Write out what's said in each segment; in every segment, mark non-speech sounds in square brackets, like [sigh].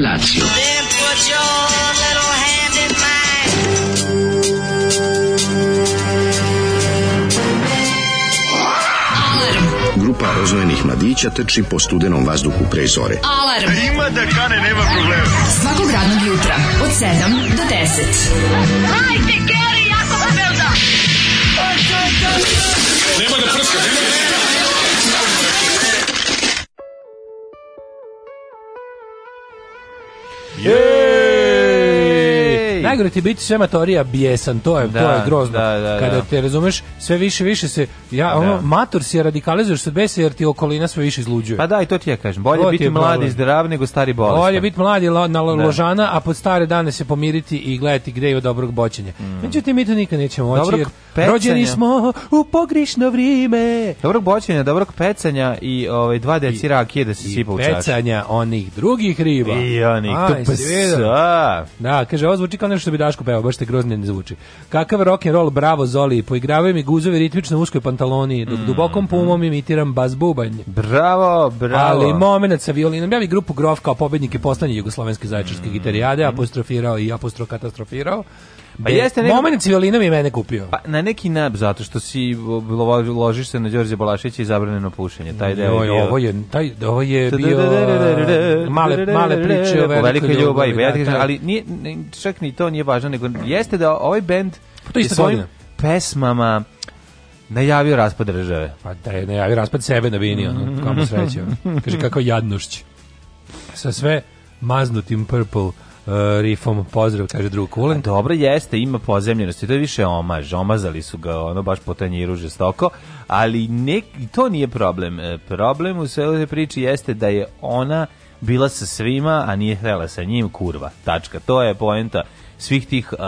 Lazio. Grupa rozvojenih mladića trči po studenom vazduhu pre zore. Alarm! A ima da kane, nema problema. Svakog radnog jutra, od 7 do 10. Hajde, Geri, ja sam Belda! Nema da prska, nema da prska! najgore ti biti sve matorija bijesan, to je, da, to je da, grozno. Da, da, kada da. te razumeš, sve više više se ja da. ono mator si radikalizuješ se bese jer ti okolina sve više izluđuje. Pa da, i to ti ja kažem. Bolje to biti mladi i zdrav nego stari bolestan. Bolje biti mladi lo, na lo, da. ložana, a pod stare dane se pomiriti i gledati gde je dobrog boćenja. Mm. Međutim mi to nikad nećemo moći. Dobrog jer rođeni smo u pogrišno vrijeme. Dobrog boćenja, dobrog pecanja i ovaj dva deci rakije da se sipa u čašu. Pecanja onih drugih riba. I onih tu psa. Da, kaže ovo zvuči kao nešto što bi Daško pevao, baš te grozno ne zvuči. Kakav rock and roll, bravo Zoli, poigravaju mi guzovi ritmično uskoj pantaloni, dok dubokom pumom imitiram bas bubanj. Bravo, bravo. Ali momenat sa violinom, ja bih grupu Grof kao pobednike poslanje jugoslovenske zaječarske gitarijade apostrofirao i apostrokatastrofirao. Pa jeste neki moment s violinom je mene kupio. Pa na neki nab zato što si ložiš se na Đorđe Balašića i zabranjeno pušenje. Taj deo je bio. Ovo je taj ovo je bio male male priče o velikoj ljubavi. Ja ali nije čak ni to nije važno, nego jeste da ovaj bend to je isto godina pesmama najavio raspad države. Pa da je najavio raspad sebe na da bini, ono, kamo sreće. Kaže, [laughs] kako jadnošć. Sa sve maznutim purple Uh, rifom pozdrav, kaže drug Kulen. Dobro jeste, ima pozemljenosti, to je više omaž, omazali su ga ono baš po tanjiru žestoko, ali ne, to nije problem. E, problem u sve ove priči jeste da je ona bila sa svima, a nije htela sa njim, kurva, tačka. To je poenta svih tih uh,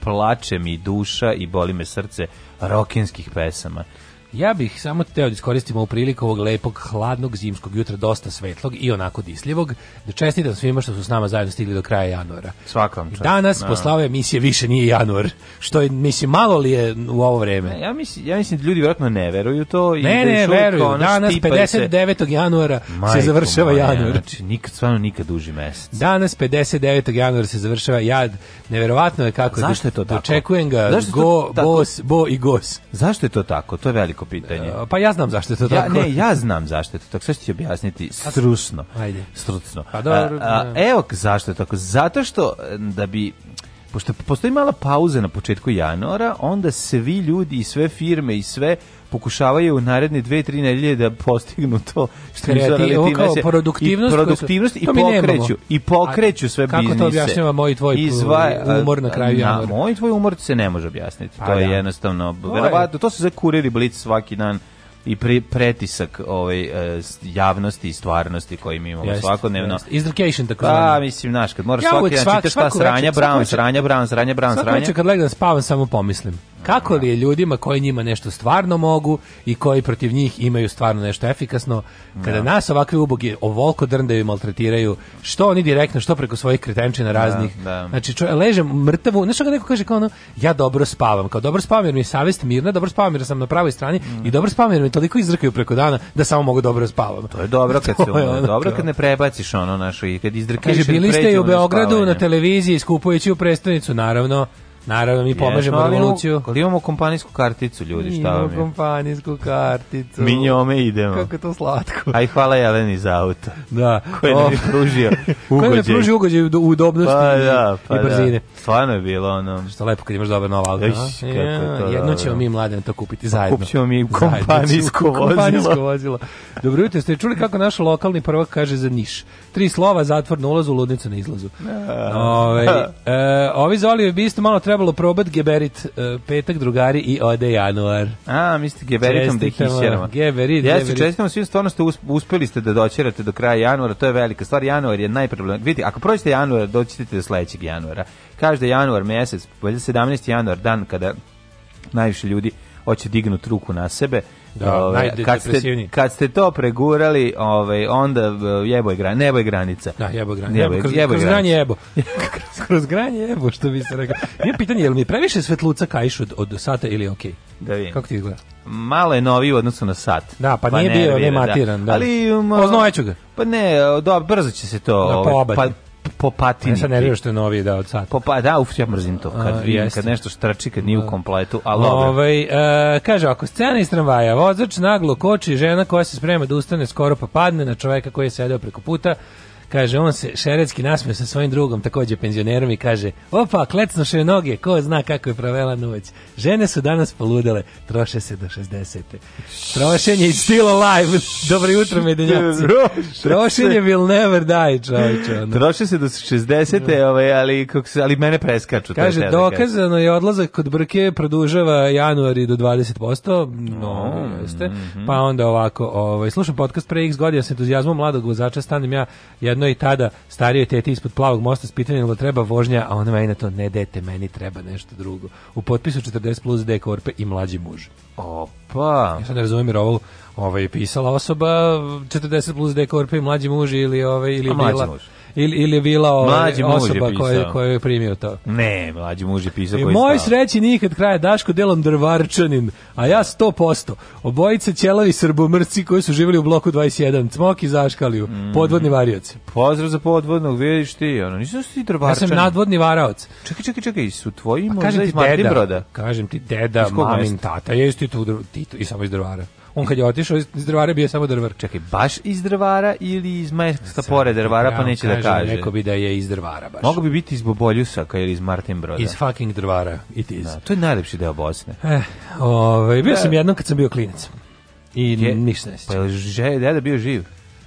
plače mi duša i boli me srce rokinskih pesama. Ja bih samo teo da iskoristim ovu priliku ovog lepog, hladnog, zimskog jutra, dosta svetlog i onako disljivog, da čestitam svima što su s nama zajedno stigli do kraja januara. Svakom čast. Danas, no. Da. posle ove emisije, više nije januar, što je, mislim, malo li je u ovo vreme? Ja mislim, ja mislim da ljudi vjerojatno ne veruju to. I ne, da ne, veruju. Danas, 59. Se... januara Majko, se završava moja, januar. Znači, nikad, stvarno nikad duži mesec. Danas, 59. januara se završava jad. Neverovatno je kako... Zašto je to tako? Očekujem ga, Zašto go, to Bos, bo i gos. Zašto je to tako? To je veliko teško pitanje. E, pa ja znam zašto je to tako. Ja, ne, ja znam zašto je to tako. Sve ću ti objasniti strusno. Ajde. Strucno. Pa dobro. A, a, evo zašto je tako. Zato što da bi pošto postoji mala pauza na početku januara, onda svi ljudi i sve firme i sve pokušavaju naredne dve, tri nedelje da postignu to što Kreati, nisu radili. Ovo produktivnost. I produktivnost i pokreću. I pokreću sve kako biznise. Kako to objašnjava moj tvoj Izva, umor na kraju januara? Moj tvoj umor se ne može objasniti. Pa, to je da. jednostavno, verovatno, to se za kuriri blic svaki dan i pre, pretisak ovaj e, javnosti i stvarnosti koji mi imamo svakodnevno. Izdrkation tako. Da, pa, mislim, znaš, kad moraš ja, svaki dan čitaš ta sranja, brown, sranja, brown, sranja, brown, sranja. Svako kad legam da spavam samo pomislim. Kako li je ljudima koji njima nešto stvarno mogu i koji protiv njih imaju stvarno nešto efikasno, kada da. nas ovakve ubogi ovolko drndaju i maltretiraju, što oni direktno, što preko svojih kretenčina da, raznih. Da, da. Znači, čo, ležem mrtavu, nešto neko kaže kao ono, ja dobro spavam, kao dobro spavam jer mi je savest mirna, dobro spavam jer sam na pravoj strani mm. i dobro spavam jer me toliko izrkaju preko dana da samo mogu dobro da spavam. To je dobro [laughs] kad, se, ono, dobro kad ne prebaciš ono našo i kad izdrkaš. Kaže, bili ste i u Beogradu na televiziji skupujući u prestonicu, naravno. Naravno, mi pomažemo revoluciju. Imamo, imamo kompanijsku karticu, ljudi, šta vam je? kompanijsku karticu. Mi njome idemo. Kako to slatko. Aj, hvala Jeleni za auto. Da. Koji nam je pružio ugođaj. [laughs] Koji nam pružio ugođaj u udobnosti pa, da, pa, i da. brzine. Da. Stvarno je bilo ono... Što lepo kad imaš dobar nov auto. Iš, ja, je jedno ćemo mi mlade to kupiti pa zajedno. Pa, kupćemo mi kompanijsko vozilo. kompanijsko vozilo. Dobro jutro, ste čuli kako naš lokalni prvak kaže za Niš. Tri slova, zatvor na ulazu, ludnica na izlazu. Ja. Da. Ove, ovaj, [laughs] e, ovi zoli bi isto malo trebalo probat Geberit uh, petak, drugari i ode januar. A, mislite Geberitom da ih isjeramo. Geberit, Jeste, Geberit. čestitamo svi, stvarno ste uspeli ste da doćerate do kraja januara, to je velika stvar. Januar je najproblem. Vidite, ako prođete januar, doćete do sledećeg januara. Kaže da januar mesec, 17. januar, dan kada najviše ljudi hoće dignuti ruku na sebe Da, ove, kad, ste, kad ste to pregurali, ove, onda e, jeboj gran, nebo je granica. Da, jeboj granica. Jebo, jebo, kroz, jebo kroz granje jebo. kroz, kroz granje jebo, što bi se rekao. Nije pitanje, je li mi previše svetluca kajš od, od sata ili ok? Da vidim. Kako ti izgleda? Malo je novi u odnosu na sat. Da, pa, pa nije bio, nije matiran. Da. da. Ali, um, Oznojeću ga. Pa ne, da, brzo će se to... Da, pa, ovaj, pa popatini. Ja sad nervira što je novi da od sad. Popa, da, uf, ja mrzim to. Kad, A, vidim, kad nešto štrči, kad nije u da. kompletu, ali Ovaj, e, kaže, ako scena iz tramvaja, vozač naglo koči žena koja se sprema da ustane skoro pa padne na čoveka koji je sedeo preko puta, Kaže, on se šeretski nasmio sa svojim drugom, takođe penzionerom i kaže, opa, klecnoše noge, ko zna kako je provela noć. Žene su danas poludele, troše se do 60. Trošenje i still alive. [laughs] Dobro jutro, medenjaci. Trošenje will never die, čovječe. Ono. Troše se do 60. Da. Ovaj, ali, kako se, ali mene preskaču. Kaže, da dokazano je odlazak kod brke produžava januar i do 20%. No, mm, jeste. Mhm. Pa onda ovako, ovaj, slušam podcast pre x godina s entuzijazmom mladog vozača, stanem ja jedno jednoj tada starijoj teti ispod plavog mosta s pitanjem da treba vožnja, a ona meni na to ne dete, meni treba nešto drugo. U potpisu 40 plus D korpe i mlađi muž. Opa. Ja sad ne razumijem jer ovo ovaj, pisala osoba 40 plus D korpe i mlađi muž ili, ovaj, ili a mlađi Muž ili, ili bila ovaj, osoba koja, koja je primio to. Ne, mlađi muž je pisao I koji Moj sreći nikad kraja Daško delom drvarčanin, a ja 100%. Obojica ćelavi srbomrci koji su živeli u bloku 21, Cmoki Zaškaliju, mm. podvodni varioci. Pozdrav za podvodnog, vidiš ti, ono, nisu ti drvarčanin. Ja sam nadvodni varaoc. Čekaj, čekaj, čekaj, su tvoji pa možda iz Martinbroda? Kažem ti deda, mamin, tata, jesi ti tu, ti tu, i samo iz drvara on kad je otišao iz drvara bio samo drvar. Čekaj, baš iz drvara ili iz mesta pored drvara, pa neće da kaže. Neko bi da je iz drvara baš. Mogu bi biti iz Boboljusaka ili iz Martin Broda. Iz fucking drvara, it is. Da, to je najlepši deo Bosne. Eh, ovaj, bio da. sam jednom kad sam bio klinac. I je, ništa ne Pa je deda bio živ?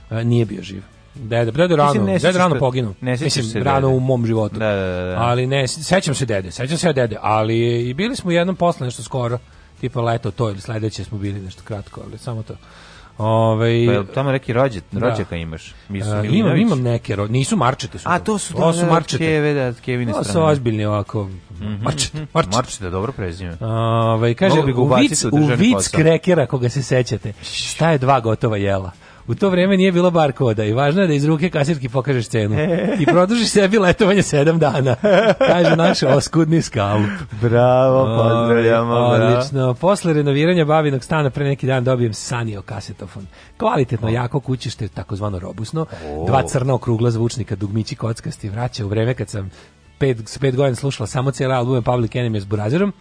A, eh, nije bio živ. Deda, dede rano, Mislim, dede rano poginu. Ne Mislim, se rano dede. u mom životu. Da, da, da. da. Ali ne, sećam se dede, sećam se dede, ali i bili smo jednom posle nešto skoro tipa leto to ili sledeće smo bili nešto kratko, ali samo to. Ove, ovaj, pa tamo neki rođe, da. rođaka da. imaš? Mislim, e, A, imam, imam neke rođe, nisu marčete. Su A to su, to su da, da, marčete. Keve, da, kevine to su ozbiljni ovako, mm marčete, marčete. Marčete, dobro prezime. Ove, ovaj, kaže, u vic, u vic krekera, koga se sećate, staje dva gotova jela. U to vrijeme nije bilo bar koda i važno je da iz ruke kasirki pokažeš cenu. I produžiš sebi letovanje sedam dana. Kaže naš oskudni skalup. Bravo, pozdravljamo. Odlično. Posle renoviranja bavinog stana pre neki dan dobijem Sanio kasetofon. Kvalitetno, jako kućište, takozvano robusno. Dva crna okrugla zvučnika, dugmići kockasti, vraća u vreme kad sam pet, pet godina slušala samo cijele albume Public Enemy s Burazerom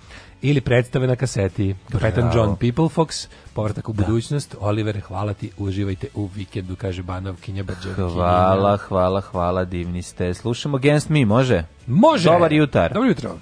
ili predstave na kaseti. Kapetan John People Fox, povratak u da. budućnost, Oliver, hvala ti, uživajte u vikendu, kaže Banovkinja Bađevkinja. Hvala, hvala, hvala, divni ste. Slušamo Against Me, može? Može! Dobar jutar! Dobar jutro!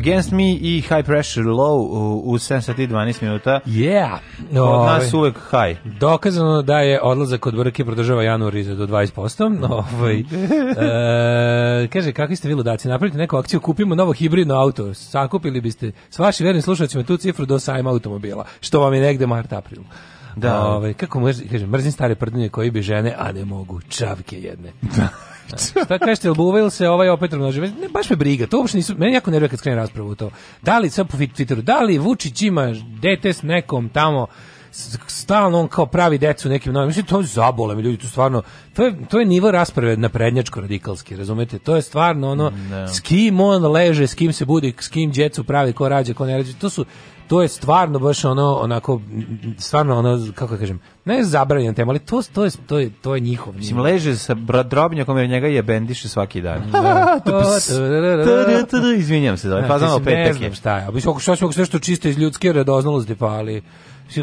Against Me i High Pressure Low u 7 sati 12 minuta. Yeah. Od nas uvek high. Dokazano da je odlazak od Brke produžava januar i do 20%. Ovaj, [laughs] e, kaže, kakvi ste vi ludaci, napravite neku akciju, kupimo novo hibridno auto, sakupili biste s vašim vernim slušacima tu cifru do sajma automobila, što vam je negde mart-april. Da. Ove, ovaj, kako mrzim, kaže, mrzim stare prdnje koji bi žene, a ne mogu, čavke jedne. Da. [laughs] Šta [laughs] kažete, jel buva ili se ovaj opet umnožio? Ne, baš me briga, to uopšte nisu, meni jako nervuje kad skrenem raspravu u to. Da li, sad po Twitteru, da li Vučić ima dete s nekom tamo, stalno on kao pravi decu nekim novim, mislim, to zabole mi ljudi, to stvarno, to je, to je nivo rasprave na prednjačko radikalski, razumete, to je stvarno ono, no. Da. s kim on leže, s kim se budi, s kim djecu pravi, ko rađe, ko ne rađe, to su, to je stvarno baš ono onako stvarno ono kako da kažem ne zabranjena tema ali to to je to je to je njihov mislim leže sa drobnjakom jer njega je bendiše svaki dan da. [laughs] da. izvinjavam se da pa znamo petak je šta je obično sve što čisto iz ljudske radoznalosti pa ali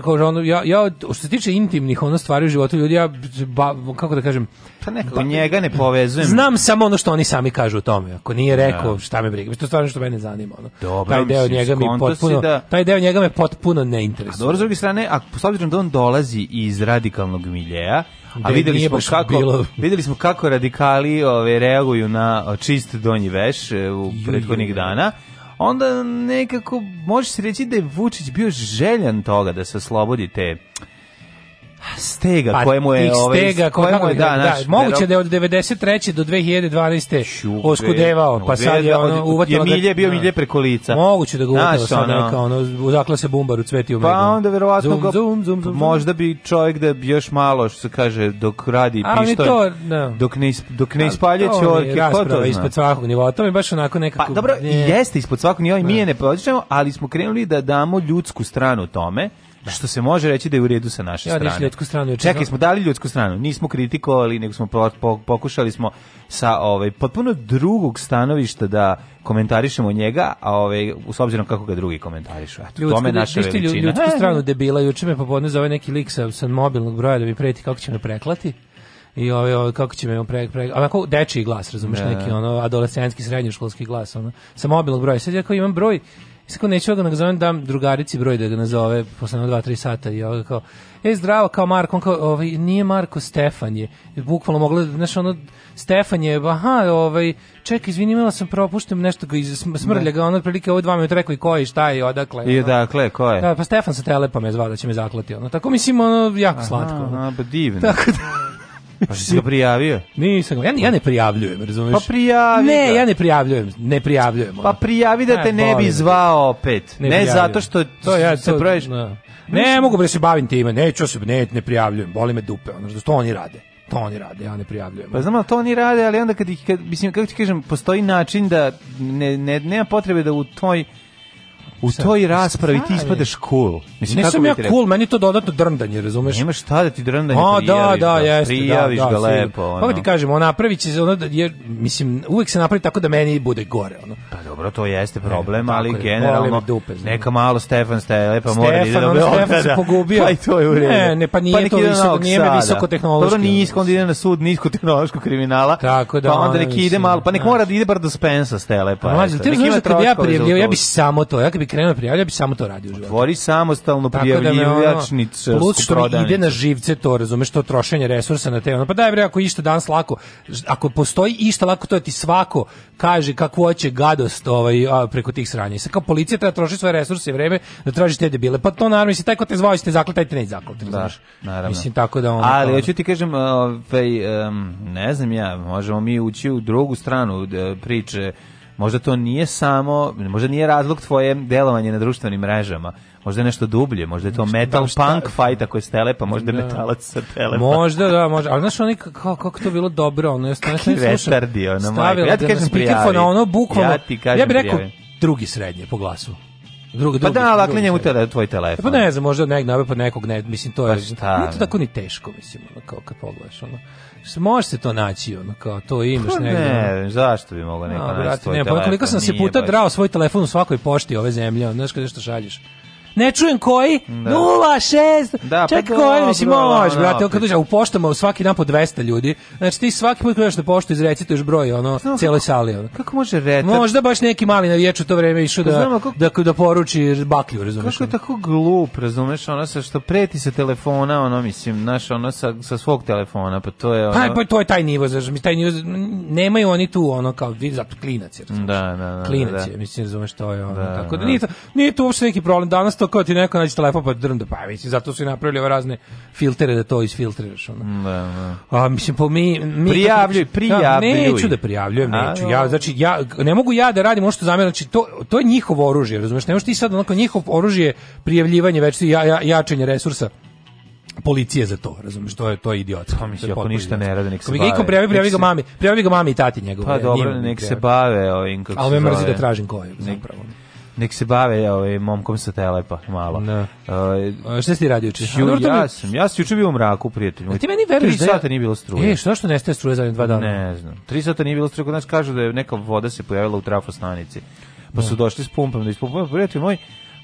kao ono, ja, ja, što se tiče intimnih ono stvari u životu ljudi, ja, ba, kako da kažem... Pa nekako ba, njega ne povezujem. Znam samo ono što oni sami kažu o tome. Ako nije da. rekao, da. šta me briga. To stvarno što mene zanima. Ono. Dobro, taj deo mislim, njega mi potpuno, da... taj deo njega me potpuno ne interesuje. A dobro, s druge strane, ako s obzirom da on dolazi iz radikalnog miljeja, a da, videli smo kako bilo. videli smo kako radikali ove reaguju na čist donji veš e, u prethodnih dana onda nekako može se reći da je Vučić bio željan toga da se oslobodi te Stega pa, kojemu je ovaj Stega kojemu je da, da, naš, moguće da je od 93 do 2012 šupe, oskudevao pa sad je on uvatilo je milje bio da. milje preko lica moguće da ga uvatilo sad ono, neka ono zakla se bumbar u cveti u pa onda verovatno zoom, ga, zoom, zoom, zoom, možda bi čovjek da bi još malo što se kaže dok radi pištolj to, no. Da. dok ne dok ne ispalje ćorke ko to ispod svakog nivoa to mi baš onako nekako pa dobro jeste ispod svakog nivoa i mi je da. ne ali smo krenuli da damo ljudsku stranu tome Da. Što se može reći da je u redu sa naše ja, strane. ljudsku stranu. Čekaj, smo dali ljudsku stranu. Nismo kritikovali, nego smo pokušali smo sa ovaj potpuno drugog stanovišta da komentarišemo njega, a ovaj s obzirom kako ga drugi komentarišu. Eto, ljudsku, tome naša veličina. Ljudsku [laughs] stranu debila juče me popodne zove neki lik sa, sa mobilnog broja da mi preti kako će me preklati. I ovaj, ovaj kako će me pre pre onako dečiji glas, razumeš, da. neki ono adolescenski, srednjoškolski glas, ono. Sa mobilnog broja. Sad ja kao imam broj Mislim, neću ga da nazovem, dam drugarici broj da ga nazove posle dva, tri sata i ovoga kao, e, zdravo, kao Marko, on kao, ovaj, nije Marko, Stefan je. Bukvalno mogla, znaš, ono, Stefan je, aha, ovaj, ček, izvini, imala sam propušten nešto iz smrlja da. ga, ono, otprilike ovo dva minuta rekao i ko je, šta je, odakle. I odakle, ko je? Da, pa Stefan sa telepa me zvao da će me zaklati, ono, tako mislim, ono, jako aha, slatko. Ono. Aha, ba pa divno. Tako da, [laughs] Pa si ga prijavio? Nisam ga. Ja, ja ne prijavljujem, razumiješ? Pa prijavi Ne, ja ne prijavljujem, ne prijavljujem. Pa prijavi da te ne, ne bi zvao opet. Ne, ne zato što to, ja, to, se praviš... Da. Ne, ne mogu bre da se bavim time, neću se, ne, ne prijavljujem, boli me dupe, ono što oni rade to oni rade, ja ne prijavljujem. Pa znam, da to oni rade, ali onda kad, ih, kad mislim, kako ti kažem, postoji način da ne, ne, nema potrebe da u toj u toj raspravi ti ispadaš cool. Mislim, Nisam ja cool, meni to dodatno drndanje, razumeš? Nemaš šta da ti drndanje o, da, prijaviš, da, da, jeste, da, prijaviš da, da, ga lepo. Pa, ono. Kako ti kažem, ona napravit će, ono, da, jer, mislim, uvek se napravi tako da meni bude gore. Ono. Pa dobro, to jeste e, problem, ne, ali generalno, dupe, neka malo Stefan ste, lepa mora da ide do Beograda. Stefan se pogubio. Pa i to je u redu. Ne, ne, pa nije pa to visoko, nije me visoko tehnološki. Dobro, nije iskon ide na sud nisko tehnološkog kriminala. Tako da. Pa onda neki ide malo, pa nek mora da ide bar do Spensa ste, lepa. Pa, pa ti razumeš kad ja prijavljivao, ja bi samo to, ja bi bi krenuo prijavljao bi samo to radio u životu. Otvori samostalno da prijavljivačnicu. Da plus što mi ide na živce to, razumeš, to trošenje resursa na te. Ono, pa daj bre, ako išta danas lako, ako postoji išta lako, to je ti svako kaže kakvu hoće gadost ovaj, a, preko tih sranja. I sad kao policija treba da troši svoje resurse i vreme da traži te debile. Pa to naravno, mislim, taj ko te zvao, ćete zakljeti, taj te neće Da, naravno. Mislim, tako da ono, Ali, hoću ti kažem, ovaj, um, ne znam ja, možemo mi ući u drugu stranu e, priče možda to nije samo, možda nije razlog tvoje delovanje na društvenim mrežama, možda je nešto dublje, možda je to metal da, punk fajt ako je s telepa, možda da. metalac sa telepa. Možda, da, možda, ali znaš oni kako, kako to bilo dobro, ono, jesno, jesno, retardio, na stavila, ja ti kažem prijavi. Ono, bukvalno, ja ti kažem ja bih rekao, prijavi. drugi srednje po glasu. Drugi, pa drugi, pa da, lakle njemu tele, tvoj telefon. Pa ne znam, možda od nekog, pa nekog ne, mislim, to je, pa šta, nije to tako ni teško, mislim, ono, kao kad pogledaš, ono. Može se to naći, ono, kao to imaš pa negdje. Ne, zašto bi mogao neko naći brate, ne, pa telefon? Koliko sam se puta drao svoj telefon u svakoj pošti ove zemlje, ono, znaš kad nešto šalješ ne čujem koji, da. 0,6, da, pa čekaj pa koji, mislim, možeš, da, brate, da, kad uđe u poštama svaki dan po 200 ljudi, znači ti svaki put kreneš na poštu izrecite još broj, ono, Znamo, cijele sali. Ono. Kako može retar? Možda baš neki mali navijač u to vreme išao pa da, Znamo, da, da poruči baklju, razumeš? Kako je tako glup, razumeš, ono sa što preti sa telefona, ono, mislim, naš, ono, sa, sa svog telefona, pa to je pa, ono... Pa, pa to je taj nivo, znaš, mislim, taj nivo, nemaju oni tu, ono, kao, zato klinac je, razumeš? Da, da, da. da klinac je, mislim, razumeš, to je ono, da, tako da, nije to, nije to uopšte neki problem, danas to to kao ti neko nađe telefon pa drnda, pa mislim, zato su i napravili ove razne filtere da to isfiltriraš. Ono. Mm, da, da. A, mislim, po mi... mi prijavljuj, da, prijavljuj. Da, neću da prijavljujem, neću. ja, znači, ja, ne mogu ja da radim ono što zamjeram, znači, to, to je njihovo oružje, razumiješ? Ne možeš ti sad, onako, njihovo oružje prijavljivanje, već ja, ja, jačenje resursa policije za to, razumeš, to je to je idiot. Pa mislim ako ništa ne radi, nek se bavi. Kako prijavi, prijavi ga mami, prijavi ga mami i tati njegov. Pa dobro, nek se bave ovim kako. Al me mrzi da tražim ko je, zapravo nek se bave ovaj momkom sa telepa malo. No. Da. Ovaj, uh, šta si radio juče? ja sam, ja sam juče bio u mraku, prijatelju. A ti meni veruješ da je... sata nije bilo struje. E, što što nestaje struje zadnjih dva dana? Ne znam. Tri sata nije bilo struje, kod nas kažu da je neka voda se pojavila u trafostanici. Pa no. Da. su došli s pumpom da ispumpaju, pa, prijatelju moj,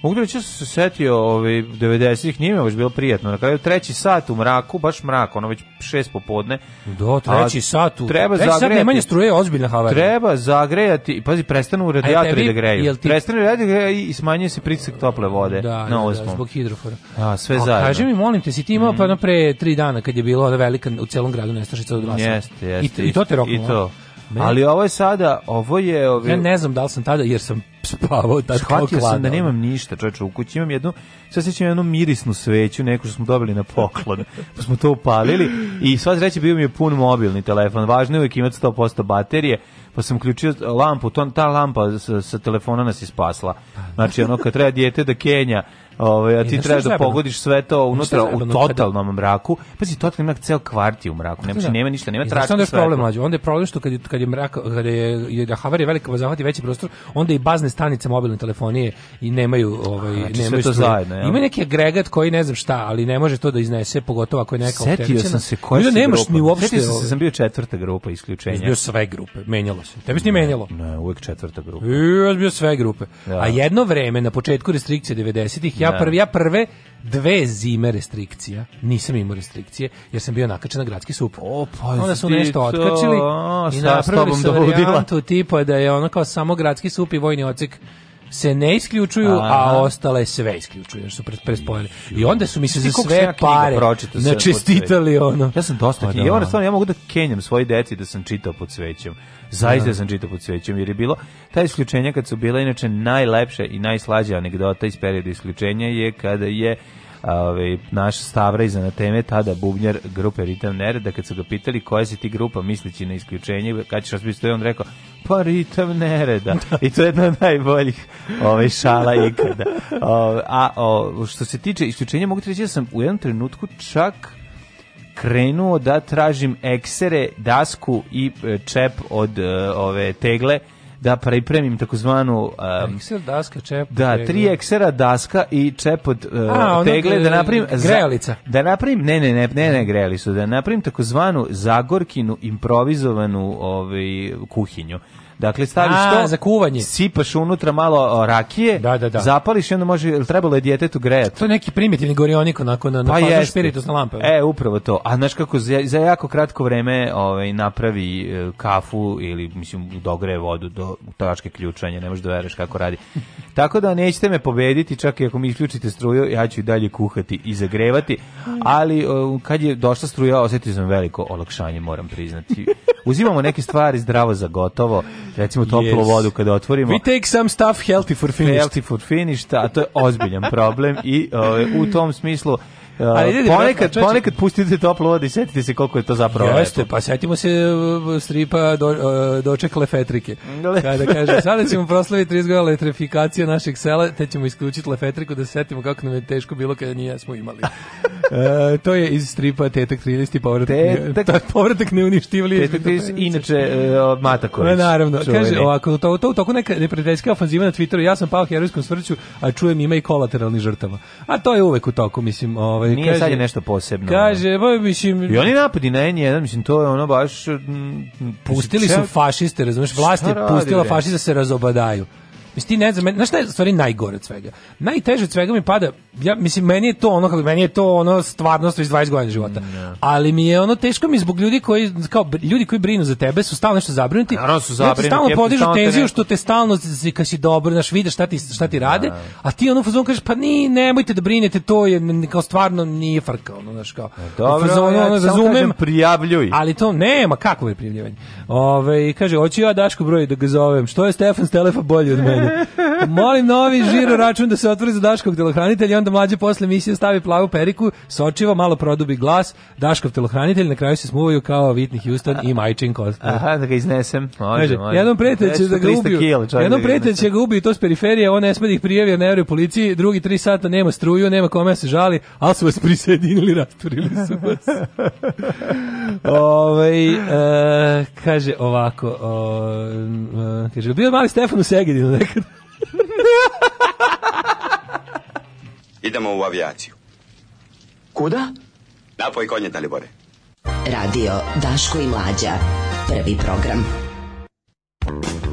Mogu da reći da se setio ovaj, 90-ih, nije mi baš bilo prijatno. Na kraju treći sat u mraku, baš mrak, ono već šest popodne. Do, treći sat u... Treba treći zagrejati, sat nemanje struje, ozbiljna havarija. Treba zagrejati, pazi, prestanu u radijatori da greju. Jel ti... Prestanu radijatori da i smanjuje se pritisak tople vode da, na ozmom. Da, da zbog hidrofora. A, sve A, zajedno. Kaži mi, molim te, si ti imao mm. pa pre tri dana kad je bilo ona velika u celom gradu nestašica od glasa. Jeste, jeste. I, I to te roknulo. I to. Ali ovo je sada, ovo je... Ovi... Ja ne znam da li sam tada, jer sam [laughs] spavao tad kao sam da nemam ništa, čoveče, u kući imam jednu, sve sećam jednu mirisnu sveću, neku što smo dobili na poklon, pa smo to upalili i sva sreća bio mi je pun mobilni telefon, važno je uvijek imati 100% baterije, pa sam uključio lampu, ta lampa sa, sa telefona nas je spasla. Znači, ono, kad treba dijete da kenja, Ovaj a ti trebaš da pogodiš sve to unutra u totalnom mraku. Pa si totalni mrak ceo kvart je u mraku. Nema nema ništa, nema tračka. da je problem mlađi. Onda je problem što kad je kad je mrak kad je da havarija velika pa zahvati veći prostor, onda i bazne stanice mobilne telefonije i nemaju ovaj znači, nemaju to zajedno. Ima neki agregat koji ne znam šta, ali ne može to da iznese, pogotovo ako je neka opterećena. Setio sam se koje nemaš ni uopšte. Setio sam se ovaj- sam bio četvrta grupa isključenja. Bio sve grupe, menjalo se. Tebe se nije menjalo. Ne, uvek četvrta grupa. I ja bio sve grupe. Da. A jedno vreme na početku restrikcije 90-ih Ja, da. prvi, ja prve dve zime restrikcija, nisam imao restrikcije, jer sam bio nakačen na gradski sup. O, pa Onda su nešto otkačili i napravili su da varijantu tipa da je ono kao samo gradski sup i vojni ocik se ne isključuju, Aha. a ostale sve isključuju, jer su prespojene. I onda su mi se za sve pare načestitali ono. Ja sam dosta pa knjiga, ja da. stvarno ja mogu da kenjam svoje deci da sam čitao pod svećem. Zaista da. sam čitao pod svećem, jer je bilo ta isključenja kad su bila inače najlepše i najslađa anegdota iz perioda isključenja je kada je ovaj, naš stavra iza na teme, tada bubnjar grupe Ritam Nereda, kad su ga pitali koja si ti grupa, misleći na isključenje, kad ćeš razbiti, on rekao, pa Ritam Nereda. I to je jedna od najboljih ovaj, šala ikada. O, ovaj, a o, što se tiče isključenja, mogu ti reći da sam u jednom trenutku čak krenuo da tražim eksere, dasku i e, čep od uh, ove tegle da pripremim takozvanu um, Excel daska čep da tegle. tri eksera daska i čep od uh, tegle da eh, napravim grejalica da napravim ne ne ne ne ne grejalicu da napravim takozvanu zagorkinu improvizovanu ovaj kuhinju Dakle, staviš to, za kuvanje. sipaš unutra malo rakije, da, da, da. zapališ i onda može, jel trebalo je djetetu grejati? To je neki primitivni gorionik onako na, na pa spiritus na lampe. E, upravo to. A znaš kako, za, za jako kratko vreme ovaj, napravi e, kafu ili, mislim, dogreje vodu do tačke ključanja, ne možeš da veruješ kako radi. [laughs] Tako da nećete me pobediti, čak i ako mi isključite struju, ja ću i dalje kuhati i zagrevati, ali o, kad je došla struja, osjetio sam veliko olakšanje, moram priznati. [laughs] Uzimamo neke stvari zdravo za gotovo recimo toplu yes. vodu kada otvorimo. We take some stuff healthy for finished. Healthy for finished, a to je ozbiljan problem i uh, u tom smislu Ali uh, ponekad, ponekad pustite toplo vodu i setite se koliko je to zapravo Jeste, pa setimo se stripa do, uh, doček lefetrike. Kada kaže, sada ćemo proslaviti 30 godina letrifikacije našeg sela, te ćemo isključiti lefetriku da se setimo kako nam je teško bilo kada nije smo imali. uh, [laughs] to je iz stripa Tetak 13 i povratak, tetak, [laughs] povratak neuništivlije. Tetak 13, inače e, od uh, Mataković. Naravno, čuveni. kaže ovako, to, to, to, neka neprijateljska ofanziva na Twitteru, ja sam pao herojskom svrću, a čujem ima i kolateralni žrtava. A to je uvek u toku, mislim, ovaj, Ovaj, Nije kaže, sad je nešto posebno. Kaže, ba, mislim... I oni napadi na N1, mislim, to je ono baš... M, mm, pustili su fašiste, razumeš, vlast je pustila fašiste da se razobadaju. Mislim, ti ne znam, znaš šta je stvari najgore od svega? Najteže od svega mi pada, ja, mislim, meni je to ono, kako, meni je to ono stvarnost iz 20 godina života. Mm, Ali mi je ono teško mi zbog ljudi koji, kao, ljudi koji brinu za tebe su stalno nešto zabrinuti. Naravno su zabrinuti. Stalno podižu tenziju što te stalno, kad si dobro, znaš, vidiš šta ti, šta ti da. rade, da. a ti ono fazon kažeš, pa ni, nemojte da brinete, to je, kao stvarno nije frka, ono, znaš, kao. Dobro, fazon, ja ono, razumem, kažem, prijavljuj. Ali to nema, kako je prijavljivanje? Ove, kaže, hoću ja Daško broj da ga zovem, što je Stefan Stelefa bolji od mene? Molim novi žiro račun da se otvori za Daškog telohranitelja, onda mlađe posle misije stavi plavu periku, sočiva, malo produbi glas, Daškov telohranitelj, na kraju se smuvaju kao Whitney Houston i Majčin Kost. Aha, da ga iznesem. Može, može. Jednom prijatelj će da ga ubiju. Jednom prijatelj će ga ubiju, to s periferije, on ne sme da ih prijavi, ne veruje policiji, drugi tri sata nema struju, nema kome da se žali, ali su vas prisjedinili, [laughs] rasturili su vas. Ove, ovaj, e, kaže ovako, o, e, kaže, bio mali Stefan u Segedinu, nikad. Idemo u avijaciju. Kuda? Napoj konje, Dalibore. Radio Daško i Mlađa. Prvi program. Prvi program.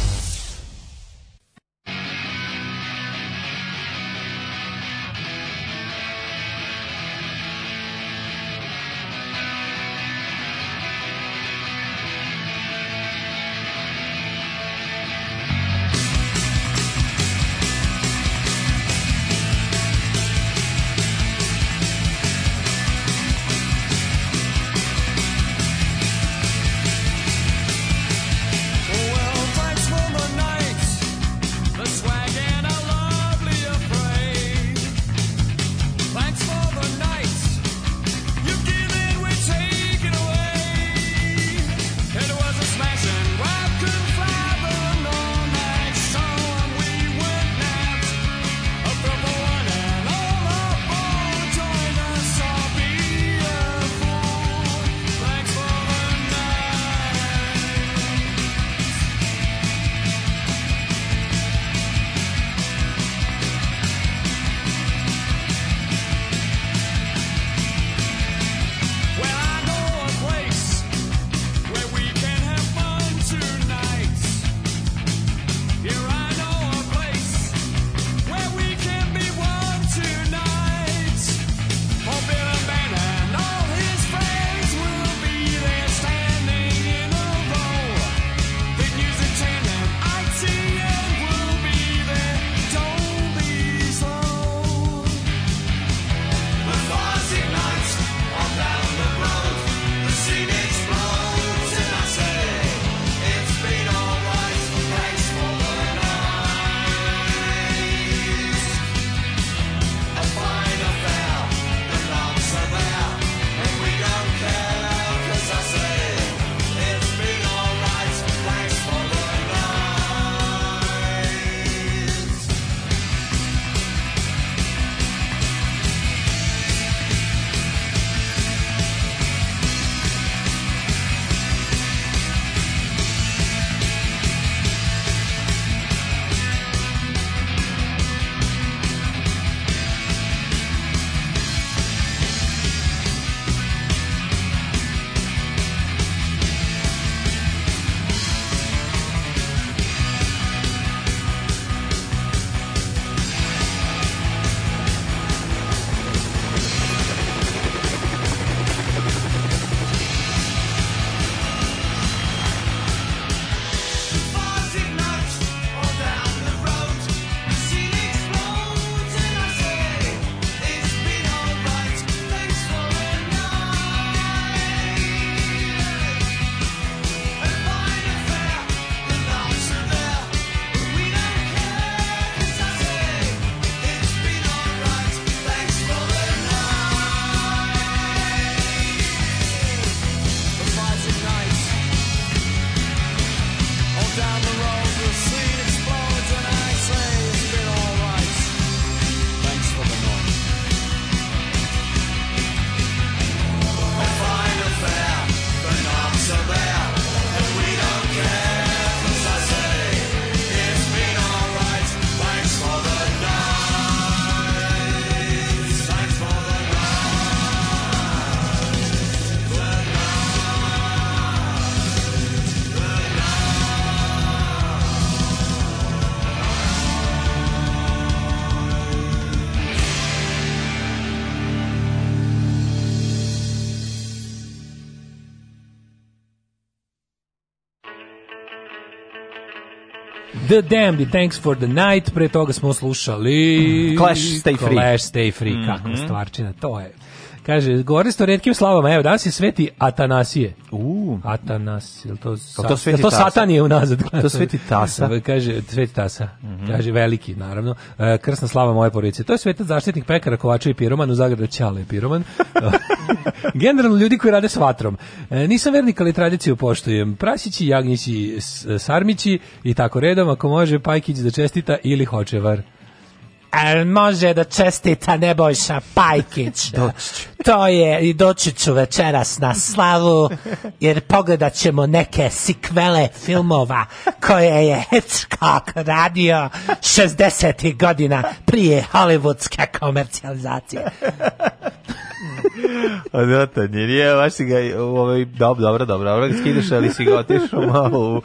The Damned, Thanks for the Night, pre toga smo slušali... Mm, Clash, Stay Free. Clash, Stay Free, mm -hmm. kakva stvarčina, to je... Kaže, govorili ste o redkim slavama, evo, danas je sveti Atanasije. Uuu. Atanas, je to, sa, to, sveti je to Satan je unazad. to Sveti Tasa. Ovaj, kaže, Sveti Tasa, mm -hmm. kaže veliki, naravno. E, krsna slava moje porodice. To je svetac zaštitnik pekara, kovača i piroman, u zagradu Ćale piroman. [laughs] Generalno ljudi koji rade s vatrom. E, nisam vernik, ali tradiciju poštujem. Prasići, jagnjići, sarmići i tako redom, ako može, Pajkić da čestita ili hočevar al može da čestita Nebojša Pajkić. [laughs] to je i doći ću večeras na slavu, jer pogledat ćemo neke sikvele filmova koje je Hitchcock radio 60. godina prije hollywoodske komercijalizacije. [laughs] Da, tanjir je, baš si ga, ovaj, dobro, dobro, dobro, dobro, skidaš, ali si ga otišao malo u,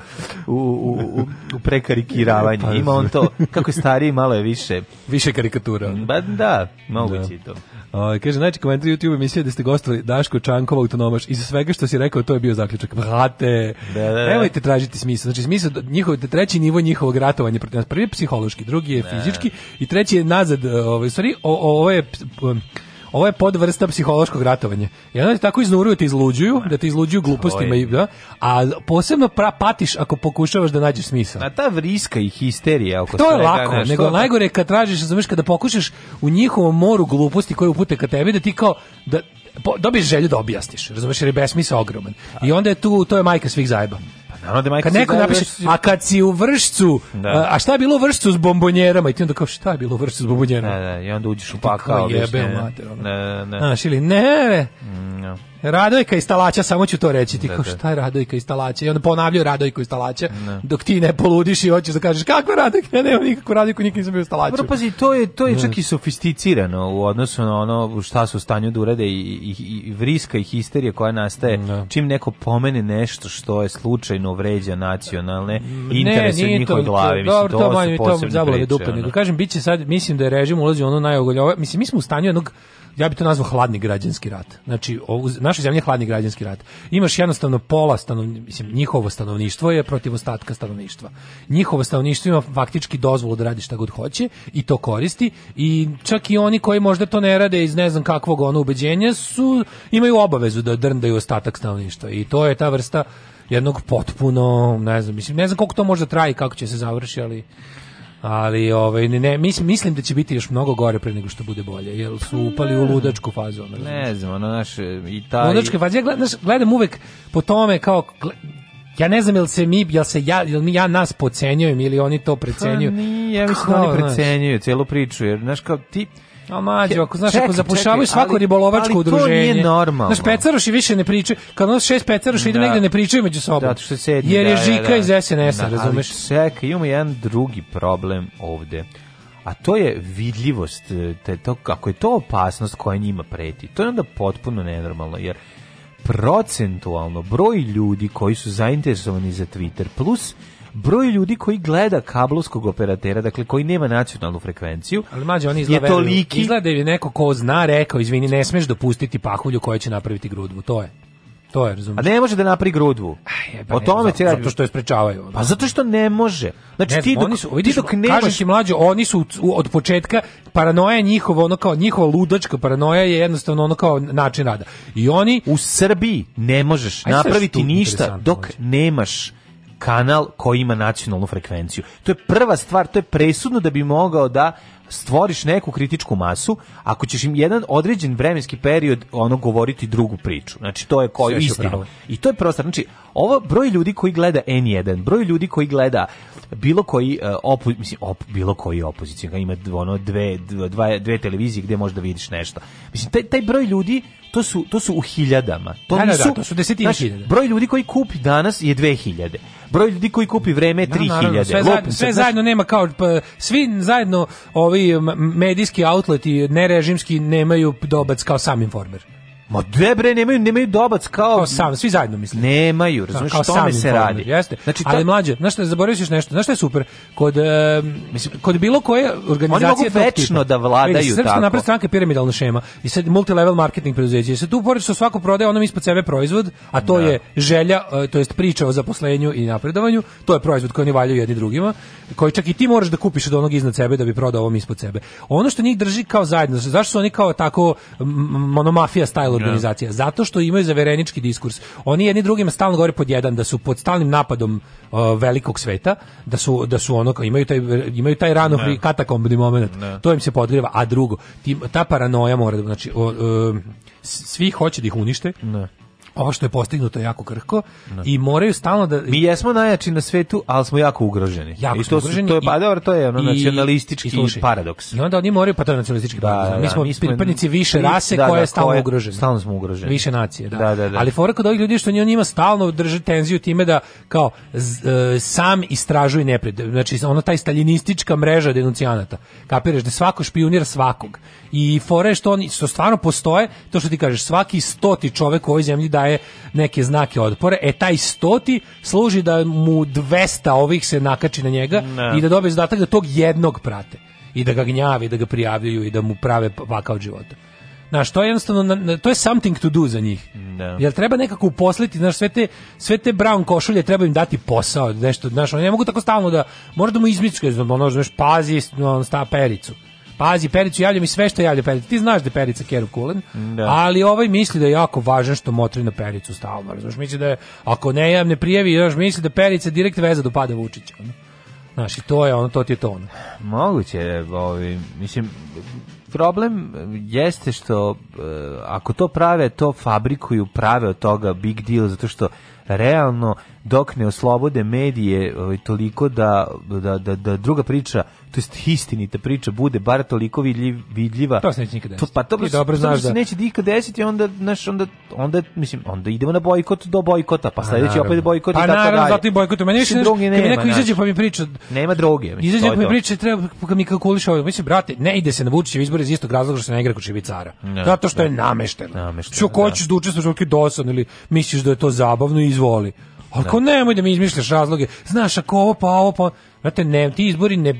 u, u, u prekarikiranje. Pa, Ima on to, [laughs] kako je stariji, malo je više. Više karikatura. Mm, ba da, moguće da. to. O, kaže, najče komentar YouTube emisije da ste gostovali Daško Čankova, autonomaš, iza svega što si rekao, to je bio zaključak. Vrate, da, da, da. nemojte tražiti smisla. Znači, smisla, njihov, da treći nivo njihovog ratovanja protiv nas, prvi je psihološki, drugi je fizički i treći je nazad, ovaj, sorry, o, ovo je Ovo je podvrsta psihološkog ratovanja. Jedno te tako iznuruju, te izluđuju, da te izluđuju glupostima i da, a posebno pra patiš ako pokušavaš da nađeš smisao. A ta vriska i histerija oko To je lako, ne, nego najgore kad tražiš, razumeš, kada pokušaš u njihovom moru gluposti koje upute ka tebi da ti kao da dobiješ želju da objasniš, razumeš, jer je besmisao ogroman. I onda je tu, to je majka svih zajeba. Naravno da majka kad neko napiše, a kad si u vršcu, da. a šta je bilo u vršcu s bombonjerama? I ti onda kao, šta je bilo u vršcu s bombonjerama? Da, da, i onda uđeš u pakao. Jebe, mater. Ne, ne, ne. Znaš, ili ne, ne. Mm, no. Radojka iz samo ću to reći. Ti da, kao, da. šta je Radojka iz I onda ponavljaju Radojku iz Talaća, da. dok ti ne poludiš i hoćeš da kažeš kakva Radojka, ja nemam nikakvu Radojku, nikad nisam bio iz Talaća. Dobro, pazi, to je, to je da. čak i sofisticirano u odnosu na ono šta su u stanju da urede i, i, i vriska i histerija koja nastaje da. čim neko pomene nešto što je slučajno vređa nacionalne interese ne, u njihovoj glavi. Mislim, dobro, to, manje, to, to zabole dupe. Ono. Kažem, bit će sad, mislim da je režim ulazi ono najogoljove. Mislim, mi smo u stanju jednog ja bih to nazvao hladni građanski rat. Znači, ovu, našoj zemlji je hladni građanski rat. Imaš jednostavno pola stanov, mislim, njihovo stanovništvo je protiv ostatka stanovništva. Njihovo stanovništvo ima faktički dozvolu da radi šta god hoće i to koristi i čak i oni koji možda to ne rade iz ne znam kakvog ono ubeđenja su imaju obavezu da drndaju ostatak stanovništva i to je ta vrsta jednog potpuno, ne znam, mislim, ne znam koliko to možda traji, kako će se završiti, ali ali ovaj ne, mislim, mislim da će biti još mnogo gore pre nego što bude bolje jer su upali u ludačku fazu ono, ne znam ono naš i taj ludačka faza ja gledam, gledam uvek po tome kao ja ne znam jel se mi jel se ja jel mi ja nas podcenjujem ili oni to precenjuju pa nije, ja mislim da oni precenjuju celu priču jer znaš kao ti A mađo, ako znaš, ček, ako zapušavaju svako ali, ribolovačko udruženje. Ali to nije normalno. Znaš, pecaroši više ne pričaju. Kad nas šest pecaroši ide da. negde ne pričaju među sobom. Zato što sedi. Jer je da, da, Žika da, iz SNS-a, da, razumeš? Ali čekaj, imamo jedan drugi problem ovde a to je vidljivost, e, te, to, kako je to opasnost koja njima preti. To je onda potpuno nenormalno, jer procentualno broj ljudi koji su zainteresovani za Twitter plus broj ljudi koji gleda kablovskog operatera, dakle koji nema nacionalnu frekvenciju, ali mađe oni izgleda, je toliki... izgleda da je neko ko zna rekao, izvini, ne smeš dopustiti pahulju koja će napraviti grudvu, to je. To je, razumiješ. A ne može da napravi grudvu. Aj, o tome ti zato što je sprečavaju. Da. Pa zato što ne može. Znači ne ti dok, su, vidiš, ti dok nemaš... kažem ti mlađe, oni su od početka paranoja njihova, ono kao njihova ludačka paranoja je jednostavno ono kao način rada. I oni u Srbiji ne možeš Aj, napraviti ništa dok mlađe. nemaš kanal koji ima nacionalnu frekvenciju. To je prva stvar, to je presudno da bi mogao da stvoriš neku kritičku masu ako ćeš im jedan određen vremenski period ono govoriti drugu priču. Znači to je koji istinu. I to je prostor. znači Ovo broj ljudi koji gleda N1, broj ljudi koji gleda bilo koji e, opo, mislim op, bilo koji opozicija, ima ono dve, dva, dve televizije gdje možda vidiš nešto. Mislim taj, taj broj ljudi to su to su u hiljadama. To da, da nisu, da, da, to su desetine znači, hiljada. Broj ljudi koji kupi danas je 2000. Broj ljudi koji kupi vreme je 3000. Da, naravno, sve, zajedno, sve znaš... zajedno nema kao pa, svi zajedno ovi medijski outleti nerežimski nemaju dobac kao sam informer. Ma dve bre nemaju nemaju dobac kao, kao sam, svi zajedno mislim. Nemaju, da, razumiješ što tome se radi. Jeste. Znači, ali mlađe, znaš šta, zaboravio si nešto. Znaš šta je super? Kod mislim kod bilo koje organizacije Oni mogu večno da vladaju Srpska tako. Srpska napredna stranka piramidalna šema i sad multilevel marketing preduzeće. I sad tu pored što svako prodaje onom ispod sebe proizvod, a to da. je želja, uh, to jest priča o zaposlenju i napredovanju, to je proizvod koji oni valjaju jedni drugima, koji čak i ti moraš da kupiš od onog iznad sebe da bi prodao ovom ispod sebe. Ono što njih drži kao zajedno, zašto su oni kao tako monomafija style ostala da. organizacija. Zato što imaju zaverenički diskurs. Oni jedni drugima stalno govore pod jedan da su pod stalnim napadom uh, velikog sveta, da su da su ono imaju taj imaju taj rano katakombni moment. Ne. To im se podgreva, a drugo, ti, ta paranoja mora da, znači o, o, um, svi hoće da ih unište. Ne ovo što je postignuto je jako krhko no. Da. i moraju stalno da mi jesmo najjači na svetu, ali smo jako ugroženi. Jako I to ugroženi, su, to je pa dobro, to je ono i, nacionalistički i, slušaj, paradoks. I onda oni moraju pa to je nacionalistički da, paradoks. Da, mi smo mi smo pripadnici više rase da, koja da, je stalno koje, ugrožena. Stalno smo ugroženi. Više nacije, da. da, da Ali fora kod ovih ljudi što oni njima stalno drže tenziju time da kao z, e, sam istražuje nepred. Znači ona taj staljinistička mreža denuncijanata. Kapiraš da svako špijunira svakog. I fora što oni što stvarno postoje, to što ti kažeš, svaki stoti čovek u ovoj zemlji daje daje neke znake otpora, e taj stoti služi da mu 200 ovih se nakači na njega ne. i da dobije zadatak da tog jednog prate i da ga gnjavi, da ga prijavljuju i da mu prave vaka života. Znaš, to je jednostavno, to je something to do za njih. No. Da. Jer treba nekako uposliti, znaš, sve te, sve te brown košulje treba im dati posao, nešto, znaš, oni ne mogu tako stalno da, možda mu izmičkaju, ono, znaš, pazi, on sta pericu. Pazi, Pericu javlja mi sve što javlja Perica. Ti znaš da je Perica Keru Kulen, da. ali ovaj misli da je jako važan što motri na Pericu stalno. Razumiješ, misli da je, ako ne javne prijevi, još misli da Perica direkt veza do pada Vučića. Znaš, i to je ono, to ti je to ono. Moguće, ovi, ovaj, mislim, problem jeste što uh, ako to prave, to fabrikuju, prave od toga big deal, zato što realno dok ne oslobode medije ovaj, toliko da, da, da, da druga priča, to jest istinita priča bude bar toliko vidljiv, vidljiva. To se neće nikad desiti. To, pa to I dobro znaš da. se neće nikad desiti, onda, naš, onda, onda, mislim, onda idemo na bojkot do bojkota, pa sledeći opet bojkot pa, i tako naravno, dalje. Pa zato i bojkot. Meni više nešto, nema, mi neko izađe pa mi priča. Nema droge. Mislim, izađe pa mi priča, treba pa mi kalkuliš ovo. Mislim, brate, ne ide se na Vučićev izbor iz istog razloga što se ne igra ko kod Švicara. Zato što je namešteno. Namešteno. Što hoćeš da. da učestvuješ u dosadno ili misliš da je to zabavno izvoli. Ako da. nemoj da mi izmišljaš razloge, znaš ako ovo pa ovo pa Znate, ne, ti izbori ne,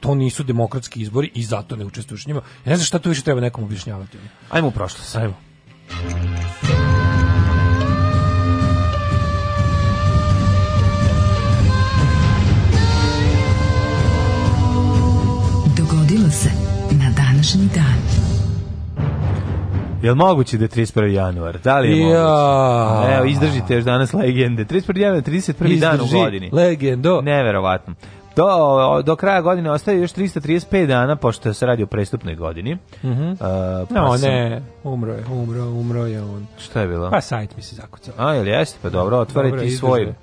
to nisu demokratski izbori i zato ne učestvuješ njima. Ja ne znaš šta tu više treba nekom objašnjavati. Ajmo u prošlost. Ajmo. Dogodilo se na današnji dan Jel moguće da je 31. januar? Da li je ja. moguće? Evo, izdržite još danas legende. 31. januar, 31. Izdrži dan u godini. legendo. Neverovatno. Do, do kraja godine ostaje još 335 dana, pošto se radi o prestupnoj godini. Mm -hmm. uh, pa no, sam... ne, umro je, umro, umro je on. Šta je bilo? Pa sajt mi se zakucao. A, jel jeste? Pa dobro, otvoriti svoj... Izdržbe.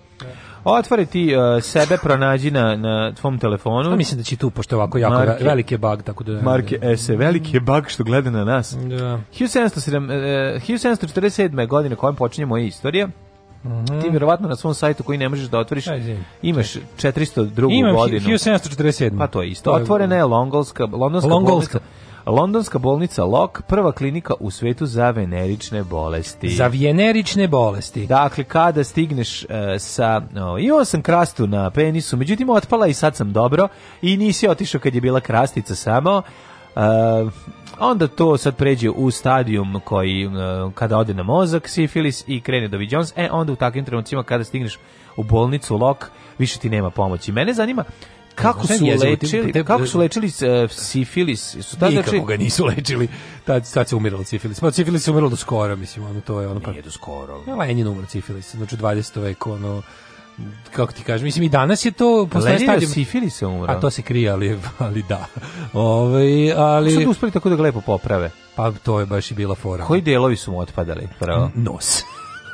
Otvori ti uh, sebe pronađi na, na tvom telefonu. Ja mislim da će tu, pošto ovako jako marke, veliki je bug. Tako da, marke S, veliki je bug što gleda na nas. Da. 1747, uh, 1747. godine kojem počinje moja istorija. Mm -hmm. Ti vjerovatno na svom sajtu koji ne možeš da otvoriš Ajde, imaš 402. Imam godinu. Imam 1747. Pa to je isto. Otvorena je Longolska, Londonska Longolska. Bolnica, Londonska bolnica Lok, prva klinika u svetu za venerične bolesti. Za venerične bolesti. Dakle, kada stigneš uh, sa... No, imao sam krastu na penisu, međutim, otpala i sad sam dobro i nisi otišao kad je bila krastica samo. Uh, onda to sad pređe u stadijum koji, uh, kada ode na mozak, sifilis i krene do Jones, e onda u takvim trenucima kada stigneš u bolnicu Lok, više ti nema pomoći. Mene zanima, kako su lečili, kako su lečili uh, sifilis? Su tada Nikako znači... ga nisu lečili. Tad, tad se umirao sifilis. Pa sifilis se umiralo do skoro, mislim, ono to je ono pa. Nije do skoro. Ja, Lenin umro sifilis, znači 20. veku, ono kako ti kažeš mislim i danas je to postoje stadion sifilis se umro. A to se krije, ali, ali da. Ovaj, ali su uspeli tako da ga lepo poprave. Pa to je baš i bila fora. Koji delovi su mu otpadali? Pravo. Nos.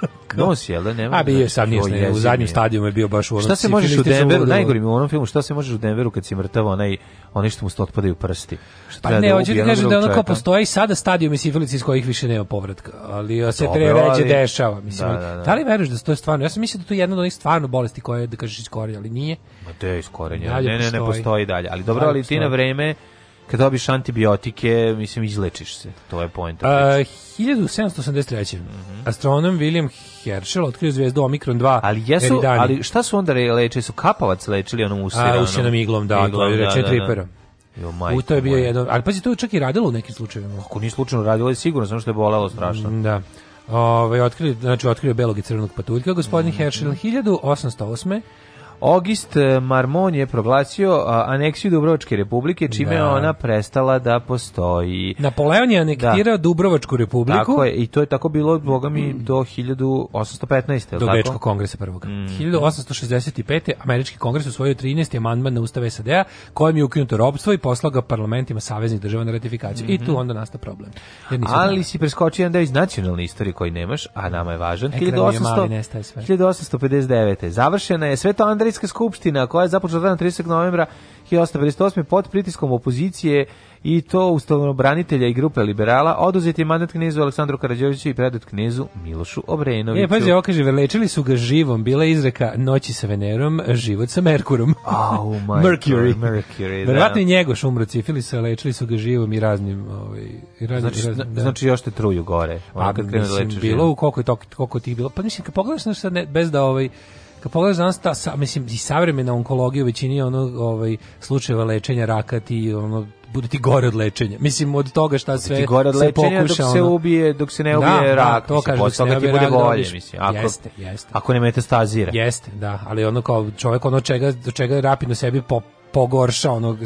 [laughs] Nosi, jel da nema? A bio da je sam nije, je, u zadnjem stadijumu je bio baš u onom Šta se možeš u Denveru, najgorim u onom filmu, šta se možeš u Denveru kad si mrtav onaj, onaj što mu se otpadaju prsti? pa ne, da hoću ti kažem da ono kao postoji sada stadijum i sifilic iz kojih više nema povratka, ali se tre ređe dešava. Mislim, da, da, da. da li veruješ da to je stvarno? Ja sam mislio da to je jedna od onih stvarno bolesti koja je, da kažeš, iskorenja, ali nije. Ma te je iskorenja, ne, ne, ne postoji dalje. Ali dobro, ali ti na vreme kad dobiš antibiotike, mislim, izlečiš se. To je poenta. A, 1783. Mm -hmm. Astronom William Herschel otkrio zvezdu Omikron 2. Ali jesu, ali šta su onda lečili? Su kapavac lečili onom usiranom? A, usiranom iglom, da, iglom, to je da, Da, da. da, da. Jo, majko, U to je bio jedan, ali pazi, to je čak i radilo u nekim slučajevima. Ako nije slučajno radilo, je sigurno, samo što je bolelo strašno. Da. Ove, ovaj, otkrio, znači, otkrio belog i crvenog patuljka, gospodin mm -hmm. Herschel, 1808. Mm. August eh, Marmon je proglasio aneksiju Dubrovačke republike, čime da. je ona prestala da postoji. Napoleon je anektirao da. Dubrovačku republiku. Tako je, i to je tako bilo, boga mi, mm. do 1815. Do tako? Bečkog kongresa prvog. Mm. 1865. Američki kongres usvojio 13. amandman na Ustav SAD-a, kojem je ukinuto robstvo i poslao ga parlamentima saveznih država na ratifikaciju. Mm -hmm. I tu mhm. onda nasta problem. Ali si preskočio jedan deo iz nacionalne istorije koji nemaš, a nama je važan. Ekran 1800, je mali, sve. 1859. Završena je Sveto Andrej Štajerijska skupština koja je započela dana 30. novembra 1858. pod pritiskom opozicije i to branitelja i grupe liberala, oduzet je mandat knizu Aleksandru Karađorđeviću i predat knizu Milošu Obrenoviću. Je, pazi, ovo kaže, lečili su ga živom, bila je izreka noći sa Venerom, život sa Merkurom. Oh my [laughs] Mercury. God, Mercury, da. Verovatno i njegoš umro cifilisa, lečili su ga živom i raznim... Ovaj, i raznim znači, raznim, da. znači još te truju gore. Ono A, pa, kad da mislim, da bilo, živom. koliko je to, koliko tih bilo. Pa mislim, kad pogledaš, znaš, sad ne, bez da ovaj kad pogledaš danas ta sa, mislim i savremena onkologija u većini onog ovaj slučajeva lečenja raka ti ono bude ti gore od lečenja. Mislim od toga šta sve ti gore od se lečenja pokuša, dok se ubije, dok se ne da, ubije da, rak, to kaže dok se ne ubije rak, bolje, mislim. Ako, jeste, jeste. Ako ne metastazira. Jeste, da, ali ono kao čovek, ono čega do čega rapidno sebi pop, pogorša ono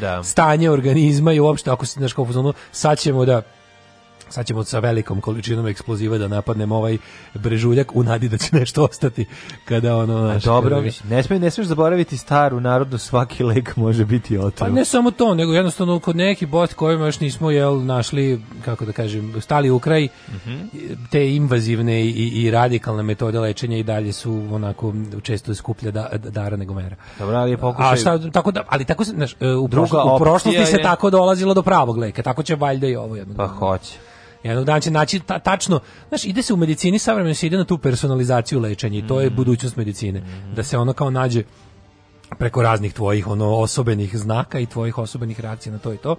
da. stanje organizma i uopšte ako se znaš kao sad ćemo da sad ćemo sa velikom količinom eksploziva da napadnemo ovaj brežuljak u nadi da će nešto ostati kada ono naš, dobro mislim ne smeš ne smeš zaboraviti staru narodnu svaki lek može biti otrov pa ne samo to nego jednostavno kod nekih bot kojima još nismo jel našli kako da kažem stali u kraj uh mhm. -huh. te invazivne i, i radikalne metode lečenja i dalje su onako često skuplja da, da dara nego mera dobro ali je pokušaj a šta, tako da ali tako se znaš, e, u, Druga u prošlosti je... se tako dolazilo do pravog leka tako će valjda i ovo jedno pa hoće Jednog dana će naći ta, tačno, znaš, ide se u medicini savremeno se ide na tu personalizaciju lečenja i to je mm. budućnost medicine, mm. da se ono kao nađe preko raznih tvojih ono osobenih znaka i tvojih osobenih reakcija na to i to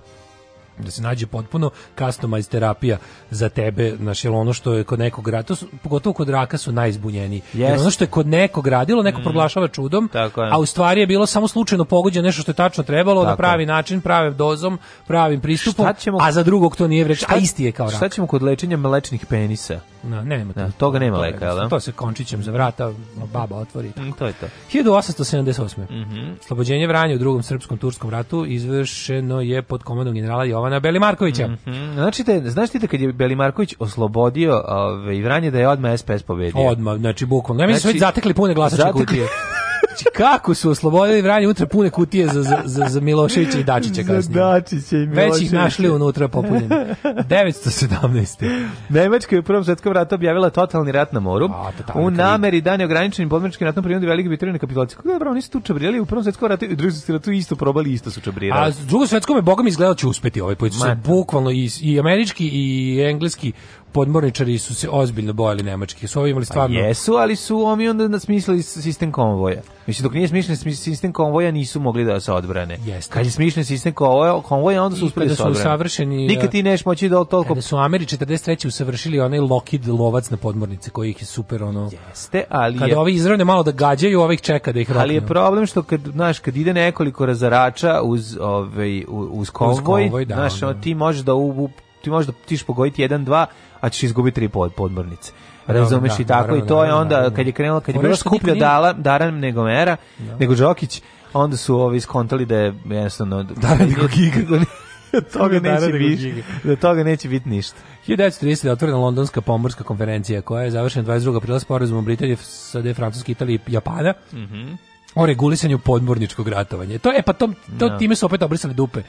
da se nađe potpuno customized terapija za tebe, znaš, jel ono što je kod nekog rada, pogotovo kod raka su najizbunjeniji. Yes. Jer ono što je kod nekog radilo, neko mm. proglašava čudom, a u stvari je bilo samo slučajno pogođeno nešto što je tačno trebalo Tako. na pravi način, pravim dozom, pravim pristupom, ćemo, a za drugog to nije vreći, a isti je kao rak. Šta ćemo kod lečenja mlečnih penisa? No, ne, nema to. toga nema to leka, je, da? To se končićem za vrata, baba otvori. Tako. Mm, to je to. 1878. Mm -hmm. Slobođenje Vranja u drugom srpskom turskom ratu izvršeno je pod komandom generala Jovana Jovana Belimarkovića. Mm -hmm. Znači, te, znaš ti da kad je Belimarković oslobodio ove, ovaj, i Vranje da je odmah SPS pobedio? Odmah, znači bukvalno. Ja mislim da znači, su već zatekli pune glasačke zatekli... kutije. [laughs] Znači, kako su oslobodili Vranje unutra pune kutije za, za, za, Miloševića i Dačića kasnije. Dačića i Miloševića. Već ih našli unutra popunjeni. 917. Nemačka je u prvom svetskom ratu objavila totalni rat na moru. A, u nameri da neograničenim podmorničkim ratom prilikom velike bitrine na kapitulaciji. Kako je bravo, nisu tu čabrijali u prvom svetskom ratu i u drugom svetskom ratu isto probali, isto su čabrijali. A drugom svetskom je Boga mi izgledao da će uspeti ovaj pojeć. Da. Bukvalno i, i američki i engleski podmorničari su se ozbiljno bojali nemački. Su ovi imali pa stvarno... A jesu, ali su omi onda nasmislili sistem konvoja. Mislim, dok nije smišljen sistem konvoja, nisu mogli da se odbrane. Jeste. Kad je smišljen sistem konvoja, konvoja onda su uspeli da se odbrane. Savršeni, Nikad e, ti neš moći da toliko... Kada su Ameri 43. usavršili onaj Lockheed lovac na podmornice, koji ih je super ono... Jeste, ali Kada je... ovi izravne malo da gađaju, ovih čeka da ih rotnu. Ali je problem što, kad, znaš, kad ide nekoliko razarača uz, ovaj, uz konvoj, uz konvoj da, znaš, da, da. ti možeš da u, ti možeš da tiš pogoditi 1 2 a ćeš izgubiti tri pod, podmornice. Da, Razumeš da, i tako da, i to je onda kad je krenulo, kad je bilo skuplje dala Daran nego Mera, da. nego Đokić, onda su ovi skontali da je jednostavno [laughs] Daran nego da Giga. [laughs] toga neće biti, da toga neće biti ništa. 1930. je otvorena Londonska pomorska konferencija koja je završena 22. aprila sporazumom Britanije, SAD, Francuske, Italije i Japana. Mhm. Mm o regulisanju podmorničkog ratovanja. To je pa to, to no. time su opet obrisali dupe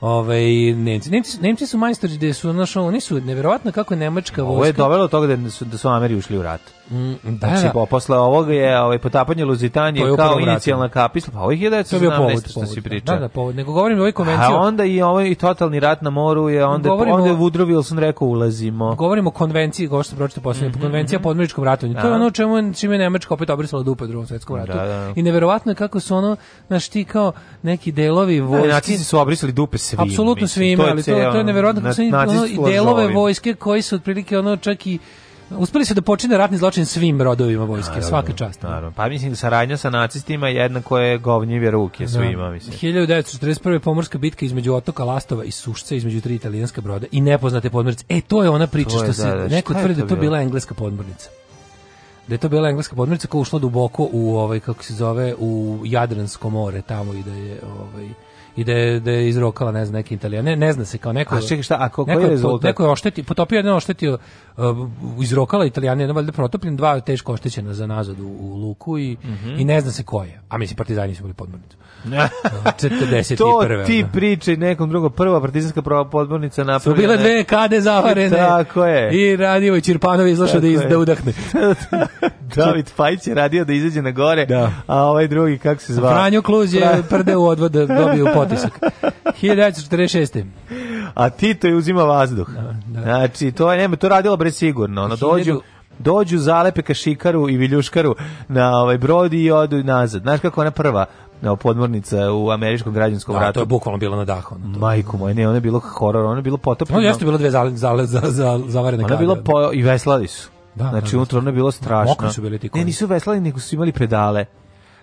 Ovaj Nemci, Nemci, Nemci su majstori gde su našo, oni su neverovatno kako je nemačka vojska. Ovo je dovelo do toga da su da su Ameri ušli u rat. Mm, da, znači, da. posle ovog je ovaj, potapanje Lusitanije je kao inicijalna kapisla, pa ovih je da se znam povod, što si da. da, da, povod. Nego govorim o ovoj konvenciji. A onda i ovaj i totalni rat na moru je onda, govorimo, onda je Woodrow Wilson rekao ulazimo. Govorimo o konvenciji, govorimo što pročito poslednje, mm -hmm. konvencija po odmoričkom ratu. To je da. ono čemu, čime je Nemačka opet obrisala dupe u drugom svetskom da, ratu. Da, da. I neverovatno je kako su ono, znaš ti kao neki delovi vojske. Ne, nacisti su obrisali dupe svima. Apsolutno svima, ali to, je, to je neverovatno. I delove vojske koji su otprilike ono čak i uspeli su da počine ratni zločin svim rodovima vojske, naravno, svaka čast. Da. Naravno. Pa mislim da saradnja sa nacistima je jedna koja je govnjive ruke da. svima, mislim. 1941. pomorska bitka između otoka Lastova i Sušca, između tri italijanska broda i nepoznate podmornice. E, to je ona priča je, što se da, da, neko tvrdi da to bila engleska podmornica da je to bila engleska podmornica koja ušla duboko u ovaj kako se zove u Jadransko more tamo i da je ovaj i da je, da je izrokala ne znam neki Italijan. Ne, ne zna se kao neko. A čekaj šta, a ko, neko koji je rezultat? Neko je oštetio potopio jedno oštetio uh, izrokala Italijana, jedan valjda protopljen, dva teško oštećena za nazad u, u luku i, mm -hmm. i ne zna se ko je. A mislim partizani su bili podmornicu. 41. [laughs] to ti priči nekom drugom. Prva partizanska prava podmornica napravila Su bile dve kade zavarene. [laughs] Tako je. I Radivoj i Čirpanovi izlašao da, iz, da udahne. [laughs] David Pajić je radio da izađe na gore, da. a ovaj drugi, kako se zva? Franjo Kluz je prde u odvod da dobio potisak. 1946. A Tito je uzima vazduh. Da, da. Znači, to je, nema, to radilo bre sigurno. Ono, dođu, dođu zalepe ka šikaru i viljuškaru na ovaj brod i odu nazad. Znaš kako ona prva podmornica u američkom građanskom da, ratu. to je bukvalno bilo na dahu. Ono, Majko moje, ne, ono je bilo horor, ono je bilo potopljeno. Ono jeste bilo dve zale, zale, za, za, zavarene ono je bilo po, i veslali su. Da, znači, da, da. unutra ono je bilo strašno. su bili ti koji. Ne, nisu veslali, nego su imali pedale.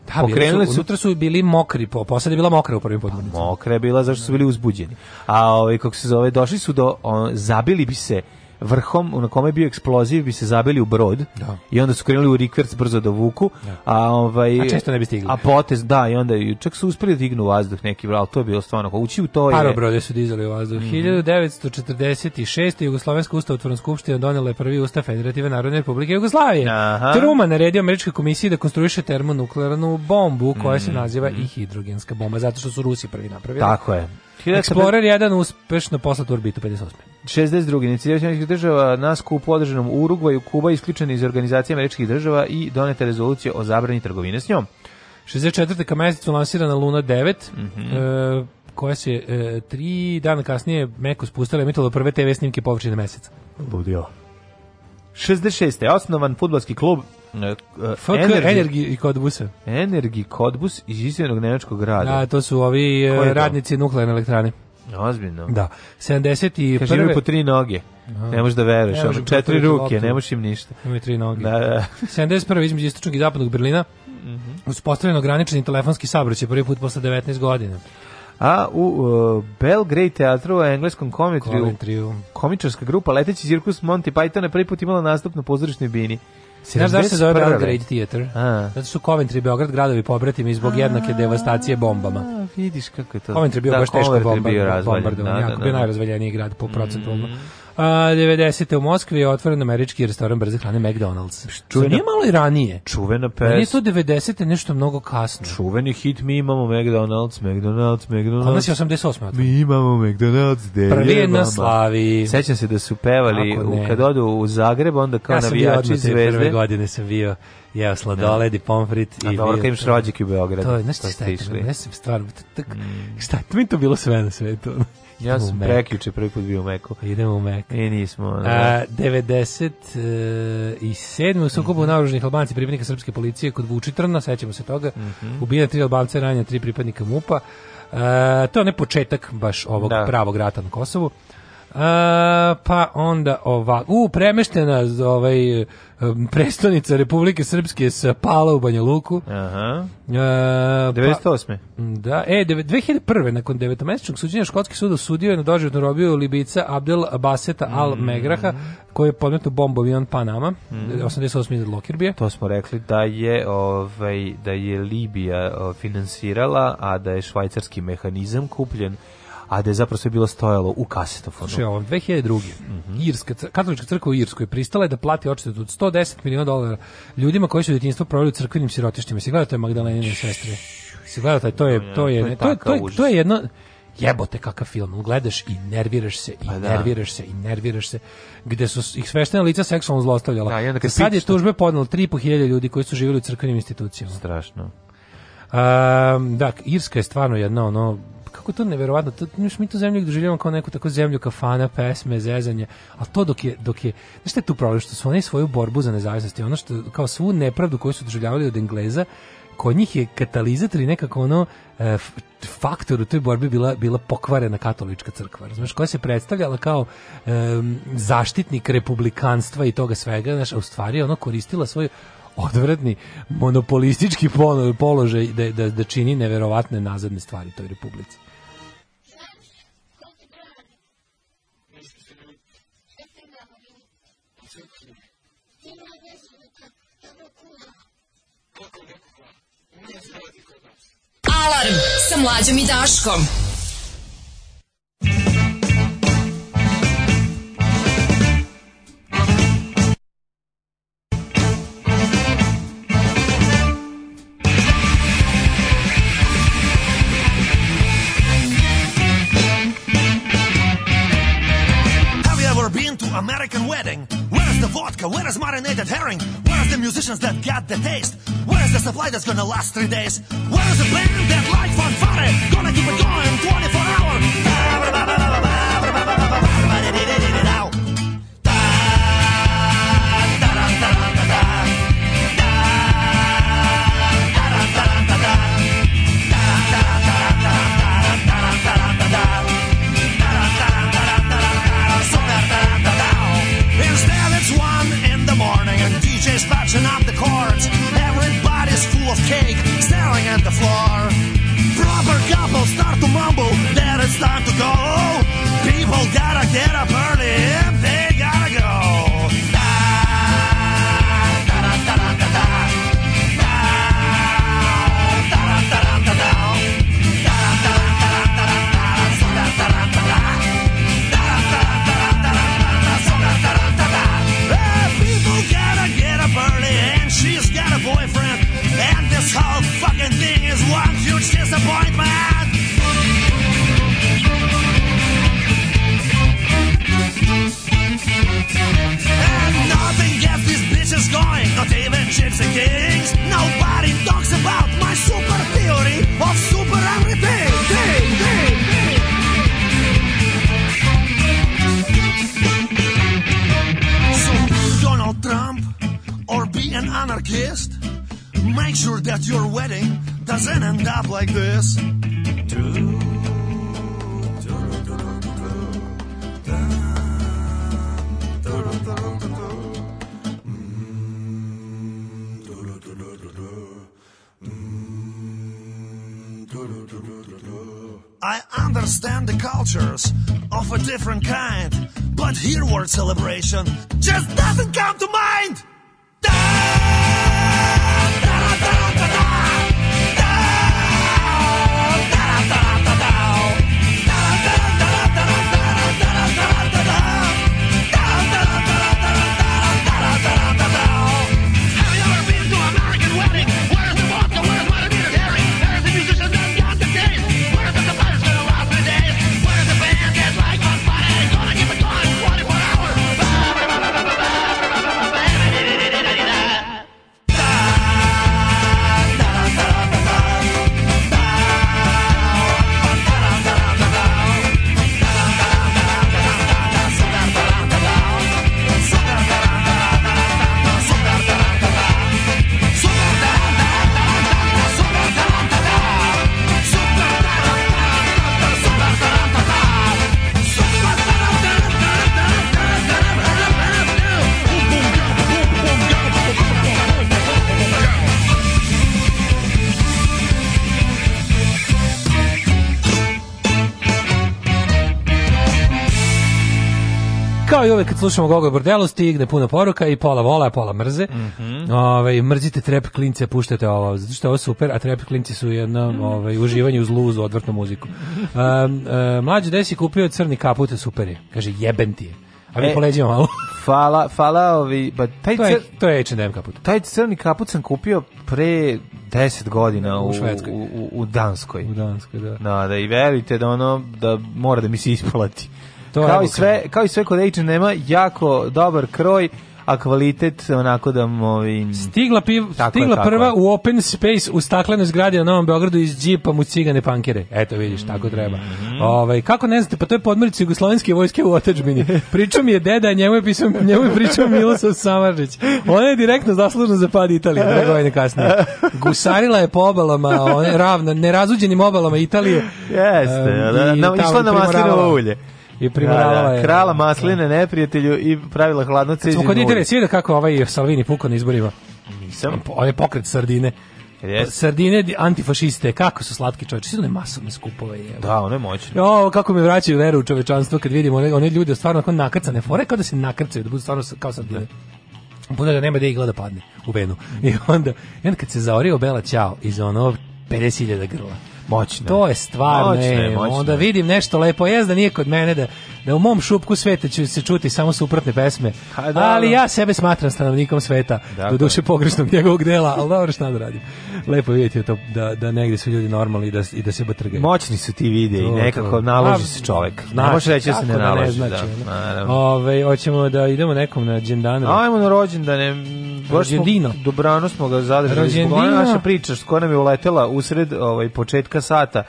Da, Pokrenuli su, unutra su bili mokri, po, posada je bila mokra u prvim podmornicama. Mokra je bila, zašto su bili uzbuđeni. A, ovaj, kako se zove, došli su do, on, zabili bi se vrhom na kome je bio eksploziv bi se zabili u brod da. i onda su krenuli u rikverc brzo do da vuku da. a ovaj a često ne bi stigli a potez da i onda čak su uspeli da dignu vazduh neki vral to je bilo stvarno ući u to je parobrode su dizali u vazduh mm -hmm. 1946 jugoslovenska ustavotvorna skupština donela je prvi ustav federative narodne republike Jugoslavije Aha. Truman naredio američkoj komisiji da konstruiše termonuklearnu bombu koja mm -hmm. se mhm, naziva mhm. i hidrogenska bomba zato što su Rusi prvi napravili tako je Explorer 1 uspešno poslat u orbitu 58. 62. inicijativa američkih država na skupu održanom u Urugvaju, Kuba isključena iz organizacije američkih država i doneta rezolucija o zabrani trgovine s njom. 64. ka mesecu lansirana Luna 9, mm -hmm. e, koja se e, tri dana kasnije meko spustala i emitala prve TV snimke površine meseca. Ludio. 66. osnovan futbalski klub E, FK Energi, Energi i Kodbusa. Energi Kodbus iz istinog nemačkog grada. Da, to su ovi e, radnici nuklearne elektrane. Ozbiljno. Da. 71. Kaže, prve... po tri noge. Aha. Da. Ne možeš da veruješ, ono četiri, četiri ruke, ne možeš im ništa. Imaju tri noge. Da, da. 71. između istočnog i zapadnog Berlina mm -hmm. uspostavljeno ograničeni telefonski saobraćaj prvi put posle 19 godina. A u uh, Belgrade teatru u engleskom komitriju, komičarska grupa Leteći cirkus Monty Python je prvi put imala nastup na pozorišnoj bini. Znaš zašto se zove Belgrade Theater? A. Zato su Coventry i Beograd gradovi pobratimi zbog jednake devastacije bombama. A, vidiš kako je to. Coventry bio da, baš teško bombardovan. Bio, bombardovan. Da, da, jako da, bio da. najrazvaljeniji grad po procentualno. Mm. A, 90. u Moskvi je otvoren američki restoran brze hrane McDonald's. Čuvena, to nije malo i ranije. Čuvena pesma. Nije to 90. nešto mnogo kasno. Čuveni hit mi imamo McDonald's, McDonald's, McDonald's. Kod nas je 88. Mi imamo McDonald's, de Prvi je na slavi. Sećam se da su pevali u, kad odu u Zagreb, onda kao ja navijači zvezde. Ja sam bio prve godine sam bio jeo sladoled da. i pomfrit. A i dobro, kad imaš rođak u Beogradu. To je, znaš pa šta je, ne sam stvarno, tak, mm. šta, mi to bilo sve na svetu. Ja sam prekjuče prvi put bio u Meku. Idemo u Mek. I nismo. No. A, 7. Da. E, u sukobu mm -hmm. naoružnih Albanci pripadnika srpske policije kod Vučitrna, sećamo se toga, mm -hmm. ubijena tri Albanca, ranja tri pripadnika MUPA. Uh, e, to je ne početak baš ovog da. pravog rata na Kosovu. A, pa onda ova, u, premeštena ovaj, prestonica Republike Srpske sa Pala u Banja Luku. Aha. A, 98. Pa, da, e, 2001. nakon 9-mesečnog suđenja Škotski sud osudio je na doživotnu robiju Libica Abdel Baseta mm. Al Megraha, koji je podmetno bombu avion Panama, mm. 88. Lokirbije. To smo rekli da je, ovaj, da je Libija finansirala, a da je švajcarski mehanizam kupljen a da je zapravo sve bilo stojalo u kasetofonu. Slušaj, ovo, 2002. Mm -hmm. Irska, katolička crkva u Irskoj pristala je da plati odštetu od 110 miliona dolara ljudima koji su djetinjstvo proveli u crkvenim sirotištima. Si gledao to je Magdalenine sestre? Si gledao taj, to je, to je, to je, to je, to je jedno, jebote kakav film, gledaš i nerviraš se, i pa da. nerviraš se, i nerviraš se, gde su ih sveštena lica seksualno zlostavljala. Da, ja sad je tužbe podnalo 3.500 ljudi koji su živjeli u crkvenim institucijama. Strašno. Um, da, Irska je stvarno jedna ono kako to neverovatno. To, mi tu zemlju doživljavamo kao neku tako zemlju kafana, pesme, zezanje. A to dok je, dok je, znači šta tu problem, što su oni svoju borbu za nezavisnost i ono što, kao svu nepravdu koju su doživljavali od Engleza, kod njih je katalizator i nekako ono e, faktor u toj borbi bila bila pokvarena katolička crkva. Razumeš, koja se predstavljala kao e, zaštitnik republikanstva i toga svega, znaš, a u stvari ono koristila svoj odvratni monopolistički položaj da, da, da čini neverovatne nazadne stvari toj republici. Alarm sa mlađom i Daškom. American wedding vodka? Where is marinated herring? Where is the musicians that got the taste? Where is the supply that's gonna last three days? Where is the band that lights fanfare? Gonna keep it going 24 slušamo Gogoj Bordelu, stigne puno poruka i pola vola, pola mrze. Mm -hmm. Ove, ovaj, mrzite trep klince, puštate ovo, zato što je ovo super, a trep klinci su jedno mhm. ovaj, uživanje uz luzu, odvrtnu muziku. Um, um, mlađi desi kupio crni kaput, super je. Kaže, jeben ti je. A mi e, poleđimo malo. Fala, fala ovi, ba, taj to je, to je H&M kaput. Taj crni kaput sam kupio pre 10 godina u, u Švedskoj. U, u, u Danskoj. U Danskoj, da. Da, da, i verujte da ono, da mora da mi se isplati. To kao, i sve, kao i sve kod hm nema jako dobar kroj, a kvalitet onako da movi... Ovaj, stigla, piv, stigla je, prva u open space u staklenoj zgradi na Novom Beogradu iz džipa mu cigane pankere. Eto vidiš, tako treba. Mm -hmm. Ove, ovaj, kako ne znate, pa to je podmornica jugoslovenske vojske u otečbini. Pričao mi je deda, a njemu je, pisao, njemu je pričao Milosav Samarđić. Ona je direktno zaslužna za pad Italije, dve godine kasnije. Gusarila je po obalama, on, ravno, nerazuđenim obalama Italije. Jeste, um, da, da, išla na maslinovo ulje. I primorala da, da. da, krala masline neprijatelju i pravila hladno ceđe. Smo kod da kako ovaj Salvini pukao na izborima. Nisam. Pa, on je pokret sardine. Yes. Sardine antifašiste, kako su slatki čovječi, silne masovne skupove. Je. Da, ono je moćno. Jo, kako mi vraćaju veru u čovečanstvo kad vidimo one, one ljude stvarno kao nakrcane fore, kao da se nakrcaju, da budu stvarno kao sardine. Da. Bude da nema gde igla da padne u venu. I onda, i onda kad se zaorio Bela Ćao iz ono 50.000 grla Moćne. To je stvarno, moćne, moćne. onda vidim nešto lepo, jes da nije kod mene da da u mom šupku sveta će se čuti samo suprotne pesme. Ha, da, ali da. ja sebe smatram stanovnikom sveta, dakle. do duše pogrešnog njegovog dela, ali dobro šta da radim. Lepo vidjeti da to da, da negdje su ljudi normalni i da, i da se batrgaju. Moćni su ti vide i nekako naloži se čovek. Znači, ne može reći da se ne naloži. Da ne znači, da. Ove, ovaj, hoćemo da idemo nekom na džendanu. Ajmo na rođendane. Rođendino. Dobrano smo ga zadržali. Rođendino. Naša priča, skoro nam je uletela usred ovaj, početka sata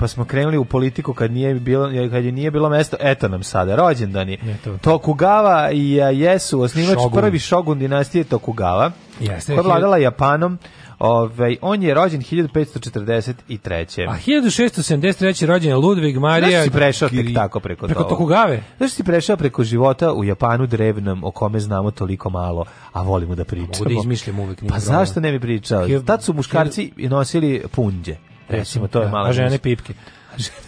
pa smo krenuli u politiku kad nije bilo kad je nije bilo mesto eto nam sada rođendani to. Tokugawa i jesu osnivač šogun. prvi šogun dinastije Tokugawa Jeste, koja vladala Japanom ovaj on je rođen 1543. A 1673. rođen Ludvig Marija... Znaš da si prešao tek tako preko, preko Tokugave? Znaš da si prešao preko života u Japanu drevnom, o kome znamo toliko malo, a volimo da, da pričamo. Mogu izmišljem uvek. Pa zašto ne bi pričao? Tad su muškarci nosili punđe. Recimo, to je da, mala. A žene pipke.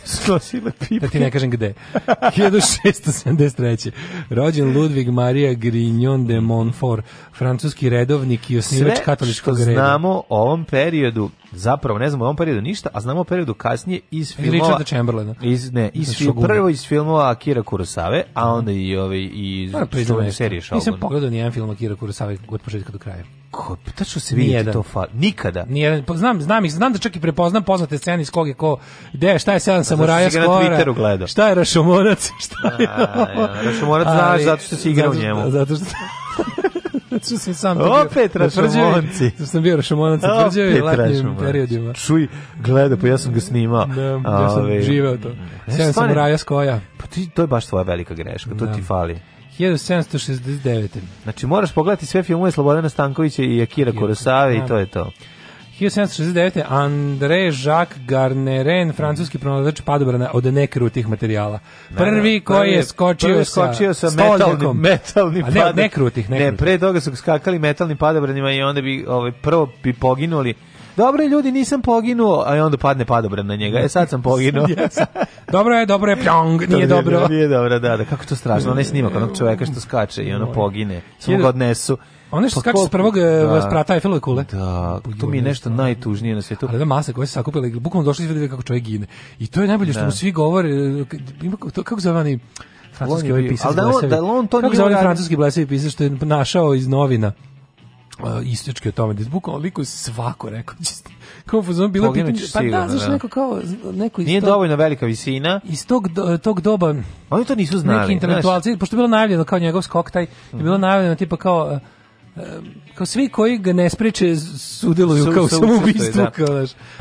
Snosile pipke. Da ti ne kažem gde. 1673. Rođen Ludvig Marija Grignon de Montfort, francuski redovnik i osnivač katoličkog reda. Sve znamo o ovom periodu, zapravo ne znamo o ovom periodu ništa, a znamo o periodu kasnije iz filmova... Richarda Chamberlaina. Iz, ne, iz, iz fil, prvo iz filmova Akira Kurosave, a onda i, ove, ovaj, i iz serije Shogun. Nisam pogledao nijedan film Akira Kurosave od početka do kraja ko, tačno se vidi to fa, nikada. Nije, pa znam, znam ih, znam da čak i prepoznam poznate scene iz kog je ko, gde, šta je sedam samuraja skora, šta je Rašomorac, [laughs] šta je... ja, da, da, da, rašomorac znaš zato što si igrao u njemu. Zato što... Ču [laughs] sam sam Opet rašomonci. Zato sam bio rašomonac u tvrđavi u letnjim periodima. Čuj, gleda, pa ja sam ga snimao. Da, ja sam živeo to. E, sedam samuraja skoja. Pa ti, to je baš tvoja velika greška, to ti fali. 1769. Znači moraš pogledati sve filmove Slobodana Stankovića i Akira Kurosave i to je to. 1769. André Jacques Garneren, francuski pronalazač padobrana od nekrutih materijala. Prvi koji je skočio, prvi skočio sa, sa metalnim, metalnim padobranom. Ne, nekrutih, nekrutih. Ne, pre toga su skakali metalnim padobranima i onda bi ovaj, prvo bi poginuli, dobro ljudi, nisam poginuo, a onda padne padobran na njega. E sad sam poginuo. [laughs] dobro je, dobro je, pljong, nije dobro. Nije dobro, da, da, kako to strašno. Onaj snimak onog čoveka što skače i ono pogine. Samo ga odnesu. One što pa skače s prvog e, da, sprata Eiffelove kule. Da, to mi je nešto najtužnije na svijetu. Ali da masa koja se sakupila, bukvalno došli i da kako čovjek gine. I to je najbolje što da. mu svi govore, e, ima, to, kako zove oni francuski ovaj pisac da on, da on to Kako zove francuski blesavi pisac što je našao iz novina? ističke o tome, da izbukao liko svako rekao [laughs] kao fuzon bilo pitanje, pa da, sigurno, da, znaš, neko kao, neko isto Nije tog, dovoljno velika visina. Iz tog, tog doba... Oni to nisu znali. Neki intelektualci, znaš. pošto je bilo najavljeno kao njegov skok taj, je bilo mhm. najavljeno tipa kao Ehm, kao svi koji ga ne spreče sudeluju Su, kao samoubistvu, da. kao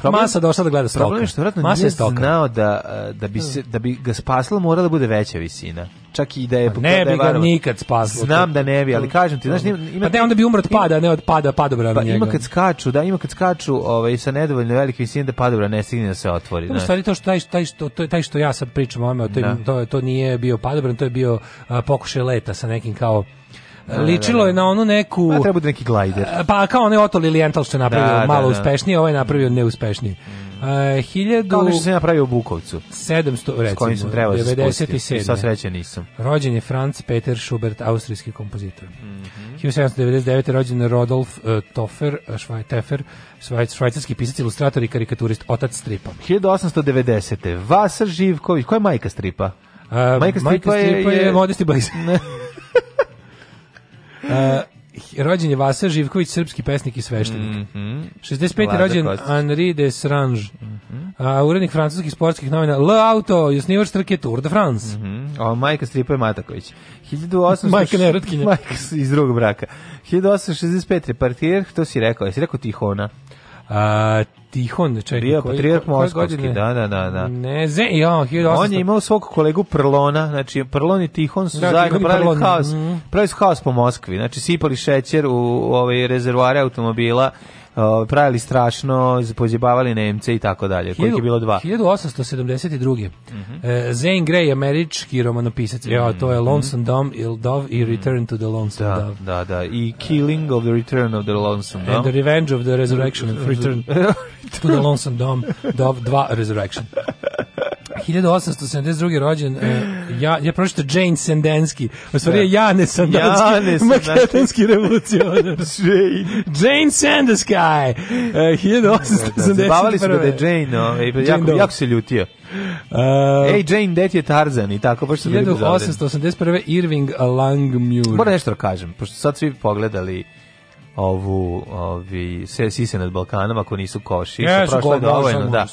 problem, Masa došla da gleda stoka. Problem je što vratno Masa nije stoka. znao da, e, da, bi da. se, da bi ga spasilo mora da bude veća visina. Čak i pa da je... Pa ne bi ga varovan. nikad spasilo. Znam da ne bi, ali kažem ti, znaš, ima... pa ne, onda bi umro od pada, ne od pada, padobra pa, njega. Ima kad skaču, da, ima kad skaču ovaj, sa nedovoljno velike visine da padobra ne stigne da se otvori. Ima pa stvari to što, taj, taj, što, taj što ja sad pričam o ome, da. to, to, to nije bio padobran, to je bio a, pokušaj leta sa nekim kao E, ličilo je na onu neku... Pa treba da neki glajder. E, pa kao onaj Otto Lilienthal što je napravio da, da malo da, da. uspešnije, ovaj je napravio mm. neuspešnije. Mm. Uh, 1000... Kao nešto sam napravio u Bukovcu. 700, recimo. S kojim sam trebao se spustiti. sreće nisam. Rođen je Franz Peter Schubert, austrijski kompozitor. Mm -hmm. 1799. rođen je Rodolf uh, Toffer, Schweitefer, švajcarski pisac, ilustrator i karikaturist, otac stripa. 1890. Vasa Živković, koja je majka stripa? Uh, majka stripa, majka stripa je, je, je Modesti Bajs. [laughs] Uh, rođen je Vasa Živković, srpski pesnik i sveštenik. Mm -hmm. 65. Lada rođen Kostić. Henri de Strange, mm -hmm. uh, urednik francuskih sportskih novina L Auto i osnivač trke Tour de France. Mm -hmm. O, majka Stripoje Mataković. 1800... majka nerotkinja. [laughs] Majka iz drugog braka. 1865. Partijer, to si rekao? Jesi rekao Tihona? Uh, Tihon, čekaj, Bio koji, patrijarh moskovski, da, da, da, da. Ne, ze, ja, 1800... On je imao svog kolegu Prlona, znači Prlon i Tihon su da, zajedno pravili Prlon. haos, mm. pravili su haos po Moskvi, znači sipali šećer u, u ovaj rezervoare automobila uh, pravili strašno, pozjebavali Nemce i tako dalje, Koliko je bilo dva. 1872. Mm -hmm. uh, Zane Grey, američki romanopisac, mm -hmm. ja, to je mhm. Lonesome mm -hmm. Dove i mhm. Return to the Lonesome da, Dove. Da, da, i Killing of the Return of the Lonesome Dove. And the Revenge of the Resurrection and [laughs] Return to the Lonesome Dome, Dove 2 Resurrection. [laughs] 1872. rođen e, ja ja pročito Jane Sandanski. U stvari da. je Jane Sandanski, e, pa Jane makedonski revolucionar. Jane. Jane Sandanski. Uh, 1871. Da, smo da je Jane, ovaj, no, jako, Doe. jako se ljutio. Uh, Ej, Jane, det je Tarzan i tako, baš sam 1881. Irving Langmuir. Moram nešto da kažem, pošto sad svi pogledali ovu ovi se sise nad Balkanom ako nisu koši. Ne, ja, prošlo je dovoljno, da.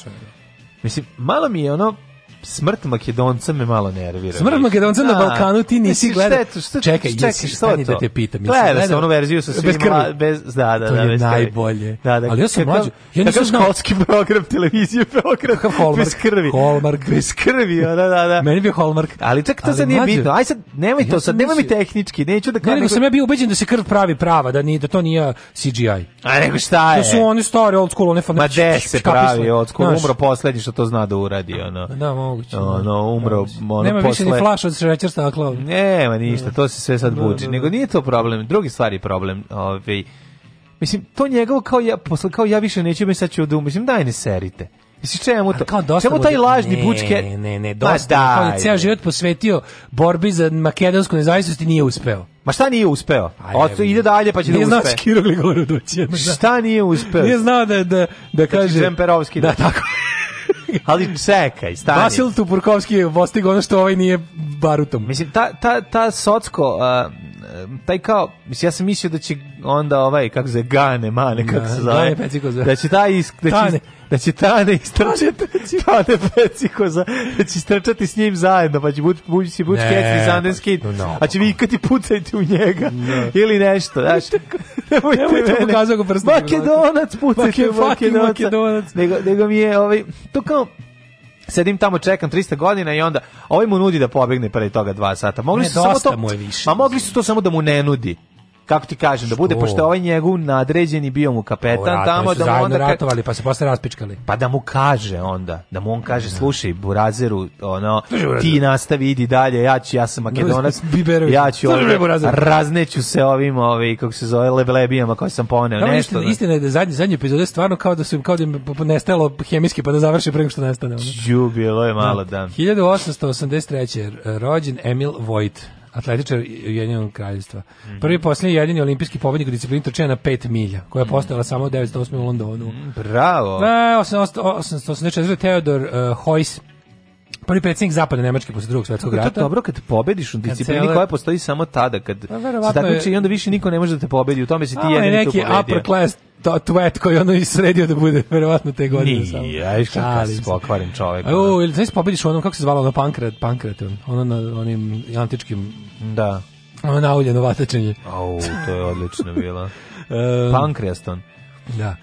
Mislim, malo mi je ono smrt Makedonca me malo nervira. Smrt Makedonca na da. Balkanu ti nisi gleda. čekaj, čekaj, jesi, ti da te pitam. Gleda se onu verziju sa svima, bez, krvi. bez da, da, to da, je bez najbolje. Da, da, Ali ja sam kakav, mlađi. Ja nisam znao školski program televizije Beograd. Bez krvi. Hallmark. Bez krvi, da, da, da. Meni bi Hallmark. Ali čak to sad nije bitno. Aj sad, nemoj to sad, nemoj mi tehnički, neću da kažem. Ne, sam ja bio ubeđen da se krv pravi prava, da ni da to nije CGI. A nego šta da je? To su oni stari old school, one fanatični. Ma se pravi old school, umro poslednji što to zna da uradi, ono. Da, moguće. Ono, da. umro, ono, Nema posle... više ni flaša od šećer stakla. Nema ništa, to se sve sad da, buči. Da, nego nije to problem, drugi stvari problem. Ovaj, mislim, to njegovo kao ja, posle, kao ja više neću, mi sad ću da Mislim, daj ne serite. Mislim, čemu to? Kao dosta čemu taj lažni ne, bučke? Ne, ne, ne, dosta. Ma, daj, kao je ceo život posvetio borbi za makedonsku nezavisnost i nije uspeo. Ma šta nije uspeo? Oto ide dalje pa će nije da uspe. Nije znao Skirogli govoru doći. Šta nije uspeo? Nije znao da, da, da, da kaže... Znači, da, tako ali čekaj, stani. Vasil Tupurkovski je postigo ono što ovaj nije barutom. Mislim, ta, ta, ta socko... Uh, taj kao, mislim, ja sam mislio da će onda ovaj, kako se Gane, mane, kako da, se zove, da će taj, is, da će, tane. da će Tane istrčati, Tane Pecikoza, da će istrčati s njim zajedno, pa će bući buć, buć, buć kecni Sandenskid, no, a će vi ikati pucajte u njega, ili nešto, znaš, nemojte, nemojte mene, pokazao go prstom, makedonac, pucajte u makedonac, nego, nego mi je, ovaj, to kao, sedim tamo čekam 300 godina i onda ovaj mu nudi da pobegne pre toga dva sata. Mogli ne, su samo to, mu više. A mogli su to samo da mu ne nudi kako ti kažem, što? da bude pošto ovaj njegov nadređeni bio mu kapetan tamo da mu onda ratovali pa se posle raspičkali. Pa da mu kaže onda, da mu on kaže da. slušaj Burazeru, ono ti nastavi idi dalje, ja ću ja sam Makedonac, [laughs] ja ću ovaj, razneću se ovim, ovaj kako se zove leblebijama koje sam poneo, nešto. Istina, da. istina je da zadnji zadnji epizode stvarno kao da su im kao da im nestalo hemijski pa da završi pre nego što nestane. Ju, bilo je malo da. 1883. Da. rođen Emil Voigt atletičar Ujedinjenog kraljevstva. Mm -hmm. Prvi posljednji jedini olimpijski pobednik u disciplini trčanja na 5 milja, koja je postala samo u 908. u Londonu. Bravo. Da, 884. Teodor uh, Hojs prvi predsjednik zapadne Nemačke posle drugog svetskog rata. To je dobro kad pobediš u disciplini koja postoji samo tada kad pa, se takmiči i onda više niko ne može da te pobedi. U tome se ti jedini neki tu neki upper class to tvet koji ono isredio da bude verovatno te godine samo. Nije, ja išao kad se pokvarim čovek. O, ili znaš da pobediš onom kako se zvalo ono pankret, pankraton, ono na onim antičkim da. Ono nauljeno vatačenje. Au, to je odlično bila. [laughs] Pankreston. Da.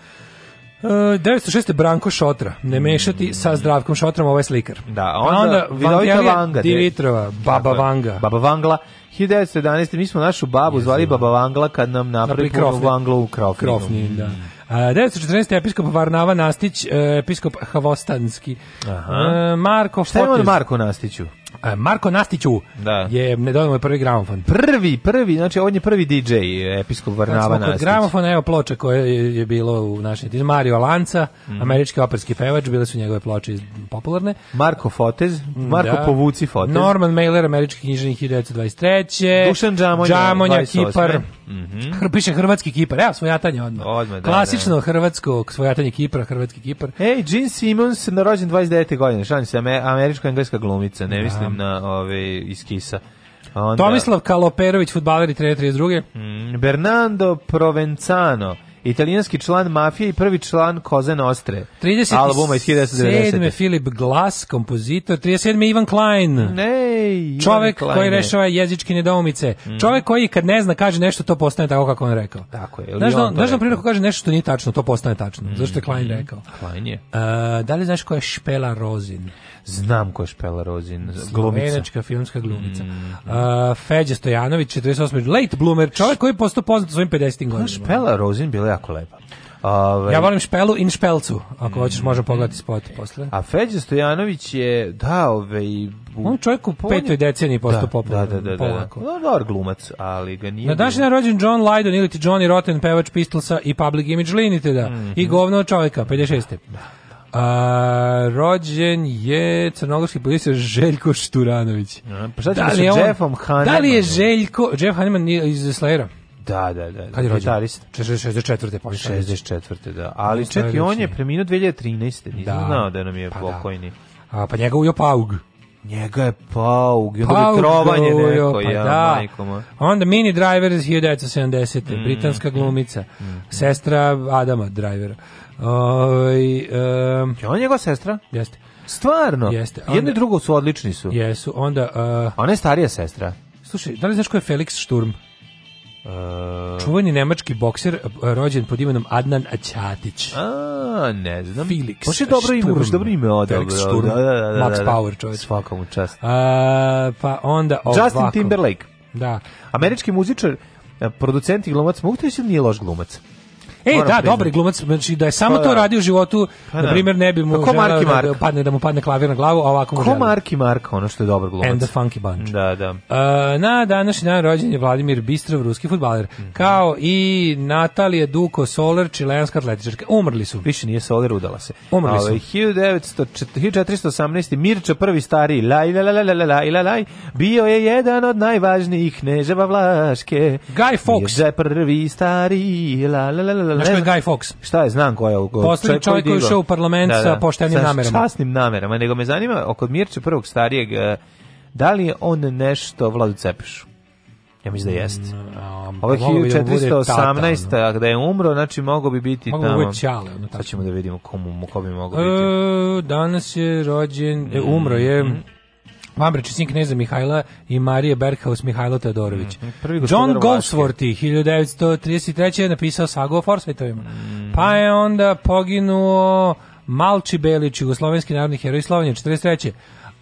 906. E, Branko Šotra. Ne mešati sa mm. Zdravkom Šotrom, ovaj slikar. Da, onda, pa onda Vidovita Vanga. Dimitrova, Baba je, Vanga. Baba Vangla. 1911. Mi smo našu babu zvali Baba Vangla kad nam napravi punu Vanglu u Krofninu. Krofnin, mm. da. A, 914. episkop Varnava Nastić, e, episkop Havostanski. Aha. E, Marko Šta Šta je on Marko Nastiću? E, Marko Nastiću da. je nedavno moj prvi gramofon. Prvi, prvi, znači on je prvi DJ e, episkop da, Varnava znači, Nastić. Gramofon, evo ploča koja je, bilo u našem tizu. Mario Lanca, mm. američki operski pevač, bile su njegove ploče popularne. Marko Fotez, mm, Marko da. Povuci Fotez. Norman Mailer, američki knjižnik 1923. Dušan Džamonja, Džamonja Kipar. Mm -hmm. Piše hrvatski Kipar, evo svojatanje odmah. odmah da, da. Klasično da, da. hrvatsko svojatanje Kipra, hrvatski Kipar. Ej, Gene Simmons, narođen 29. godine, šalim se, američka-engleska glumica, ne da. mislim mislim na ove iz Kisa. Onda, Tomislav Kaloperović, futbaler i trener 32. Mm, Bernardo Provenzano, italijanski član mafije i prvi član Koze Nostre. 37. albuma iz 1990. Filip Glass, kompozitor. 37. Ivan Klein. Ne, Ivan Čovek Klein, koji rešava jezičke nedoumice. Mm. Čovek koji kad ne zna kaže nešto, to postane tako kako on rekao. Tako je. Znaš, da on znaš da na primjer kaže nešto što nije tačno, to postane tačno. Mm. Zašto je Klein mm, rekao? Klein je. Uh, da li znaš ko je Špela Rozin? Znam ko je Špela Rozin, glumica. filmska glumica. Mm. Uh, Feđa Stojanović, 48. Late bloomer, čovjek koji je postao poznat u svojim 50. godinama. Špela Rozin bila jako lepa. Ove, ovaj, ja volim špelu in špelcu, ako mm. hoćeš možemo pogledati spot posle. A Feđa Stojanović je, da, ove, ovaj, u... On čovjek u petoj deceniji postao da, da, popularno. Da, da, da, da. dobar glumac, ali ga nije... Na današnji dan rođen John Lydon ili ti Johnny Rotten, pevač Pistolsa i Public Image Liniteda mm -hmm. i govno čovjeka, 56. Da. A, rođen je crnogorski političar Željko Šturanović. A, pa šta da li je on, Jeffom Hanemanom? Da li je Željko, Jeff Haneman iz Slayera? Da, da, da. Kad je rođen? 64. Pa 64. da. Ali no, da, čekaj, on je preminuo 2013. Nisam da. znao da nam je pa da. pokojni. Da. A, pa njega ujo Paug. Njega je Paug. Onda bi trovanje neko, pa ja, da. majkoma. Onda Mini Driver iz 1970. Mm, Britanska mm, glumica. Mm, mm. Sestra Adama Drivera. Oj, um, je on njegova sestra? Jeste. Stvarno? Jeste. Onda, Jedno su odlični su. Jesu, onda... Uh, Ona je starija sestra. Slušaj, da li znaš ko je Felix Sturm? Uh, Čuveni nemački bokser rođen pod imenom Adnan Aćatić. A, ne znam. Felix. Baš je dobro ime, baš dobro ime odabro. Felix Sturm, da, da, da, da, Max Power čovjek. Svaka mu čast. Uh, pa onda ovako. Justin Timberlake. Da. Američki muzičar, producent i glumac. Mogu to je nije loš glumac? E, da, dobar glumac, znači da je samo pa, to da. radio u životu, pa, da. na primjer ne bi mu pa, žena, Marki da, da padne da mu padne klavir na glavu, a ovako mu Ko Marki Marka, ono što je dobar glumac. And the Funky Bunch. Da, da. Uh, na današnji dan rođen je Vladimir Bistrov, ruski futbaler, mm -hmm. kao i Natalija Duko Soler, čilenska atletičarka. Umrli su. Više nije Soler, udala se. Umrli su. 1418. Ovaj, Mirča prvi stariji, laj, laj, laj, laj, laj, laj, laj, bio je jedan od najvažnijih kneževa Vlaške. Guy Fawkes. Mirča prvi stariji, la, la, la, la, ne znam. Guy Fox? Šta je, znam ko je. Poslednji čovjek koji je ušao u parlament da, da. sa poštenim sa namerama. Sa časnim namerama, nego me zanima oko Mirče prvog starijeg, e, da li je on nešto Vladu Cepešu? Ja mislim da jeste. Um, mm, Ovo je 1418, da a kada je umro, znači mogao bi biti mogao tamo. Mogao da bi čale. Ono Sad ćemo da vidimo komu, ko bi mogao e, biti. E, danas je rođen, e, umro je... Mm -hmm. Mamreč sin kneza Mihajla i Marije Berghaus Mihajlo Teodorović. Mm, mm John Goldsworthy 1933 je napisao sagu o Forsvetovima. Mm. Pa je onda poginuo Malči Belić, jugoslovenski narodni heroj Slovenije 43.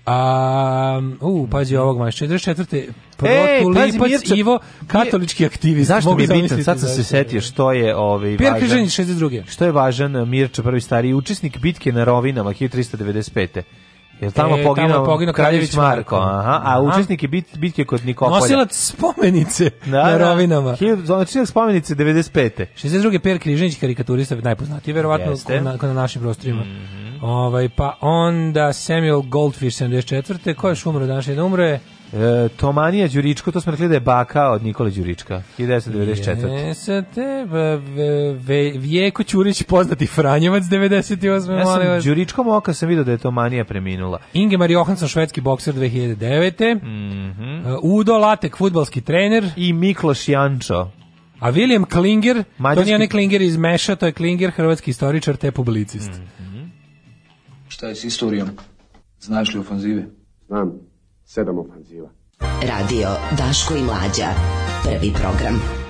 A, u, pazi ovog maja, 44. Protulipac e, Ivo, katolički aktivist. Zašto mi je bitan? Sad sam se setio što je ovaj, Pijer važan. 62. Što je važan Mirča, prvi stari učesnik bitke na Rovinama 1395. Jel tamo e, poginuo tamo pogino Kraljević Marko, aha, a učesnik je bit, bitke kod Nikopolja. Nosilac spomenice da, da. na rovinama. Da, nosilac spomenice 95. 62. Per Križanić, karikaturista, najpoznatiji, verovatno, kod na, kod na našim prostorima. Mm -hmm. ovaj, pa onda Samuel Goldfish, 74. Ko je umro danas? Jedan umro je... E, Tomanija Đuričko, to smo rekli da je baka od Nikole Đurička, 1994. Je, sa Vijeko Ćurić, poznati Franjevac, 98. Ja sam vas. Đuričkom oka sam vidio da je Tomanija preminula. Ingemar Johansson, švedski bokser 2009. Mm -hmm. Udo Latek, futbalski trener. I Mikloš Jančo. A William Klinger, Mađarski... to nije onaj Klinger iz Meša, to je Klinger, hrvatski istoričar te publicist. Mm -hmm. Šta je s istorijom? Znaš li ofanzive? Znam sedam ofanziva. Radio Daško i Mlađa. Prvi program.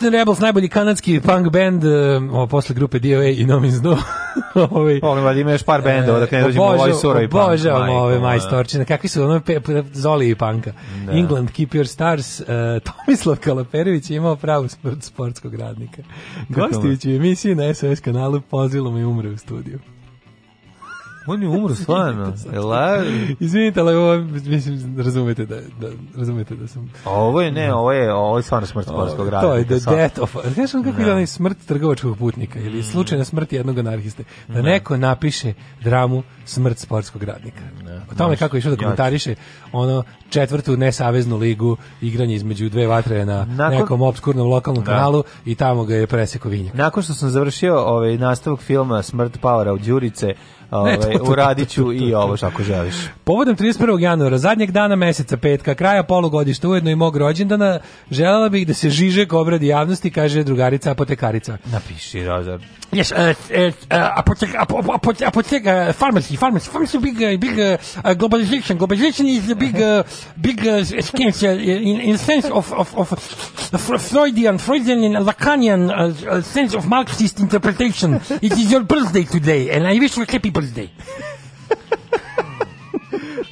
Mountain Rebels, najbolji kanadski punk band, eh, o, posle grupe DOA i No Means No. Ovi, Volim, ali ima još par bendova, eh, dok ne dođemo ovoj surovi punk. Obožavamo ove majstorčine, kakvi su ono pe, zoli i panka. Da. England, Keep Your Stars, uh, [laughs] Tomislav Kalaperović je imao pravu sportskog radnika. Gostijući u emisiji na SOS kanalu, pozilom i umre u studiju. On je umro stvarno. [laughs] Ela, izvinite, ali ovo mislim razumete da da razumete da sam. A ovo je ne, ovo je ovo je stvarno smrt sportskog rada. To je da sam... death of. Znaš on kako no. Da. je smrt trgovačkog putnika ili mm. slučajna smrt jednog anarhiste. Da no. Da. neko napiše dramu smrt sportskog radnika. No. O tome kako je išao da komentariše ono četvrtu nesaveznu ligu igranje između dve vatre na Nakon... nekom obskurnom lokalnom da. kanalu i tamo ga je presekao Nakon što sam završio ovaj nastavak filma Smrt Paura u Đurice, Ove, ovaj, [laughs] uradiću [laughs] i ovo što ako želiš. Povodom 31. januara, zadnjeg dana meseca, petka, kraja polugodišta, ujedno i mog rođendana, želela bih da se Žižek obradi javnosti, kaže drugarica apotekarica. Napiši, Rozar. Yes, uh, uh, uh apotek, apotek, apotek, uh, pharmacy, pharmacy, pharmacy big, uh, big uh, uh, globalization. Globalization is a big, uh, big uh, scheme in, in sense of, of, of Freudian, Freudian, and Lacanian uh, sense of Marxist interpretation. It is your birthday today, and I wish you happy birthday brzdej. [laughs]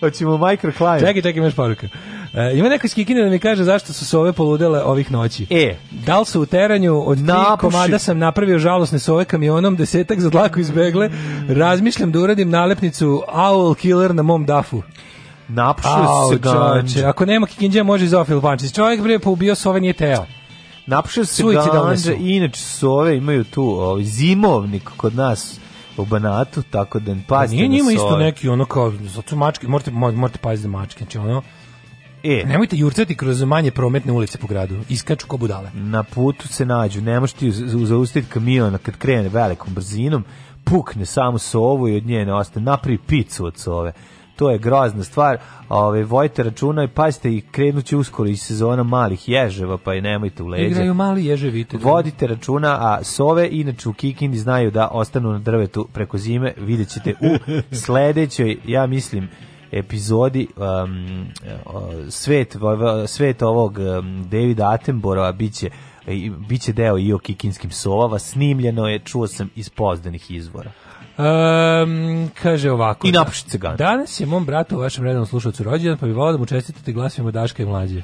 Hoćemo micro climb. Čekaj, čekaj, imaš poruka. E, ima neko iz Kikine da mi kaže zašto su ove poludele ovih noći. E. Da li su u teranju od tri komada sam napravio žalosne sove kamionom, desetak za dlaku izbegle, razmišljam da uradim nalepnicu Owl Killer na mom dafu. Napušio se ganđe. Ako nema Kikinđe, može i Zofil Pančić. Čovjek prije poubio sove, nije teo. Napušio se ganđe, inače sove imaju tu ovaj, zimovnik kod nas po Banatu, tako da pazite. Pa, nije njima isto neki ono kao zato mačke, morate morate paziti na mačke, znači ono E. Nemojte jurcati kroz manje prometne ulice po gradu. Iskaču ko budale. Na putu se nađu. Ne možeš ti zaustaviti kamion kad krene velikom brzinom. Pukne samu sovu i od nje ne ostane. Napravi picu od sove to je grozna stvar. Ove, vojte računa i pazite i krenuće uskoro i sezona malih ježeva, pa i nemojte u leđe. Igraju mali ježevi. Vodite računa, a sove inače u Kikindi znaju da ostanu na drvetu preko zime, vidjet ćete u [laughs] sledećoj, ja mislim, epizodi um, svet, svet ovog um, Davida Attenborova biće biće deo i o kikinskim sovama, snimljeno je, čuo sam iz pozdanih izvora. Um, kaže ovako. I napiši cigan. Danas je mom bratu u vašem redom slušalcu rođendan, pa bi volao da mu čestitite glasima Daška i mlađe.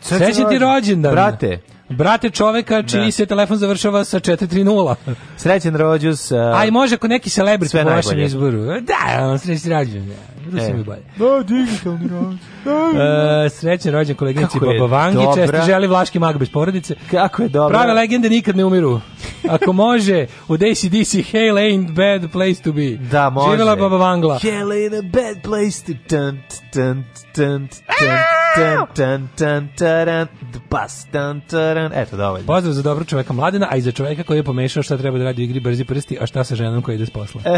Srećan ti rođendan. Brate, Brate čoveka čini da. se telefon završava sa 430. Srećen rođus. Uh, A može ako neki celebrity po vašem izboru. Da, on srećen rođen. Da, e. mi bolje. Da, digitalni rođen. uh, srećen rođen koleginici Baba Vangi. Česti želi Vlaški mag bez porodice. Kako je dobro. Prave legende nikad ne umiru. Ako može, u DC Hail ain't bad place to be. Da, može. Živjela Baba Vangla. Hail ain't a bad place to dun, dun, dun, dun, dun, dun, dun, dun, dun, dun, dun, dun, dun, dun, dun, dun, vremen, eto, dovoljno. Pozdrav za dobro čoveka Mladena, a i za čoveka koji je pomešao šta treba da radi u igri brzi prsti, a šta sa ženom koja ide s posla. [laughs]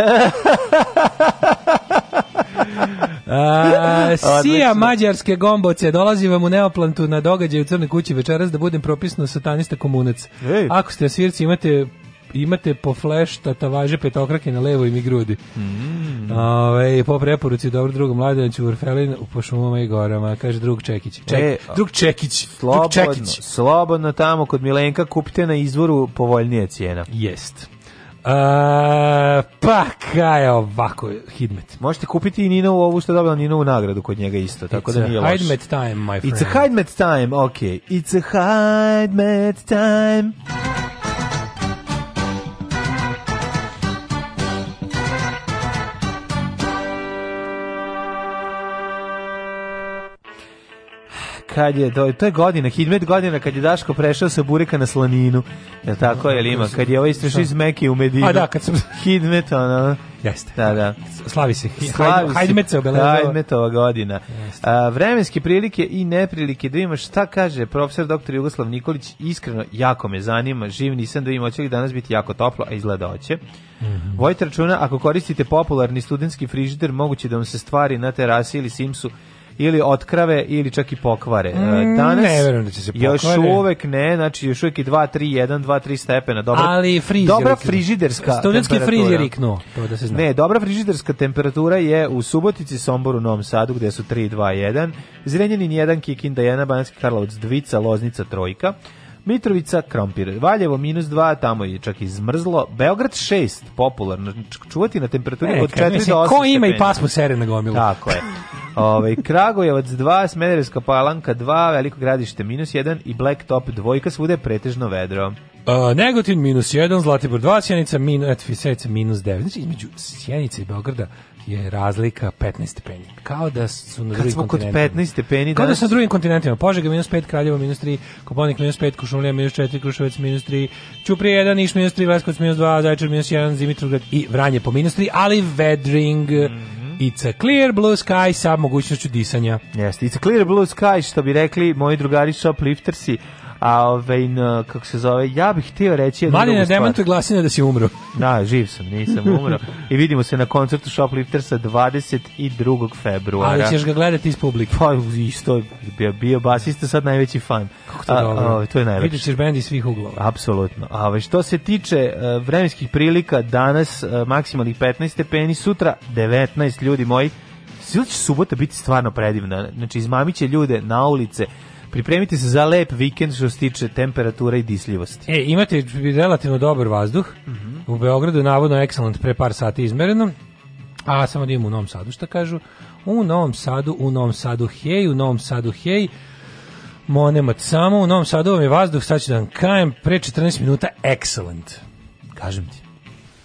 A, sija mađarske gomboce, dolazi vam u Neoplantu na događaj u Crnoj kući večeras da budem propisno satanista komunac. Ej. Ako ste svirci imate imate po flash tata važe petokrake na levoj mi grudi. Mm. Ove, po preporuci dobro drugom mladeniću Urfelin u pošumama i gorama, kaže drug Čekić. Ček, e, drug Čekić. Slobodno, drug Čekić. slobodno tamo kod Milenka kupite na izvoru povoljnije cijena. Jest. Uh, pa kaj je ovako Hidmet. Možete kupiti i Nino u ovu što je dobila Ninovu nagradu kod njega isto, tako da It's da nije loše. Hidmet time, my friend. It's a Hidmet time, ok. It's a Hidmet time. kad je do to je godina 1000 godina kad je Daško prešao sa Burika na slaninu. Je tako je ima kad je ovaj istrešio iz Mekije u Medinu. A da, kad sam 1000 ona. Jeste. Da, da. Slavi se. Slavi Hajdmet se obeležava. Hajdmetova godina. A, vremenske prilike i neprilike da imaš šta kaže profesor doktor Jugoslav Nikolić iskreno jako me zanima. Živ nisam da im hoće li danas biti jako toplo, a izgleda hoće. Mm -hmm. Vojte računa ako koristite popularni studentski frižider moguće da vam se stvari na terasi ili Simsu ili otkrave ili čak i pokvare. Mm, e, danas ne verujem da će se pokvare. Još uvek ne, znači još uvek i 2 3 1 2 3 stepena. Dobra. Ali frizer, dobra frižiderska. Studentski frizer ikno, to da se zna. Ne, dobra frižiderska temperatura je u Subotici, Somboru, Novom Sadu gde su 3 2 1. Zrenjanin 1, Kikinda 1, Banski Karlovac 2, Loznica trojka. 3 Mitrovica, Krompir, Valjevo minus 2, tamo je čak i zmrzlo. Beograd 6, popularno, čuvati na temperaturi e, od 4 do 8 Ko ima i pasmo sere na gomilu. Tako je. Ove, ovaj, Kragujevac 2, Smederevska palanka 2, Veliko gradište minus 1 i Blacktop dvojka svude pretežno vedro. Uh, Negotin minus 1, Zlatibor 2, Sjenica min, et, minus 9. Znači između Sjenice i Beograda je razlika 15 stepeni. Kao da su na Kad drugim smo kod 15 stepeni... Kao da su na drugim kontinentima. Požega minus 5, Kraljevo minus 3, Koponik minus 5, Kušumlija minus 4, Krušovec minus 3, Ćuprije 1, Niš minus 3, Leskovac minus 2, Zajčar minus 1, Dimitrovgrad i Vranje po minus 3, ali Vedring... Mm -hmm. It's a clear blue sky sa mogućnošću disanja. Jeste, it's a clear blue sky, što bi rekli moji drugari shopliftersi. A ovaj, kako se zove, ja bih htio reći jednu Mladine, demantuje glasine da si umro. Da, živ sam, nisam umro. I vidimo se na koncertu Shopliftersa 22. februara. Ali ćeš ga gledati iz publike. Pa, isto, bio, bio basista, sad najveći fan. Kako to je dobro. A, ovaj, a, to je najlepše. Vidjet ćeš bend iz svih uglova. Apsolutno. A ovaj, što se tiče uh, vremenskih prilika, danas uh, maksimalnih 15 stepeni, sutra 19 ljudi moji. Sila će subota biti stvarno predivna. Znači, izmamiće ljude na ulice, Pripremite se za lep vikend što se tiče temperatura i disljivosti. E, imate relativno dobar vazduh. Mm -hmm. U Beogradu je navodno excellent pre par sati izmereno. A samo da imamo u Novom Sadu šta kažu. U Novom Sadu, u Novom Sadu hej, u Novom Sadu hej. Monemat samo u Novom Sadu vam je vazduh, sad ću da vam kajem, pre 14 minuta excellent. Kažem ti.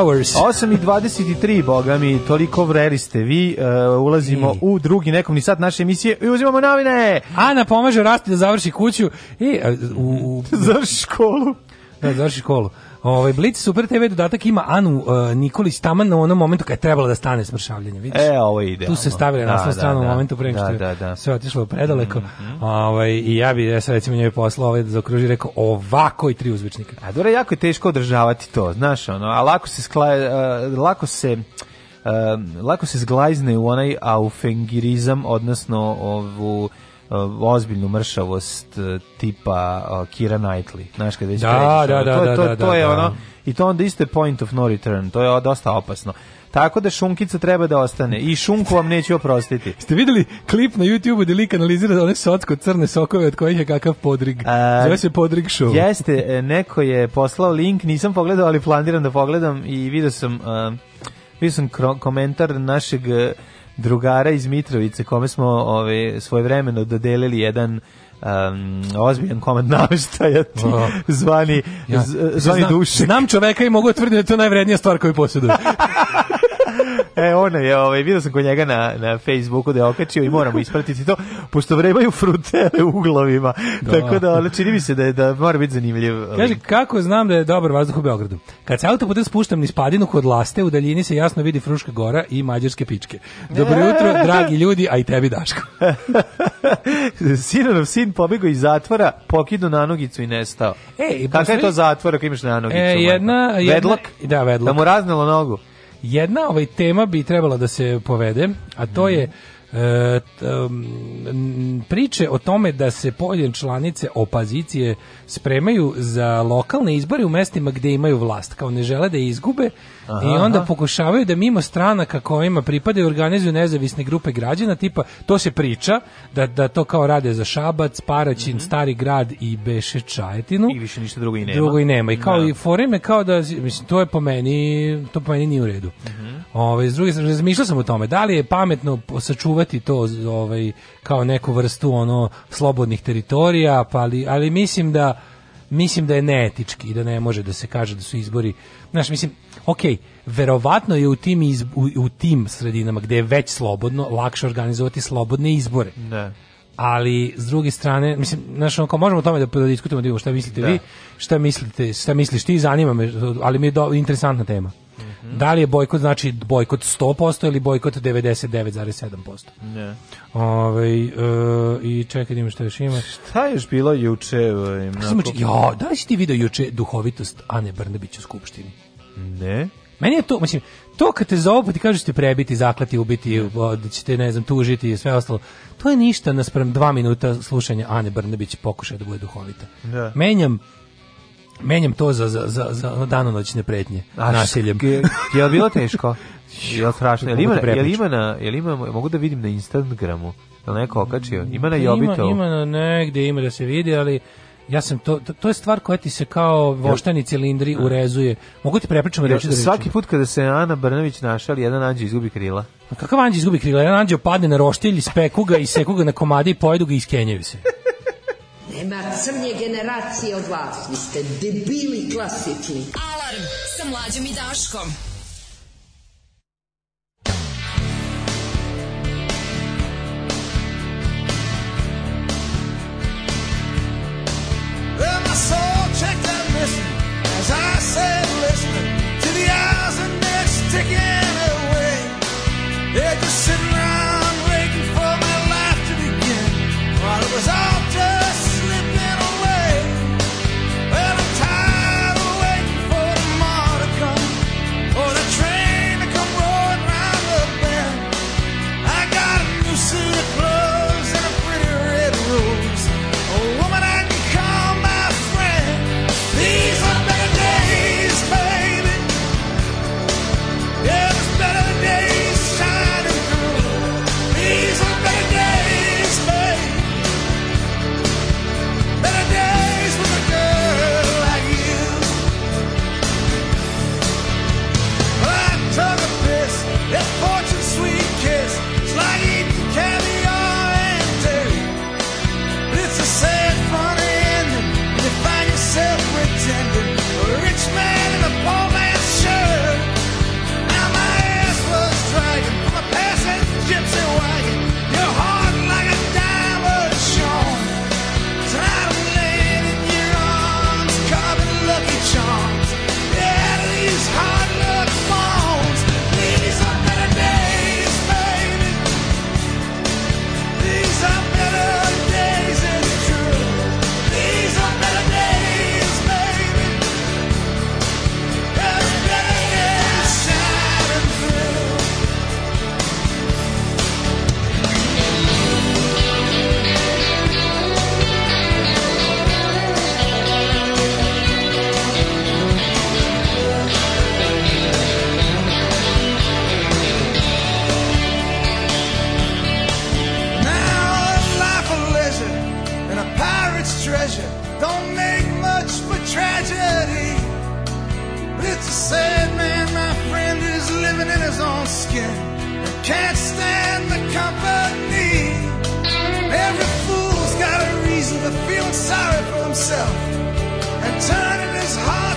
Flowers. 8 i 23, boga mi, toliko vreli ste vi. Uh, ulazimo I. u drugi nekom sat naše emisije i uzimamo novine. Ana pomaže Rasti da završi kuću i uh, u, u... [laughs] završi školu. Da, završi školu. Ovaj Blitz Super TV dodatak ima Anu uh, e, Nikolić taman na onom momentu kad je trebalo da stane smršavljenje, vidiš? E, ovo ide. Tu se stavila na da, da stranu da, u momentu pre nego da, što je da, sve otišlo predaleko. Mm -hmm. ovaj, i ja bi ja sad recimo njoj poslao ovaj da zaokruži rekao ovako i tri uzvičnika. A dobro, jako je teško održavati to, znaš, ono, a lako se skla, uh, lako se uh, lako se zglajzne u onaj aufengirizam, odnosno ovu E, ozbiljnu mršavost e, tipa e, Kira Knightley. Znaš, kad već da, da, da, to, da, to, da, to da, je da. ono, i to onda isto point of no return, to je dosta opasno. Tako da šunkica treba da ostane i šunku vam neću oprostiti. Ste videli klip na YouTubeu gde lik analizira one socko crne sokove od kojih je kakav podrig. A, Zove se podrig show. Jeste, neko je poslao link, nisam pogledao, ali planiram da pogledam i video sam uh, video sam komentar našeg uh, drugara iz Mitrovice kome smo ove svoje vremeno dodelili jedan um, ozbiljan komad nameštaja ti oh. zvani, ja, zvani znam, duše. Znam čoveka i mogu tvrditi da je to najvrednija stvar koju posjeduje. [laughs] E, on je, ovaj, vidio sam kod njega na, na Facebooku da je okačio i moramo ispratiti to, pošto vrebaju frutele u uglovima. Da. Tako da, ali čini mi se da, je, da mora biti zanimljiv. Ovaj. Kaže, kako znam da je dobar vazduh u Beogradu? Kad se autoputem spuštam niz padinu kod Laste, u daljini se jasno vidi Fruška gora i mađarske pičke. Dobro jutro, dragi ljudi, a i tebi Daško. [laughs] Sinanov sin pobjegao iz zatvora, na nogicu i nestao. E, Kakav je to zatvor ako imaš na nogicu? E, jedna, jedna, vedlak? Da, vedlak. Da mu raznalo nogu. Jedna ovaj tema bi trebala da se povede, a to je E, priče o tome da se pojedine članice opozicije spremaju za lokalne izbore u mestima gde imaju vlast, kao ne žele da izgube Aha, I onda aha. pokušavaju da mimo stranaka kojima pripadaju organizuju nezavisne grupe građana, tipa to se priča da, da to kao rade za Šabac, Paraćin, mm -hmm. Stari grad i Beše Čajetinu. I više ništa drugo i nema. Drugo i nema. I kao no. Da. i foreme kao da mislim to je po meni to po meni nije u redu. Mm -hmm. Ovaj s druge strane razmišljao sam o tome da li je pametno sačuvati to ovaj kao neku vrstu ono slobodnih teritorija, pa ali, ali mislim da mislim da je neetički i da ne može da se kaže da su izbori. Znaš, mislim, ok, verovatno je u tim, iz, u, u, tim sredinama gde je već slobodno, lakše organizovati slobodne izbore. Ne. Ali, s druge strane, mislim, znaš, onko, možemo o tome da, da diskutujemo, da vidimo šta mislite da. vi, šta, mislite, šta misliš ti, zanima me, ali mi je do, interesantna tema. Mm -hmm. Da li je bojkot, znači bojkot 100% ili bojkot 99,7%? Ne. Ove, ovaj, e, I čekaj, da ima šta još ima. Šta je još bilo juče? Znači, ovaj, ja, da li si ti video juče duhovitost Ane Brnabić u Skupštini? Ne. Meni je to, mislim, to kad te zovu pa ti kažu da ćete prebiti, zaklati, ubiti, da ćete, ne znam, tužiti i sve ostalo, to je ništa naspram dva minuta slušanja Ane Brnabić pokušaja da bude duhovita. Da. Menjam Menjam to za, za, za, za danonoćne pretnje A, nasiljem. Je, je bilo teško? [laughs] je li strašno? Je li ima, da je li ima, na, je li ima, mogu da vidim na Instagramu? Je li neko okačio? Ima na pa Jobito? Ima, ima na negde, ima da se vidi, ali ja sam to, to, je stvar koja ti se kao voštani cilindri da. urezuje. Mogu ti prepričam reći da, da Svaki put kada se Ana Brnović našal, jedan anđe izgubi krila. A kakav anđe izgubi krila? Jedan anđe opadne na roštilj, ispeku ga i seku ga na komade i pojedu ga i iskenjaju se. Nema crnje generacije od vas. Vi ste debili klasični. Alarm sa mlađom i Daškom. soul, check that listen. As I said, listening to the eyes and neck sticking. skin. I can't stand the company. Every fool's got a reason for feeling sorry for himself and turning his heart.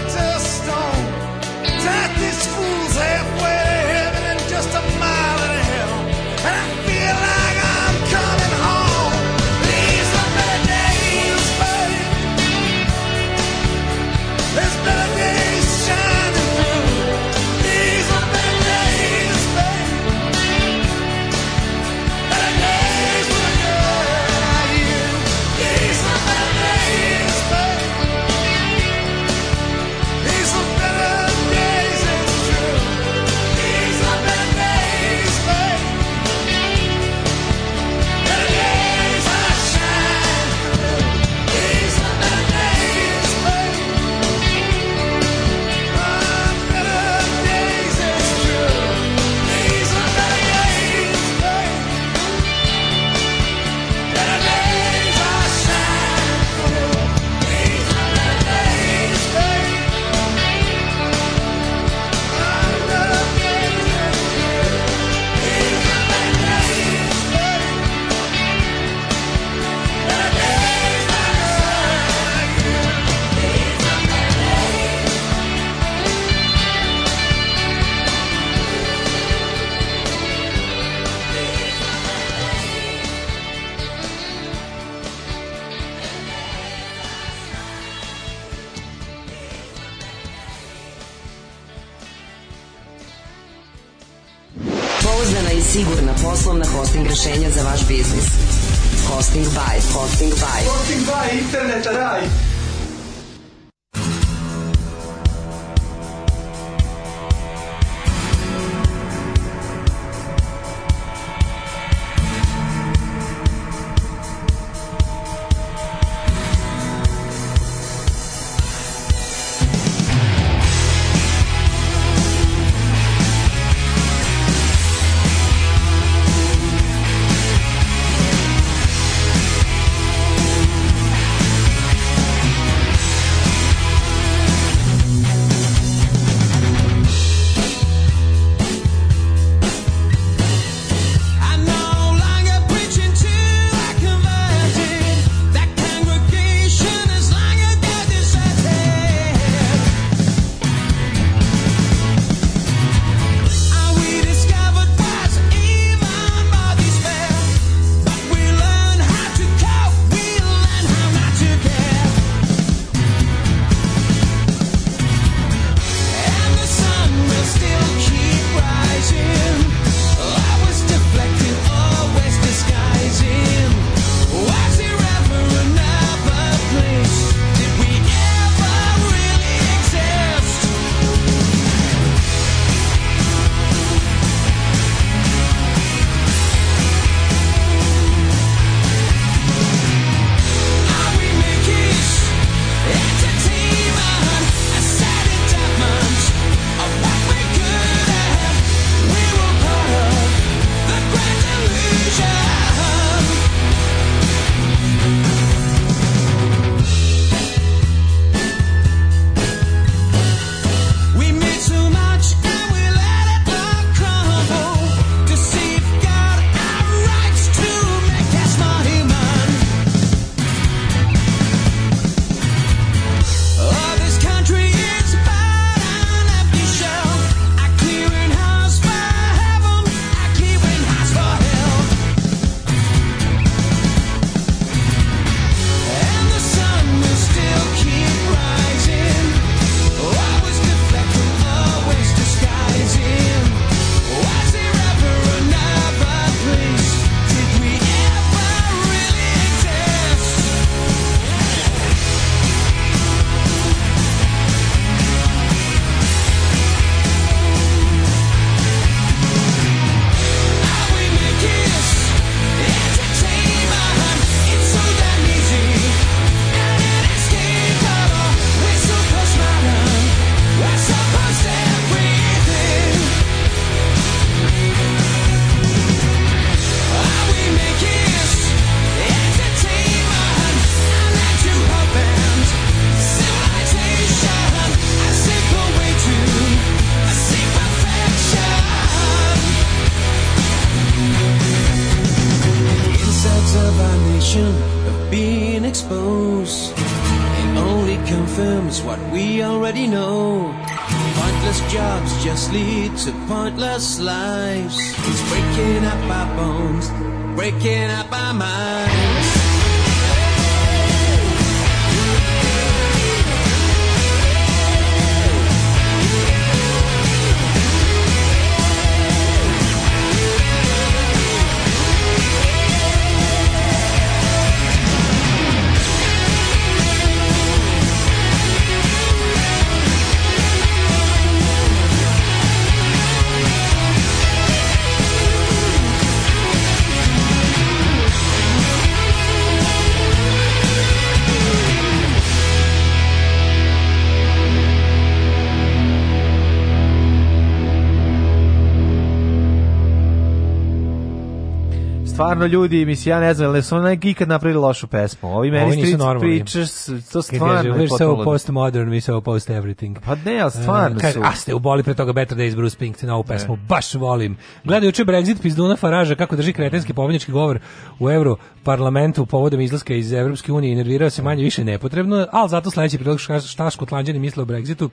stvarno ljudi, mislim, ja ne znam, ali da su oni ikad napravili lošu pesmu. Ovi meni Ovi street preachers, to stvarno je potpuno. We're so postmodern, we so post everything. Pa ne, ali stvarno uh, kaže, su. A ste uboli pre toga Better Days Bruce Springsteen, ovu pesmu, ne. baš volim. Gledaj uče Brexit, pizduna Faraža, kako drži kretenski pobjednički govor u Euro parlamentu povodom izlaska iz Evropske unije i nervirao se manje više nepotrebno, ali zato sledeći prilog šta škotlanđani misle o Brexitu,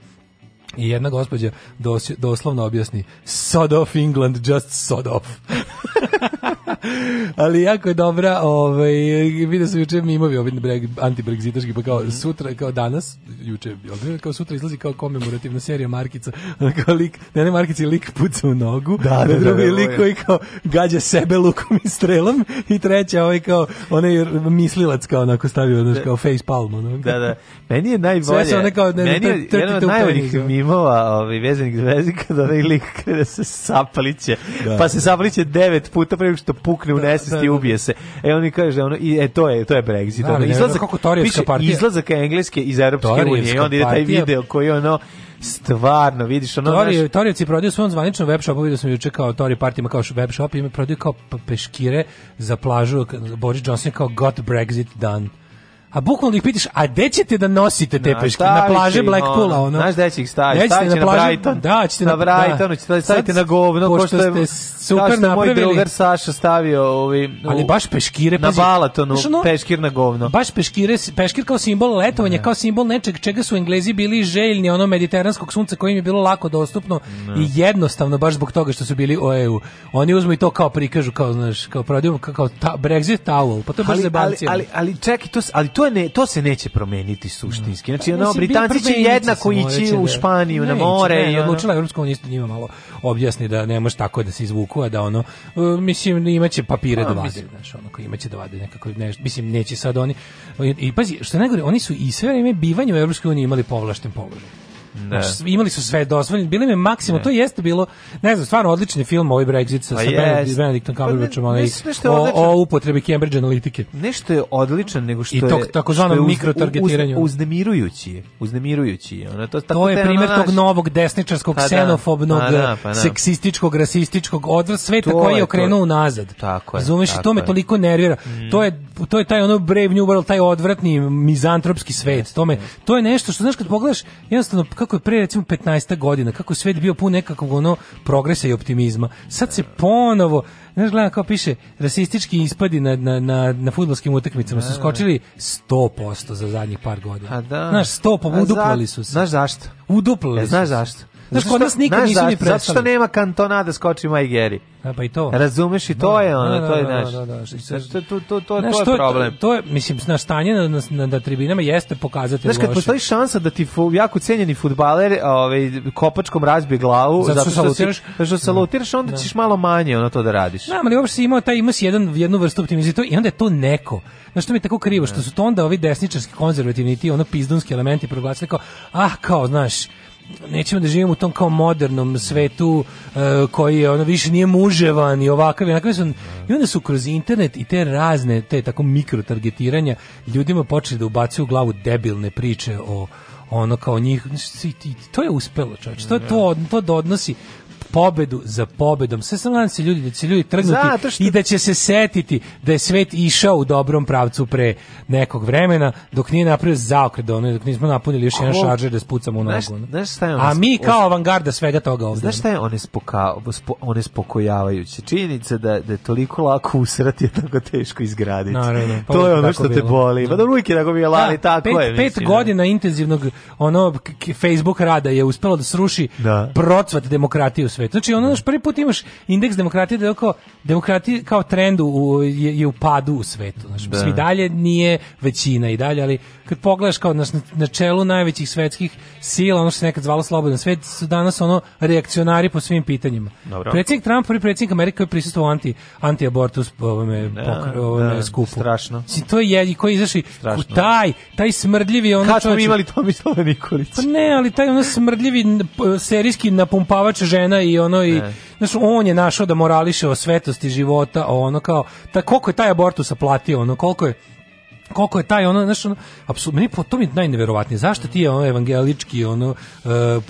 i jedna gospođa dos, doslovno objasni Sod off England, just sod off. [laughs] ali jako je dobra, ovaj, vidio sam juče mimovi ovaj antibrexitaški, pa kao mhm. sutra, kao danas, juče, kao sutra izlazi kao komemorativna serija Markica, [laughs] kao lik, ne ne Markica, lik puca u nogu, da, da, da, drugi da, lik koji kao gađa sebe lukom i strelom i treća ovaj kao, onaj mislilac kao onako stavio, znači kao face palm, ono. Da, da. Meni je najbolje. Sve se one kao, ne, meni je jedan od najboljih mimova, ovaj, vezanih zvezdi, kada onaj lik kada [laughs] se sapaliće, da. pa se sapaliće devet puta prema što pukne, da, da, u se i da. ubije se. E oni kaže ono i e to je to je Brexit. Da, ono, izlazak kako Torijevska partija. Izlazak engleske iz Evropske unije i onda ide taj video koji ono stvarno vidiš ono Tori, naš... Torijevci prodaju svom zvaničnom web shopu, vidio sam juče kao Tori partima kao web shop i ima prodaju kao peškire za plažu Boris Johnson kao got Brexit done A bukvalno ih pitaš, a gde ćete da nosite te na, peške? Na plaže Blackpoola, ono. Znaš gde će ih staviti? Stavit će na, plaži, Brighton. Da, ćete na, na Brighton, da. ćete da staviti na govno, ko što je super što moj drugar Saša stavio ovi, Ali baš peškire. Na Balatonu, ono, peškir na govno. Baš peškire, peškir kao simbol letovanja, ne. kao simbol nečeg čega su Englezi bili željni, ono mediteranskog sunca kojim je bilo lako dostupno ne. i jednostavno, baš zbog toga što su bili o EU. Oni uzmu i to kao prikažu, kao, znaš, kao prodijum, kao, ta, Brexit towel, pa to je baš ali, ali, ali, ali, čekaj, to, ali to to, ne, to se neće promeniti suštinski. Da. Znači, pa ono, Britanci će jednako ići u da- Španiju na more. Ne, i odlučila Evropska unija isto njima malo objasni da ne može tako da se izvuku, a da ono, e, mislim, imaće papire da vade, znači, ono, imaće da vade nekako, ne, mislim, neće sad oni. I pazi, što najgore, oni su i sve vreme bivanje u Evropskoj uniji imali povlašten položaj. Da. Znači, imali su sve dozvoljeno, bili mi maksimo, to jeste bilo, ne znam, stvarno odlični film ovaj Brexit sa, yes. Pa sa Benedictom pa Cumberbatchom, onaj o, o, upotrebi Cambridge analitike. Nešto je odličan, nego što I to, je takozvano mikrotargetiranje. Uz, uz, uznemirujući, uznemirujući. Ona to tako to je primjer tog novog desničarskog, pa da. ksenofobnog, pa da, pa da. seksističkog, rasističkog odvora sveta koji je okrenuo unazad. Tako je. Zumeš, to me toliko nervira. Mm. To je to je taj ono Brave New World, taj odvratni mizantropski svet. To me to je nešto što znaš kad pogledaš, jednostavno kako je pre recimo 15 godina, kako svet bio pun nekakvog ono progresa i optimizma. Sad se ponovo, znaš, gledam kao piše, rasistički ispadi na, na, na, na futbolskim utakmicama su da, da, da. skočili 100% za zadnjih par godina. A da. Znaš, 100%, uduplali su se. Znaš zašto? Uduplali e, znaš su se. zašto? Znaš, kod nas nikad nisu ni prestali. Zato što nema kantona da skoči Majgeri. A, e, pa i to. Razumeš i to da, je ono, da, to je da, da, naš. Da, da, da, da. To, to, to, to je problem. To, je, mislim, na stanje na, na, na, tribinama jeste pokazati Znaš, kad postoji šansa da ti fu, jako cenjeni futbaler ovaj, kopačkom razbije glavu, zato, zato što, salutiraš, si, zato što da. salutiraš, onda da. ćeš malo manje ono to da radiš. Da, ali uopšte si imao taj, imao si jedan, jednu vrstu optimizije i onda je to neko. Znaš što mi je tako krivo, što su to onda ovi desničarski, konzervativni ti, ono pizdunski elementi proglasili kao, ah, kao, znaš, nećemo da živimo u tom kao modernom svetu uh, koji je ono više nije muževan i ovakav i onakav su, i onda su kroz internet i te razne te tako mikro ljudima počeli da ubacuju u glavu debilne priče o ono kao njih to je uspelo čovječ to to to donosi pobedu za pobedom. Sve sam nadam se da ljudi, da će ljudi trgnuti što... i da će se setiti da je svet išao u dobrom pravcu pre nekog vremena, dok nije napravio zaokret do da dok nismo napunili još jedan šaržer da spucamo u nogu. Znaš, šta je A mi kao avangarda svega toga ovde. Znaš šta je one, spoka, spo, one Činjenica da, da je toliko lako usrati, je tako teško izgraditi. Naravno, pa to je ono što te boli. Pa da uvijek je tako bila, ali da, tako pet, je. Pet godina intenzivnog ono, Facebook rada je uspelo da sruši da. procvat demokratije u svetu. Znači, ono, naš prvi put imaš indeks demokratije da je kao, demokratija kao trend u, je, je u padu u svetu. Znači, da. svi dalje nije većina i dalje, ali kad pogledaš kao na, na čelu najvećih svetskih sila, ono što se nekad zvalo slobodan svet, su danas ono reakcionari po svim pitanjima. Dobro. Predsjednik Trump, prvi predsjednik Amerike je prisustuo anti, anti-abortus ovome, da, da ovome da, skupu. Strašno. Si to je koji izaši strašno. taj, taj smrdljivi ono Kad smo imali Tomislava Nikolić? Pa ne, ali taj ono smrdljivi serijski napumpavač žena i ono i ne. Znaš, on je našao da morališe o svetosti života, o ono kao, ta, koliko je taj abortus platio, ono, koliko je koliko je taj ono znači apsolutno po to mi je najneverovatnije zašto ti je ono evangelički ono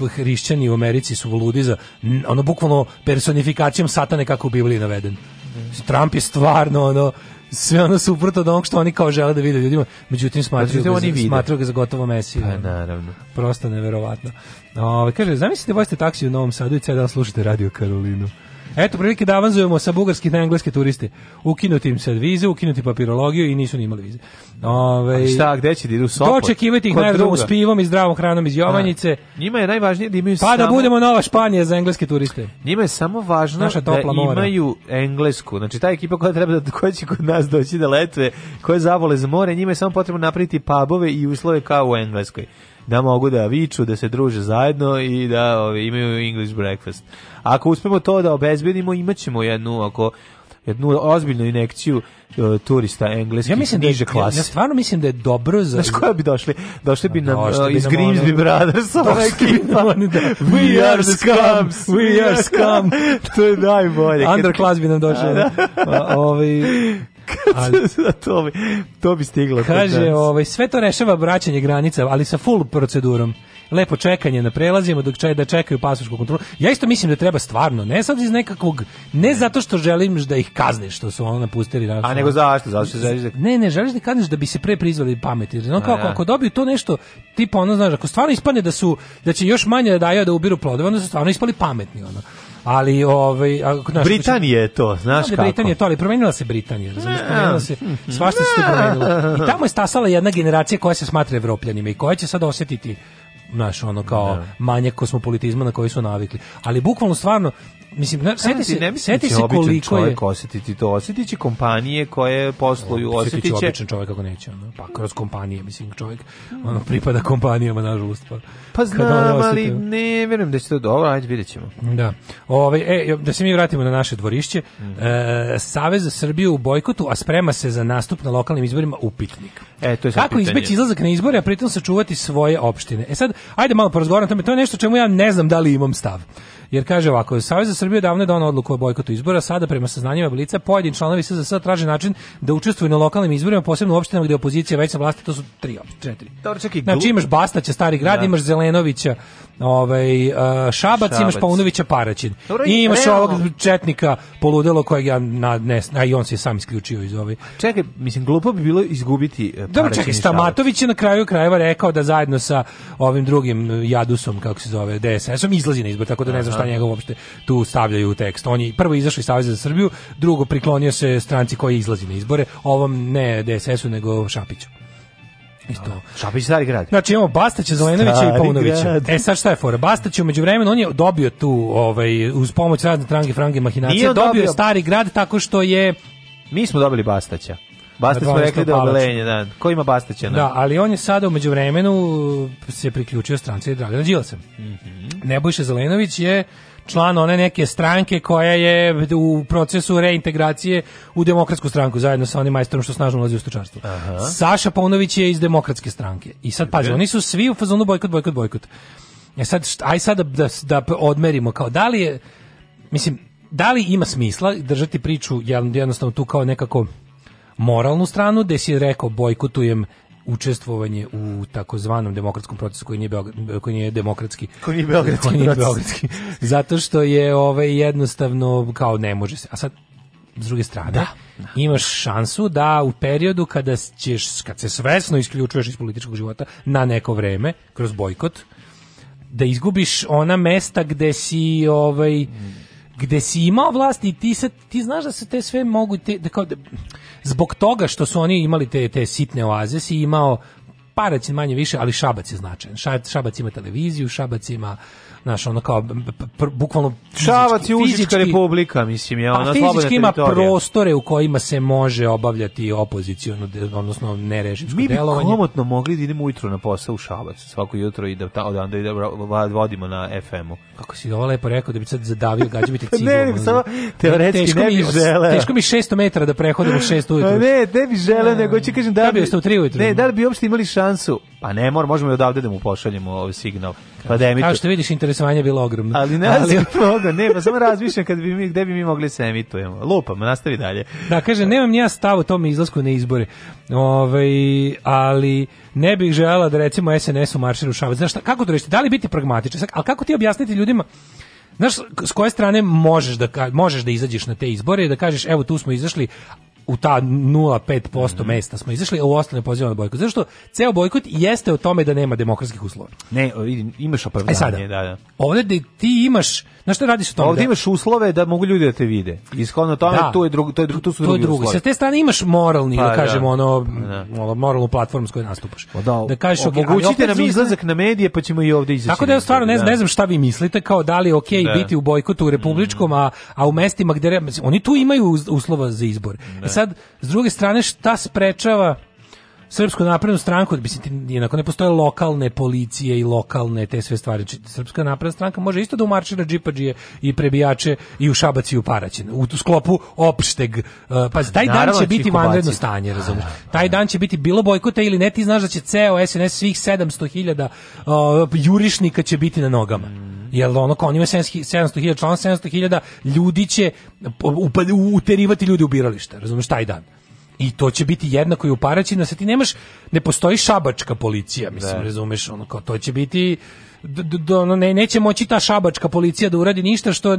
uh, hrišćani u Americi su ludi za ono bukvalno personifikacijom satane kako u Bibliji naveden Trump je stvarno ono sve ono suprotno od onog što oni kao žele da vide ljudima. Međutim, smatraju, ga, oni smatraju ga za gotovo mesiju. Pa, naravno. Prosto neverovatno. Ove, kaže, zamislite, vozite taksi u Novom Sadu i cijel dan slušate Radio Karolinu. Eto, prilike da avanzujemo sa bugarskih na engleske turiste. Ukinuti im sad vize, ukinuti papirologiju i nisu ni imali vize. Ove, A šta, gde će da idu sopot? Dočekivati ih najdrugu s pivom i zdravom hranom iz Jovanjice. A, njima je najvažnije da imaju Pa da samo... da budemo nova Španija za engleske turiste. Njima je samo važno Naša da imaju englesku. Znači, ta ekipa koja treba da koja će kod nas doći da letve, koje zavole za more, njima je samo potrebno napraviti pubove i uslove kao u Engleskoj da mogu da viču, da se druže zajedno i da ove, imaju English breakfast. Ako uspemo to da obezbedimo, imaćemo jednu, ako jednu ozbiljnu inekciju uh, turista engleski ja mislim da niže da, klase. Ja, ja stvarno mislim da je dobro za... Znaš koja bi došli? Došli bi nam došli uh, iz Grimsby Brothers ova ekipa. Da, we are scums! We are scum! [laughs] to je najbolje. Underclass bi nam došli. Da. Uh, ovaj, [laughs] ali, [laughs] to, bi, to bi stiglo. Kaže, ovaj, sve to rešava vraćanje granica, ali sa full procedurom lepo čekanje na prelazima dok čaj da čekaju pasošku kontrolu. Ja isto mislim da treba stvarno, ne sad iz nekakvog ne zato što želim da ih kazniš što su ono napustili naš. Da, a nego zašto? zašto što želiš da Ne, ne, želiš da kazneš da bi se pre prizvali pameti. Jer ono kao ja. Da. ako dobiju to nešto tipa ono znaš, ako stvarno ispadne da su da će još manje da daju da ubiru plodove, onda su stvarno ispali pametni ono ali ovaj ako naš, Britanija je to, da, znaš kako. Britanija je to, ali promenila se Britanija, razumeš, promenila se, svašta se promenilo. I tamo je stasala jedna generacija koja se smatra evropljanima i koja će sad osjetiti naš ono kao da. manje kosmopolitizma na koji su navikli. Ali bukvalno stvarno mislim, na, seti se, ne seti se koliko čovjek je... osjetiti to, osjetići kompanije koje posluju, osjetiće... običan čovjek kako neće, ono, pa kroz kompanije, mislim, čovjek ono, pripada kompanijama, nažalost. Pa, pa znam, ono ali ne vjerujem da će to dobro, ajde videćemo Da, Ove, e, da se mi vratimo na naše dvorišće, mm. e, Savez za Srbiju u bojkotu, a sprema se za nastup na lokalnim izborima upitnik. E, to je Kako izbeći izlazak na izbore, a pritom sačuvati svoje opštine? E sad, ajde malo porazgovaram o tome, to je nešto čemu ja ne znam da li imam stav. Jer kaže ovako, Savez za Srbiju davno je donao odluku o bojkotu izbora, sada prema saznanjima Blica pojedini članovi SZS traže način da učestvuju na lokalnim izborima, posebno u opštinama gde je opozicija već sa vlasti, to su tri, četiri. Dobro, čekaj, znači imaš Bastaća, Stari grad, da. imaš Zelenovića, ovaj uh, e, Šabac, Šabac, imaš Paunovića Paraćin. I imaš realno. ovog četnika poludelo kojeg ja na, ne, a i on se sam isključio iz ovaj. Čekaj, mislim glupo bi bilo izgubiti e, Paraćin. Dobro, čekaj, Stamatović je na kraju krajeva rekao da zajedno sa ovim drugim e, Jadusom, kako se zove, DSS-om izlazi na izbor, tako da ne znam šta njega uopšte tu stavljaju u tekst. On je prvo izašao iz Saveza za Srbiju, drugo priklonio se stranci koji izlazi na izbore, ovom ne DSS-u nego Šapiću. Isto. to. Šapić stari grad. Znači imamo Bastaća, Zelenovića i Paunovića. E sad šta je fora? Bastać je međuvremenu on je dobio tu ovaj uz pomoć razne trange frange mahinacije dobio, dobio stari grad tako što je Mi smo dobili Bastaća. Bastać smo rekli da je obelenje, da. Ko ima Bastaća? Da? da, ali on je sada u međuvremenu se priključio stranci Dragana Đilasa. Mm -hmm. Nebojša Zelenović je član one neke stranke koja je u procesu reintegracije u demokratsku stranku zajedno sa onim majstorom što snažno ulazi u stočarstvo. Aha. Saša Paunović je iz demokratske stranke. I sad pazi, oni su svi u fazonu bojkot, bojkot, bojkot. E sad, aj sad da, da, da odmerimo kao da li je, mislim, da li ima smisla držati priču jednostavno tu kao nekako moralnu stranu, gde si rekao bojkotujem učestvovanje u takozvanom demokratskom procesu koji nije Beograd, koji nije demokratski koji nije beogradski, koji nije beogradski. zato što je ovaj jednostavno kao ne može se a sad s druge strane da, da, imaš šansu da u periodu kada ćeš kad se svesno isključuješ iz političkog života na neko vreme kroz bojkot da izgubiš ona mesta gde si ovaj gde si imao vlast i ti, se, ti znaš da se te sve mogu, te, da kao, da, zbog toga što su oni imali te, te sitne oaze, si imao Parac manje više, ali Šabac je značajan. Šabac ima televiziju, Šabac ima znaš, ono kao, bukvalno fizički, Šavac je Užička republika, mislim, je ona slobodna pa, fizički ima prostore u kojima se može obavljati opozicijono, odnosno nerežimsko delovanje. Mi bi komotno mogli da idemo ujutro na posao u Šavac, svako jutro i da ta, da i da, da vodimo na FM-u. Kako si ovo lepo rekao da bi sad zadavio gađu bi te ciglu. [laughs] Pa ne, samo teoretski teško ne bi želeo. Teško mi 600 metara da prehodim u 6 pa ujutro. Ne, ne bi želeo, da, nego će da. kažem da bi... Da bi ostao 3 Ne, da li bi uopšte imali šansu Pa ne, mor, možemo i odavde da mu pošaljemo ovaj signal. Pa da emituje. Kao što vidiš, interesovanje je bilo ogromno. Ali ne, ali toga, [laughs] ne, pa samo razmišljam kad bi mi, gde bi mi mogli se emitujemo. Lupam, nastavi dalje. Da, kaže, nemam nija stav o tome izlasku na izbore. Ove, ovaj, ali ne bih željela da recimo SNS u marširu šavac. Znaš, šta, kako to rešiti? Da li biti pragmatičan? Ali kako ti objasniti ljudima Znaš, s koje strane možeš da, možeš da izađeš na te izbore i da kažeš, evo tu smo izašli, u ta 0,5% mm. mesta smo izašli, a u ostale pozivamo na bojkot. Zašto ceo bojkot jeste u tome da nema demokratskih uslova. Ne, imaš opravdanje, e sada, da, da. Ovde da ti imaš, znaš što radiš o tome? Ovde da, imaš uslove da mogu ljudi da te vide. Ishodno tome, da, to je drugo, to je drugo, tu su to drugi, drugi. Sa te strane imaš moralni, pa, da, da. kažemo, ono, da. moralnu platformu s kojoj nastupaš. O, pa da, da kažeš, omogućite nam izlazak na medije, pa ćemo i ovde izaći. Tako da ja stvarno ne, znam, da. ne znam šta vi mislite, kao da li je okej okay da. biti u bojkotu u republičkom, mhm. a, a u mestima gde, oni tu imaju uslova za izbor. E sad, s druge strane, šta sprečava Srpsku naprednu stranku, bi se jednako ne postoje lokalne policije i lokalne te sve stvari. Znači, Srpska napredna stranka može isto da umaršira džipadžije i prebijače i u Šabac i u Paraćin. U sklopu opšteg. pa taj dan da će biti vanredno stanje, razumiješ. Da, da. Taj dan će biti bilo bojkota ili ne, ti znaš da će ceo SNS svih 700.000 jurišnika će biti na nogama. Mm. Jel ono kao on ima 700.000 člana, 700.000 ljudi će uterivati ljudi u biralište, razumiješ, taj dan i to će biti jednako i u Paraćinu, sad ti nemaš, ne postoji šabačka policija, mislim, da. razumeš, ono, kao, to će biti, ono, ne, neće moći ta šabačka policija da uradi ništa što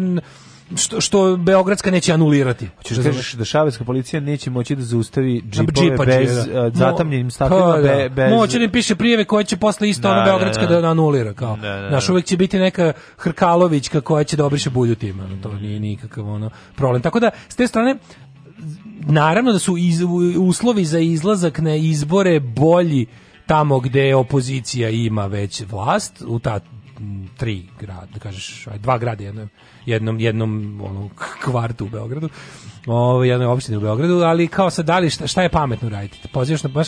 što, što Beogradska neće anulirati. Hoćeš da kažeš da Šabačka policija neće moći da zaustavi džipove Džipa, bez da. Uh, zatamljenim staklima, pa da. Be, bez... Moće da im piše prijeve koje će posle isto da, ono da, Beogradska da, da. da anulira. Kao. Da, da, da. Naš uvek će biti neka Hrkalovićka koja će da obriše bulju tima. To nije nikakav ono problem. Tako da, s te strane, naravno da su iz, uslovi za izlazak na izbore bolji tamo gde opozicija ima već vlast u ta tri grada, da kažeš, aj dva grada jednom jednom jednom onom kvartu u Beogradu. Ovaj jednoj opštini u Beogradu, ali kao sad da li šta, šta je pametno raditi? Pozivaš na baš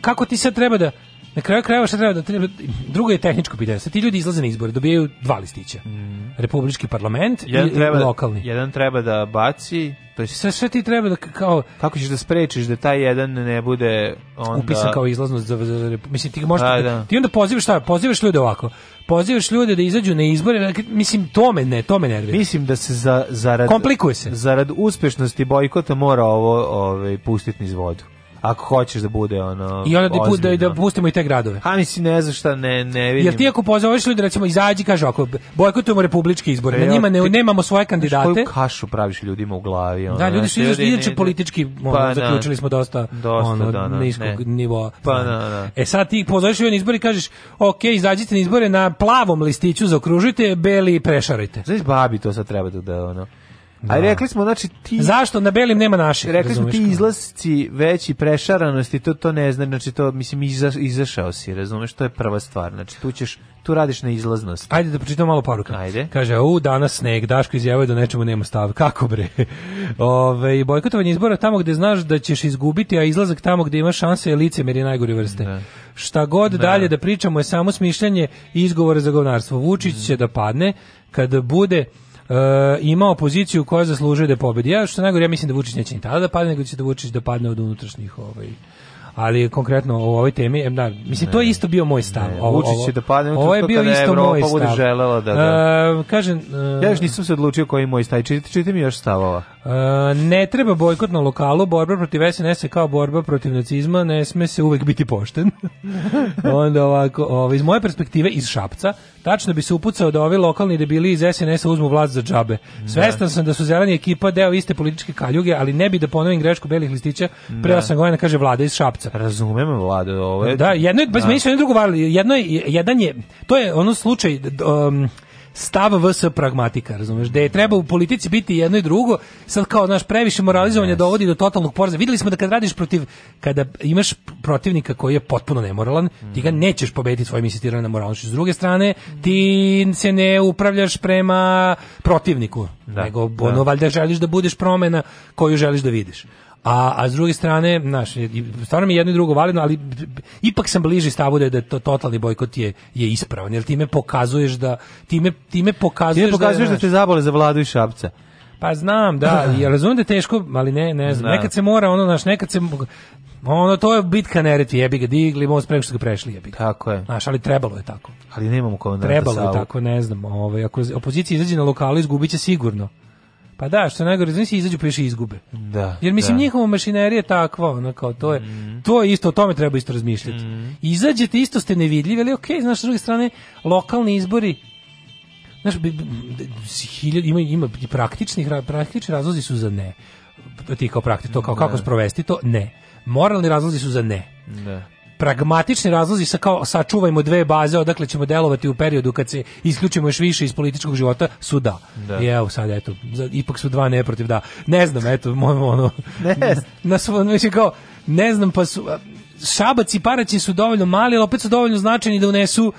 kako ti se treba da Na kraju krajeva šta treba da treba, drugo je tehničko pitanje. Sad ti ljudi izlaze na izbore, dobijaju dva listića. Mm. Republički parlament jedan i, treba, da- lokalni. Jedan treba da baci, to jest sve, sve ti treba da kao kako ćeš da sprečiš da taj jedan ne bude onda upisan kao izlaznost za, za, za mislim ti možeš da, da. ti onda pozivaš šta pozivaš ljude ovako pozivaš ljude da izađu na izbore mislim to me ne to me nervira mislim da se za zarad komplikuje se zarad uspešnosti bojkota mora ovo ovaj pustiti niz vodu Ako hoćeš da bude ono I onda da, da, da pustimo i te gradove. A mislim ne znam šta ne ne vidim. Jer ti ako pozoveš ljudi recimo izađi kaže ako bojkotujemo republičke izbore, pa na njima ne te, nemamo svoje kandidate. Koju kašu praviš ljudima u glavi ono. Da, ljudi su ljudi inače politički pa, ono, da. zaključili smo dosta, dosta ono da, na, da, niskog ne. nivoa. Pa da, na. Da. E sad ti pozoveš ljudi na izbore i kažeš ok, izađite na izbore na plavom listiću zaokružite, beli prešarajte. Znači babi to sad treba da, da ono A da. rekli smo, znači ti... Zašto? Na belim nema naših. Rekli smo ti izlasci veći prešaranosti, to to ne znači, znači to, mislim, iza, izašao si, razumeš, to je prva stvar, znači tu ćeš tu radiš na izlaznost. Ajde da pročitam malo poruka. Ajde. Kaže, u, danas sneg, Daško izjavio da nečemu nema stav. [laughs] Kako bre? Ove, bojkotovanje izbora tamo gde znaš da ćeš izgubiti, a izlazak tamo gde imaš šanse je licemjer i najgore vrste. Da. Šta god da. dalje da pričamo je samo smišljanje i izgovore za govnarstvo. Vučić mm. će da padne, kada bude E, ima opoziciju koja zaslužuje da pobedi. Ja što najgore, ja mislim da Vučić neće ni tada da padne, nego će da Vučić da padne od unutrašnjih ovaj, ali konkretno o ovoj temi da mislim ne, to je isto bio moj stav ne, ovo, Vučić će da padne ovo je bio isto Evropa moj stav želela da, da. E, kažem e, ja još nisam se odlučio koji je moj stav čitajte čitaj mi još stavova e, ne treba bojkot na lokalu borba protiv SNS je kao borba protiv nacizma ne sme se uvek biti pošten [laughs] onda ovako ovo, ovaj, iz moje perspektive iz Šapca Tačno bi se upucao da ovi lokalni debili iz SNS-a uzmu vlast za džabe. Da. Svestan sam da su zeleni ekipa deo iste političke kaljuge, ali ne bi da ponovim grešku belih listića. Pre 8 godina kaže vlada iz Šapca. Razumem vlada ove. Da, jedno je, da. meni su jedno drugo varali. Jedno je, jedan je, to je ono slučaj um, stav vs pragmatika, razumeš, da je treba u politici biti jedno i drugo, sad kao, naš previše moralizovanja yes. dovodi do totalnog poraza. Videli smo da kad radiš protiv, kada imaš protivnika koji je potpuno nemoralan, mm. ti ga mhm. nećeš pobediti svojim insistiranjem na moralnosti. S druge strane, ti se ne upravljaš prema protivniku, da. nego da. ono, valjda želiš da budeš promena koju želiš da vidiš. A, a s druge strane, znaš, stvarno mi je jedno i drugo validno, ali ipak sam bliži stavu da, da to totalni bojkot je, je ispravan, jer time pokazuješ da time, time pokazuješ, time da pokazuješ da, da te zabole za vladu i šapca. Pa znam, da, ja [laughs] razumijem da je teško, ali ne, ne znam. Da. Nekad se mora, ono, znaš, nekad se ono to je bitka Neretvi, jebi ga digli, most preko što ga prešli, jebi ga. Tako je. Znaš, ali trebalo je tako. Ali nemamo komandanta Trebalo je tako, ne znam, ovaj ako opozicija izađe na lokale izgubiće sigurno. Pa da, što najgore, znači izađu pa izgube. Da. Jer mislim da. njihova mašinerija je takva, ona kao to je, mm. to je isto o tome treba isto razmišljati. Mm. Izađete isto ste nevidljivi, ali okej, okay, znaš, s druge strane lokalni izbori znaš, ima ima i praktičnih praktični razlozi su za ne. Ti kao prakti, to kao da. kako sprovesti to, ne. Moralni razlozi su za ne. Da pragmatični razlozi sa kao sačuvajmo dve baze odakle ćemo delovati u periodu kad se isključimo još više iz političkog života su da. da. I evo sad eto ipak su dva ne protiv da. Ne znam eto moj ono ne na kao ne znam pa su Šabac i Paraćin su dovoljno mali, ali opet su dovoljno značajni da unesu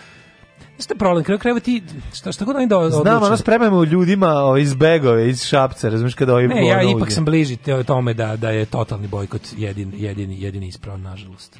Jeste problem? Kraju krajeva ti, šta, šta god oni da odluče. Znam, ono spremamo ljudima o, iz Begove, iz Šapca, razumiješ kada ovim Ne, ja da ipak uđe. sam bliži tome da, da je totalni bojkot jedin, jedini, jedini ispravan, nažalost.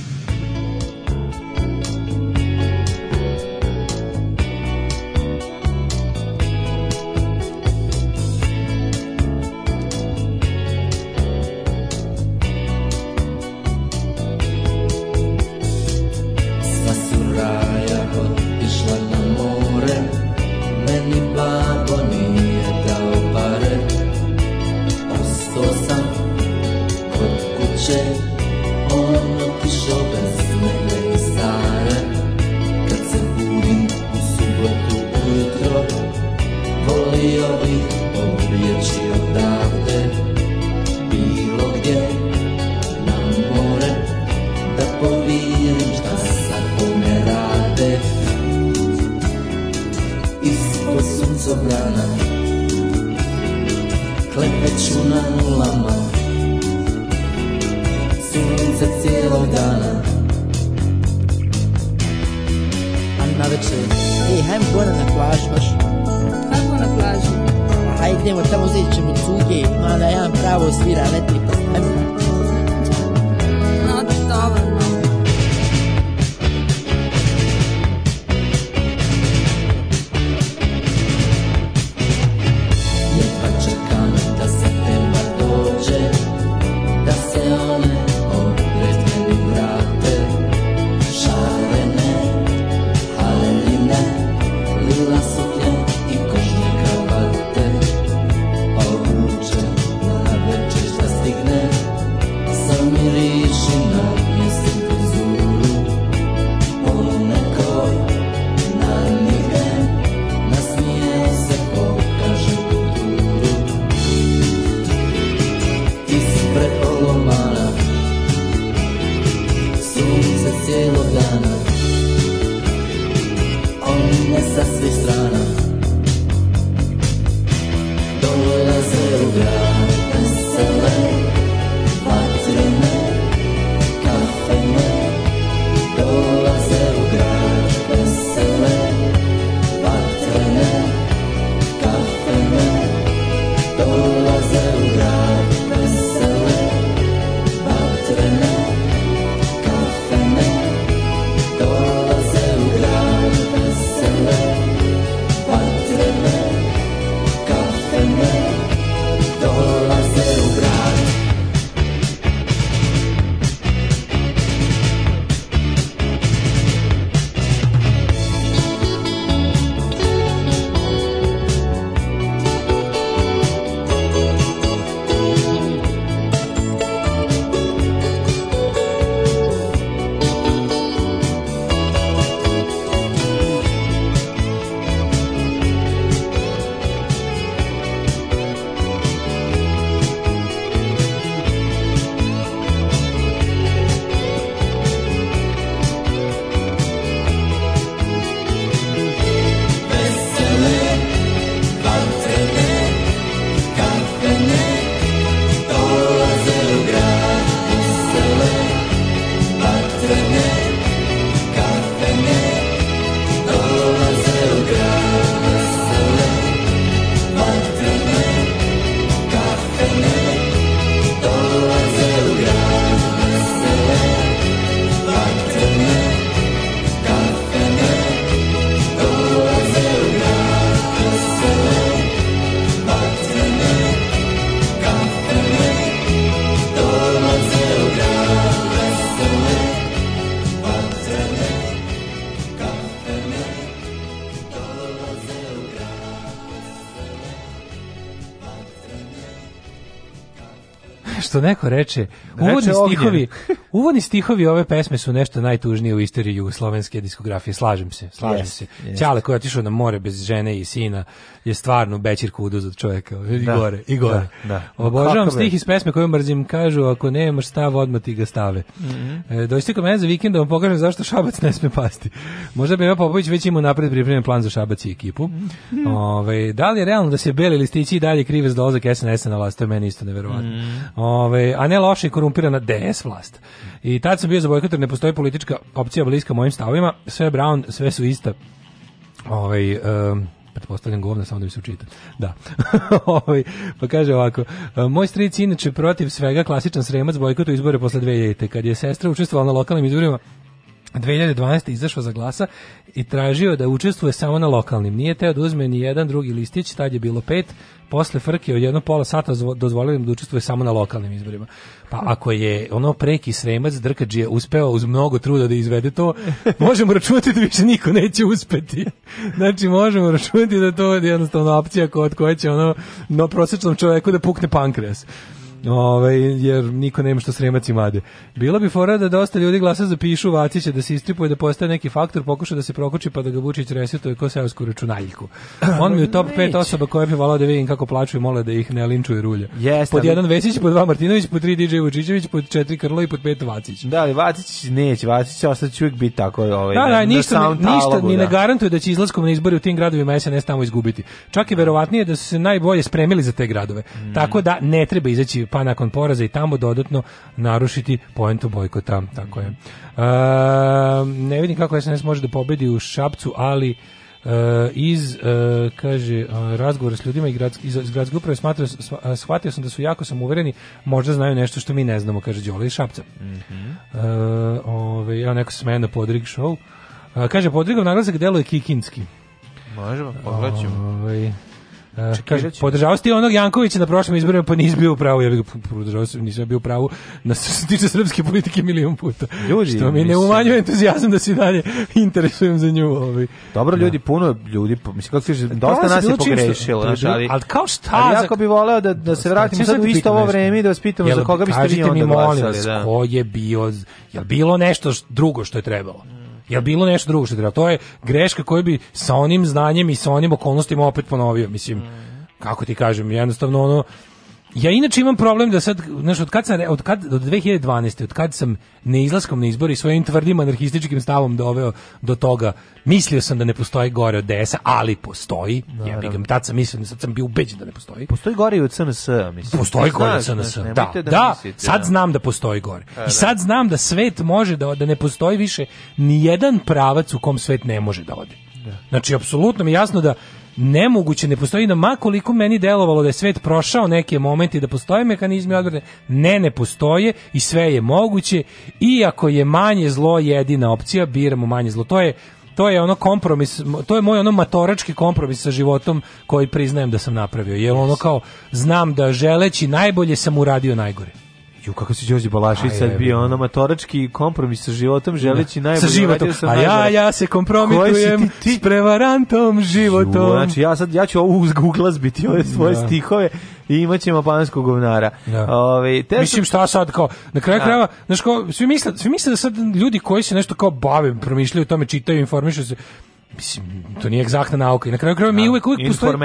Aleksa, znači, ej, hajmo gore na plažu baš. Kako na plažu? Hajdemo, tamo uzeti ćemo cuge, ima da jedan pravo svira letni, pa hajmo što neko reče, uvodni stihovi, [laughs] uvodni stihovi ove pesme su nešto najtužnije u istoriji jugoslovenske diskografije, slažem se, slažem yes, se. Yes. Ćale koja je na more bez žene i sina je stvarno bečir kuduz od čoveka, i da, gore, i gore. Da, da. Obožavam Kako stih iz pesme koju mrzim, kažu, ako nemaš stav, odmah ti ga stave. Mm E, Dođite kod mene za vikend da vam pokažem zašto Šabac ne sme pasti. Možda bi Eva Popović već imao napred pripremljen plan za Šabac i ekipu. Mm. Ove, da li je realno da se beli listići i dalje krive za dolazak SNS-a na vlast? To je meni isto neverovatno. Mm. Ove, a ne loša i korumpirana DS vlast. I tad sam bio za bojkot, ne postoji politička opcija bliska mojim stavovima. Sve Brown, sve su ista. Ove, um, pretpostavljam govna samo da mi se učita. Da. [laughs] Ovaj, pa kaže ovako, e, moj stric inače protiv svega klasičan sremac bojkotu izbore posle 2000 kad je sestra učestvovala na lokalnim izborima 2012. izašao za glasa i tražio da učestvuje samo na lokalnim. Nije teo da uzme ni jedan drugi listić, tad je bilo pet, posle frke od jedno pola sata dozvolili da učestvuje samo na lokalnim izborima. Pa ako je ono preki sremac Drkađije uspeo uz mnogo truda da izvede to, [laughs] možemo računati da više niko neće uspeti. Znači možemo računati da to je jednostavno opcija kod koja će ono no prosečnom čoveku da pukne pankreas. Ovaj jer niko nema što sremaci made. Bilo bi fora da dosta ljudi glasa za pišu Vacića da se istripuje da postane neki faktor, pokuša da se prokoči pa da ga Vučić resetuje ko seosku računaljku. [clears throat] On mi je top 5 osoba koje bi volao da vidim kako plaču i mole da ih ne linčuje rulja. Yes, pod jedan Vesić, pod dva Martinović, pod tri DJ Vučićević, pod četiri Krlo i pod pet Vacić. Da, ali Vacić neće, Vacić će ostati uvijek biti tako ovaj. Da, da, ništa, ne, ništa ni ne da. garantuje da će izlaskom na izbori u tim gradovima SNS tamo izgubiti. Čak i verovatnije da su se najbolje spremili za te gradove. Mm. Tako da ne treba izaći pa nakon poraza i tamo dodatno narušiti poentu bojkota. Tako je. E, ne vidim kako SNS može da pobedi u Šapcu, ali Uh, iz uh, kaže uh, razgovora s ljudima i grad, iz, iz gradske uprave smatrao, shvatio sam da su jako sam uvereni možda znaju nešto što mi ne znamo kaže Đole iz Šapca mm -hmm. ove, ja neko se na Podrig show kaže Podrigov naglasak deluje kikinski možemo, pogledat ćemo Kaže, podržavao si onog Jankovića na prošlim izborima, pa nisi bio u pravu, ja bih podržao sam, nisam bio u pravu, na što se tiče srpske politike milion puta. Ljudi, što mi ne umanjuje entuzijazam da se dalje [laughs] interesujem za nju. Ovaj. Dobro, da. ljudi, puno ljudi, mislim, kako kažeš, dosta nas je pogrešilo. Naš, ali, ali kao šta? Ali jako bih voleo da, da se vratimo sad u isto ovo vreme i da vas pitamo za koga biste vi onda glasali. Kažite mi, molim vas, da. ko je bio, je bilo nešto drugo što je trebalo? Je bilo nešto drugo što treba? To je greška koju bi sa onim znanjem i sa onim okolnostima opet ponovio. Mislim, kako ti kažem, jednostavno ono, Ja inače imam problem da sad, znaš, od kad sam, od kad, od 2012. od kad sam neizlaskom na izbori svojim tvrdim anarhističkim stavom doveo do toga, mislio sam da ne postoji gore od DS-a, ali postoji. Ja bih tad sam mislio, sad sam bio ubeđen da ne postoji. Postoji gore i od cns mislim. Postoji gore od cns Da, da, da mislite, sad da. znam da postoji gore. A, e, I da. sad znam da svet može da, da ne postoji više ni jedan pravac u kom svet ne može da ode. Da. Znači, apsolutno mi je jasno da nemoguće, ne postoji da makoliko meni delovalo da je svet prošao neke momenti da postoje mehanizmi odbrane, ne, ne postoje i sve je moguće i ako je manje zlo jedina opcija, biramo manje zlo. To je to je ono kompromis, to je moj ono matorački kompromis sa životom koji priznajem da sam napravio. Jer ono kao, znam da želeći najbolje sam uradio najgore. Ju kako se Đorđe Balašević sad bio ono matorački kompromis sa životom da. želeći najbolje. Sa životom. A najbolje. ja ja se kompromitujem ti, ti? s prevarantom životom. Ju, znači ja sad ja ću ovu uzguglazbiti ove svoje da. stihove i imaćemo panskog govnara. Da. Ove, te Mislim šta sad kao na kraju da. krajeva, znači svi misle, svi misle da sad ljudi koji se nešto kao bave, promišljaju o tome, čitaju, informišu se mislim, to nije egzaktna nauka. I na kraju krajeva mi da, uvek uvek postoje,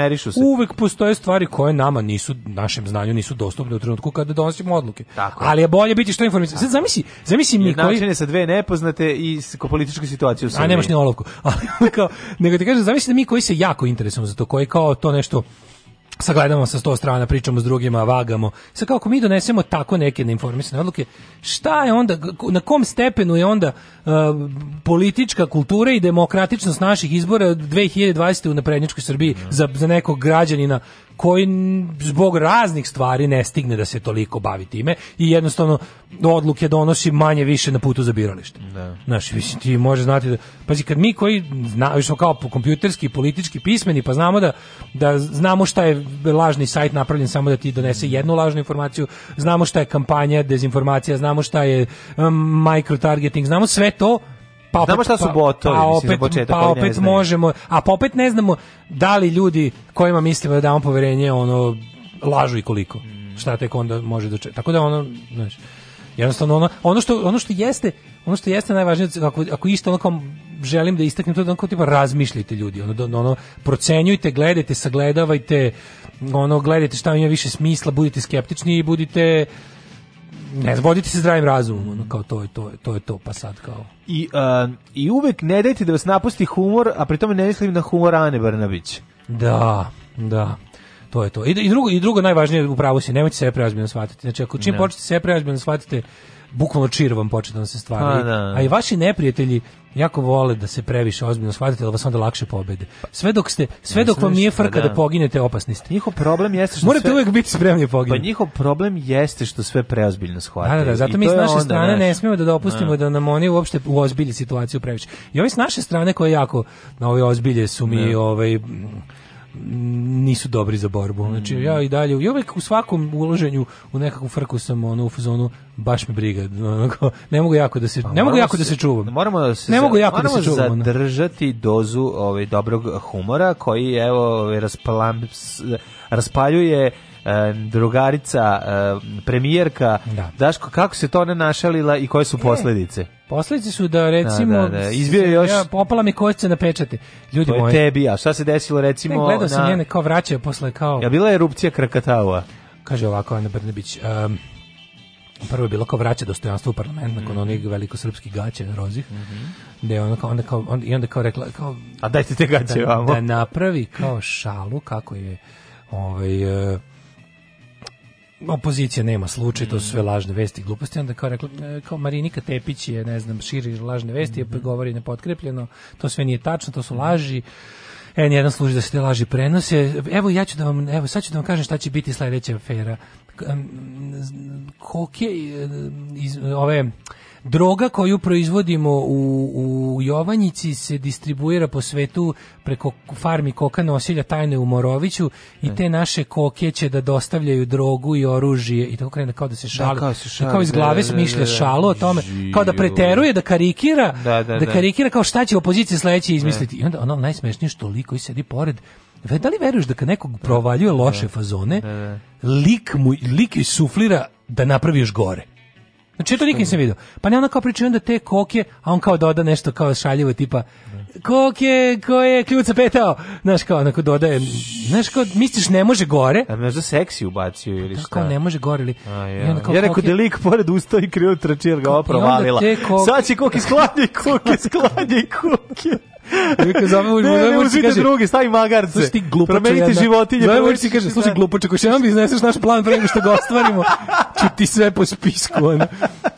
uvek postoje stvari koje nama nisu našem znanju nisu dostupne u trenutku kada donosimo odluke. Tako. Ali je bolje biti što informisan. Sad zamisli, zamisli mi koji sa dve nepoznate i političke situacija u Srbiji. A nemaš ni olovku. [laughs] Ali kao nego ti kažem zamisli da mi koji se jako interesujemo za to, koji kao to nešto sagledamo sa sto strana, pričamo s drugima, vagamo. Sad kako mi donesemo tako neke neinformisane odluke, šta je onda, na kom stepenu je onda uh, politička kultura i demokratičnost naših izbora 2020. u naprednjačkoj Srbiji da. za, za nekog građanina koji zbog raznih stvari ne stigne da se toliko bavi time i jednostavno odluke donosi manje više na putu za biralište. Da. Naši mislim, ti može znati da... Pazi, kad mi koji zna, smo kao kompjuterski, politički, pismeni, pa znamo da, da znamo šta je lažni sajt napravljen samo da ti donese jednu lažnu informaciju, znamo šta je kampanja, dezinformacija, znamo šta je um, microtargeting, znamo sve to, pa opet, Znamo šta su pa- botovi, pa, opet, mislim, početak, pa opet možemo, a pa opet ne znamo da li ljudi kojima mislimo da damo poverenje, ono, lažu i koliko. Mm. Šta tek onda može dočekati. Da tako da ono, znači, jednostavno ono, ono, što, ono što jeste, ono što jeste najvažnije, ako, ako isto ono kao želim da istaknem to, da ono tipa razmišljajte ljudi, ono, da- da ono, procenjujte, gledajte, sagledavajte, ono, gledajte šta ima više smisla, budite skeptični i budite, ne vodite se zdravim razumom, ono, kao to je to, je, to je to, pa sad kao. I, uh, I uvek ne dajte da vas napusti humor, a pri ne mislim na humor Ane Brnabić. Da, da. To je to. I, i drugo, i drugo najvažnije upravo pravu si, nemojte se preozbiljno shvatiti. Znači, ako čim ne. počnete se preozbiljno shvatite, bukvalno čirvom početno da se stvari. Pa a, da. a i vaši neprijatelji jako vole da se previše ozbiljno shvatite, da vas onda lakše pobede. Sve dok ste, sve dok vam nije frka da. da poginete, opasni ste. Njihov problem jeste što Morate sve... uvek biti spremni da poginuti. Pa njihov problem jeste što sve preozbiljno shvataju. Da, da, da, zato I mi s naše strane naš... ne smijemo da dopustimo da. da nam oni uopšte u uozbilje situaciju previše. I ovi s naše strane koje jako na ove ovaj, ozbilje su mi da. ovaj nisu dobri za borbu. Znači ja i dalje i uvek u svakom uloženju u nekakvu frku sam ono u fazonu baš me briga. ne mogu jako da se pa, ne mogu jako se, da se čuvam. Da moramo da se ne mogu jako da se čuvam. zadržati dozu ovaj dobrog humora koji evo ovaj, rasplam, raspaljuje E, drugarica, e, premijerka, da. Daško, kako se to ne našalila i koje su e, posledice? Posledice su da recimo da, da, da. Izbio još ja, popala mi koštica na pečati. Ljudi moji. tebi, a šta se desilo recimo? Ne, gledao sam njene kao vraćaju posle kao. Ja bila je erupcija Krakataua. Kaže ovako Ana Brnabić, um, Prvo je bilo kao vraća dostojanstvo u parlament nakon mm onih velikosrpskih gaća rozih. Mm Da je ona kao, onda kao, on, i onda kao rekla... Kao, A dajte te gaće da, vamo. Da napravi kao šalu kako je ovaj, uh, opozicija nema slučaj, to su mm. sve lažne vesti i gluposti, onda kao rekla, e, kao Marinika Tepić je, ne znam, širi lažne vesti, mm -hmm. govori nepotkrepljeno, to sve nije tačno, to su laži. E, N1 služi da se te laži prenose. Evo ja ću da vam, evo sad ću da vam kažem šta će biti sledeća afera. Koke e, iz ove droga koju proizvodimo u, u Jovanjici se distribuira po svetu preko farmi koka nosilja tajne u Moroviću i e. te naše koke će da dostavljaju drogu i oružje i tako krene kao da se da, šali. Da, da, kao, se šali, kao iz da, glave da, smišlja da, šalu o tome, kao da preteruje, da karikira, da, karikira kao šta će opozicija sledeće izmisliti. I onda ono najsmešnije što liko i sedi pored da li veruješ da kad nekog provaljuje loše fazone, lik mu lik suflira da napravi još gore. Znači, to nikad nisam vidio. Pa ne ona kao priča, onda te koke, a on kao doda nešto kao šaljivo, tipa, koke, ko je kljuca petao? Znaš, kao, onako dodaje, znaš, kao, misliš, ne može gore? A možda seksi ubacio ili da, šta? Tako, ne može gore ili... A, ja. Onda kao, ja da pored usta i kriju trčir ga oprovalila. Koke... Sad će koke skladnje, koke skladnje, koke. Zovem Vučić, ne, ne, uzmite kaže, drugi, stavi magarce. Slušaj ti glupača Promenite jedna. životinje. Zovem Vučić i kaže, slušaj glupoče, koji še nam izneseš naš plan pre nego što ga ostvarimo, ću ti sve po spisku. Ono.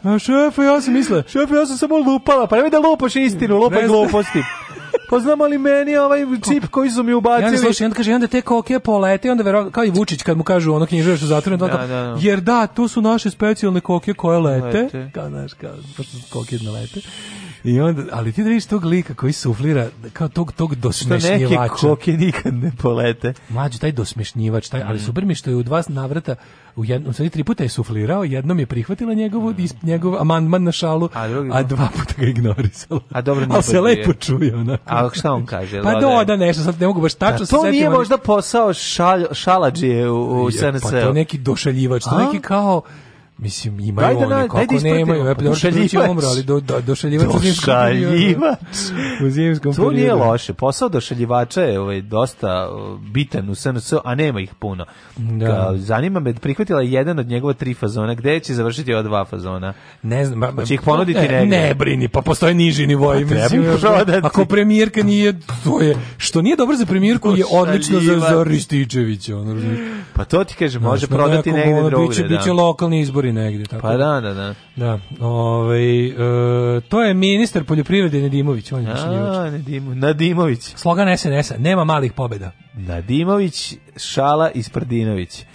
A šefe, ja sam misle. Šefe, ja sam samo lupala, pa nemoj da lupaš istinu, lupaj gluposti. Pa znamo li meni ovaj čip koji su mi ubacili? Ja ne slušaj, onda kaže, onda te koke polete, onda vero, kao i Vučić kad mu kažu ono knjižaš što zatvore, da, da, da. jer da, tu su naše specijalne koke koje lete, lete. kao, znaš, kao, koke na da lete. I onda, ali ti da vidiš tog lika koji suflira kao tog tog dosmešnjivača. Što neke koke nikad ne polete. Mlađi taj dosmešnjivač, taj, ali mm. super mi što je u dva navrata u jednom, sad tri puta je suflirao, jednom je prihvatila njegovu mm. njegov amandman na šalu, a, drugi, a dva puta ga ignorisala. A dobro, nije. Al se lepo čuje ona. A šta on kaže? Pa do, da nešto, sad ne mogu baš tačno da, se To nije možda posao šal, šalađije u, u SNS. Pa to neki došaljivač, to neki kao Mislim, imaju daj da, oni, kako daj da nemaju. Pa došaljivač. Umrali, do, do, došaljivač. Došaljivač. U zimskom To nije loše. Posao došaljivača je ovaj, dosta bitan u SNS, a nema ih puno. Da. zanima me, prihvatila jedan od njegova tri fazona. Gde će završiti ova dva fazona? Ne znam. Ba, pa će ih ponuditi ne, negdje. Ne brini, pa postoje niži nivo. Pa, mislim, prodati. Ako premijerka nije, to je, što nije dobro za premijerku, je odlično za, za Rističevića. Ono, pa to ti kaže, može prodati negdje drugdje. Biće, da. biće lokalni izbori Srbiji negdje. Tako. Pa da. da, da, da. da ovaj, e, to je ministar poljoprivrede Nedimović. On je A, Nedimo, Nadimović. Slogan SNS-a, nema malih pobjeda. Nadimović, Šala i Sprdinović. [laughs]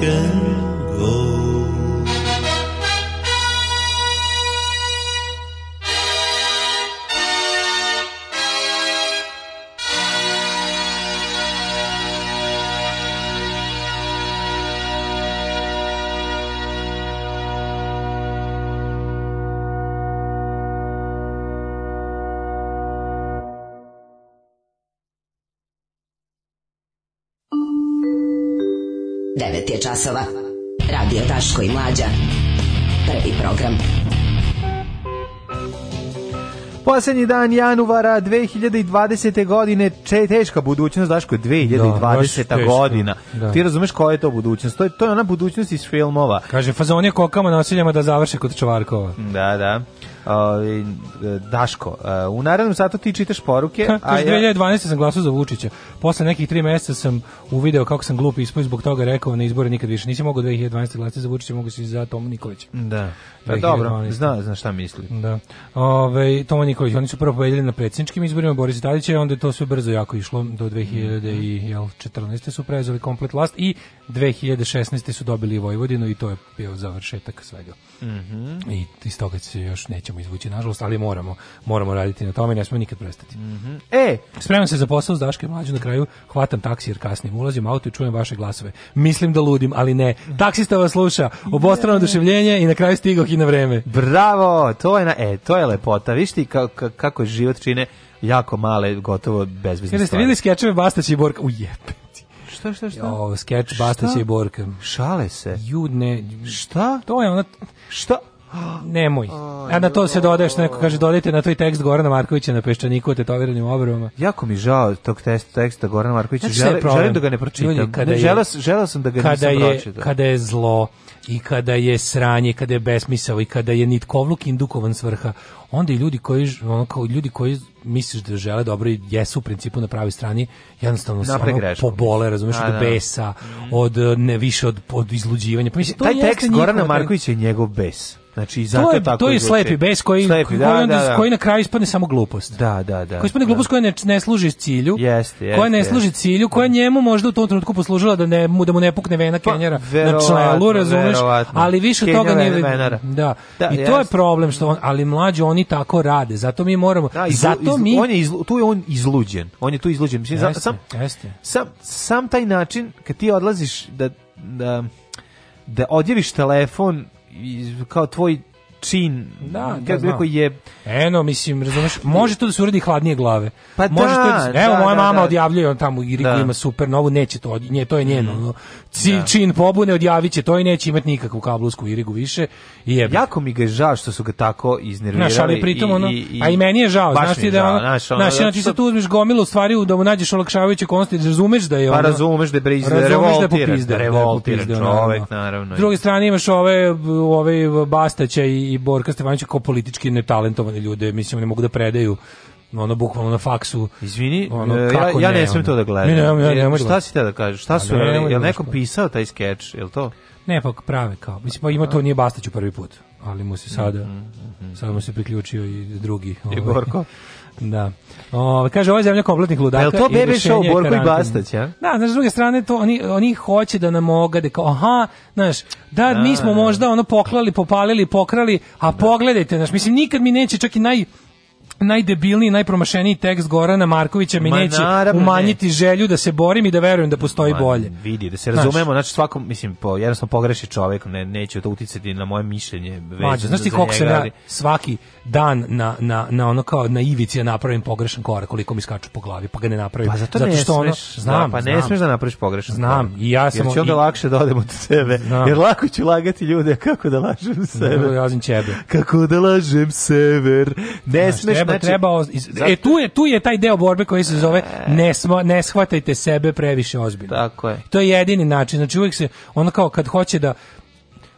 can go. časova. Radio Daško i Mlađa. Prvi program. Poslednji dan januara 2020. godine, če teška budućnost, Daško, 2020. Da, godina. Da. Ti razumeš koja je to budućnost? To je, to je ona budućnost iz filmova. Kaže, fazon je kokama nasiljama da završe kod čvarkova. Da, da. Ovaj, Daško, eh, u narednom satu ti čitaš poruke. Ka, [laughs] a ja... 2012. sam glasao za Vučića. Posle nekih tri mjeseca sam uvideo kako sam glup ispoj zbog toga rekao na izbore nikad više. Nisam mogao 2012. glasati za Vučića, mogu si za Tomu Nikolića. Da. Pa dobro, zna, zna šta misli. Da. Ove, ovaj, Tomo Nikolić, oni su prvo pobedili na predsjedničkim izborima Boris Tadića, onda je to sve brzo jako išlo do 2014. Mhm. su preuzeli komplet vlast i 2016. su dobili Vojvodinu i to je bio završetak svega. Mm -hmm. I iz toga se još neće nećemo izvući, nažalost, ali moramo, moramo raditi na tome i ne smemo nikad prestati. Mm -hmm. E, spremam se za posao s Daške mlađu na kraju hvatam taksi jer kasnim, ulazim u auto i čujem vaše glasove. Mislim da ludim, ali ne. Taksista vas sluša, obostrano oduševljenje i na kraju stigao i na vreme. Bravo, to je, na, e, to je lepota, viš ti kako, kako život čine jako male, gotovo bezvezne stvari. Kada ste vidjeli skečeve Bastaća i Borka, ujepe šta, šta, šta? Jo, skeč Bastaća i Borka. Šale se. Judne. Šta? To je ona... Šta? Nemoj. A na to se dodaješ, neko kaže dodajte na to tekst Gorana Markovića na peščaniku o tetoviranim obrvama. Jako mi žao tog teksta, teksta Gorana Markovića. Znači, želim, želim da ga ne pročitam. Ljudi, kada ne, je, žela, žela sam da ga kada nisam je, pročitao. Kada je zlo i kada je sranje, kada je besmisao i kada je nitkovluk indukovan svrha, onda i ljudi koji ono, kao ljudi koji misliš da žele dobro i jesu u principu na pravoj strani, jednostavno Napre samo pobole, razumeš, od da. besa, od ne više od, od izluđivanja. Pa mislim, taj tekst Gorana Markovića je njegov bes. Znači, zato to je, tako to je slepi bes koji, slepi, da, koji, onda, da, da. koji na kraju ispadne samo glupost. Da, da, da. Koji ispadne da. glupost koja ne, ne služi cilju, jest, jest, koja ne služi cilju, koja mm. njemu možda u tom trenutku poslužila da, ne, da mu ne pukne vena pa, Kenjera na čelu, razumeš, ali više Kenja toga nije... Da. da, i to je problem, što on, ali mlađi oni tako rade, zato mi moramo... Da, izlu, zato izlu, mi... On je izlu, tu je on izluđen, on je tu izluđen. Mislim, jeste, sam, jeste. Sam, sam taj način, kad ti odlaziš da, da, da odjeviš telefon kao tvoj čin, da, da, da rekao je Eno, mislim, razumeš, može to da se uradi hladnije glave. Pa može da, to da, da evo da, moja da, mama da. odjavljuje on tamo u Irigu da. ima super novu, neće to, nje to je njeno. Mm da. čin pobune odjaviće, to i neće imati nikakvu kablovsku irigu više. I jebe. Jako mi ga je žao što su ga tako iznervirali. Znaš, ali pritom i, ono, i, i, a i meni je žao. Baš znaš ti da ono, znaš, ono, znaš, ono, ti sad tu uzmeš gomilu stvari da mu nađeš olakšavajuće konsti, razumeš da je pa ono... Pa razumeš da je brez, razumeš revoltira, da je revoltira, da čovek, naravno. S druge strane imaš ove, ove Bastaća i, i Borka Stefanovića kao politički netalentovane ljude, mislim, ne mogu da predaju ono bukvalno na faksu. Izvini, ono, e, ja, ja ne, ne smem to da gledam. Ne, ne, ja, ne, šta si te da kažeš? Šta pa su, ne, ne, je neko pisao taj skeč, je li to? Ne, pa prave kao. Mislim, pa ima to nije Bastaću prvi put, ali mu se mhm, sada, mm, mm, mm, sada mu se priključio i drugi. I ovaj. Borko? [laughs] Da. O, ovaj, kaže, ovo je zemlja kompletnih ludaka. Pa Jel to bebe show, Borko i Bastać, ja? Da, znaš, s druge strane, to, oni, oni hoće da nam ogade, kao, aha, znaš, da, da mi smo da, da, da, možda ono poklali, popalili, pokrali, a da. pogledajte, znaš, mislim, nikad mi neće čak i naj najdebilniji, najpromašeniji tekst Gorana Markovića mi Ma, neće naravno, umanjiti ne. želju da se borim i da verujem da postoji Ma, bolje. Vidi, da se razumemo, znači svako mislim po jednostavno pogreši čovjek, ne neće to uticati na moje mišljenje. Mađo, znaš ti koliko se ja svaki dan na, na, na ono kao na ivici ja napravim pogrešan korak koliko mi skaču po glavi, pa ga ne napravim. Pa zato, zato što ne ono, da, znam, da, pa ne znam. smeš da napraviš pogrešan Znam, korak. i ja sam... Jer će onda i... lakše da odem od sebe, znam. jer lako ću lagati ljude kako da lažem sebe. Ne, da, sebe. Kako da lažem sever. Ne smeš Da znači, treba iz, e, zato, e tu je tu je taj deo borbe koji se zove e. ne smo ne shvatajte sebe previše ozbiljno. Tako je. To je jedini način. Znači uvek se ono kao kad hoće da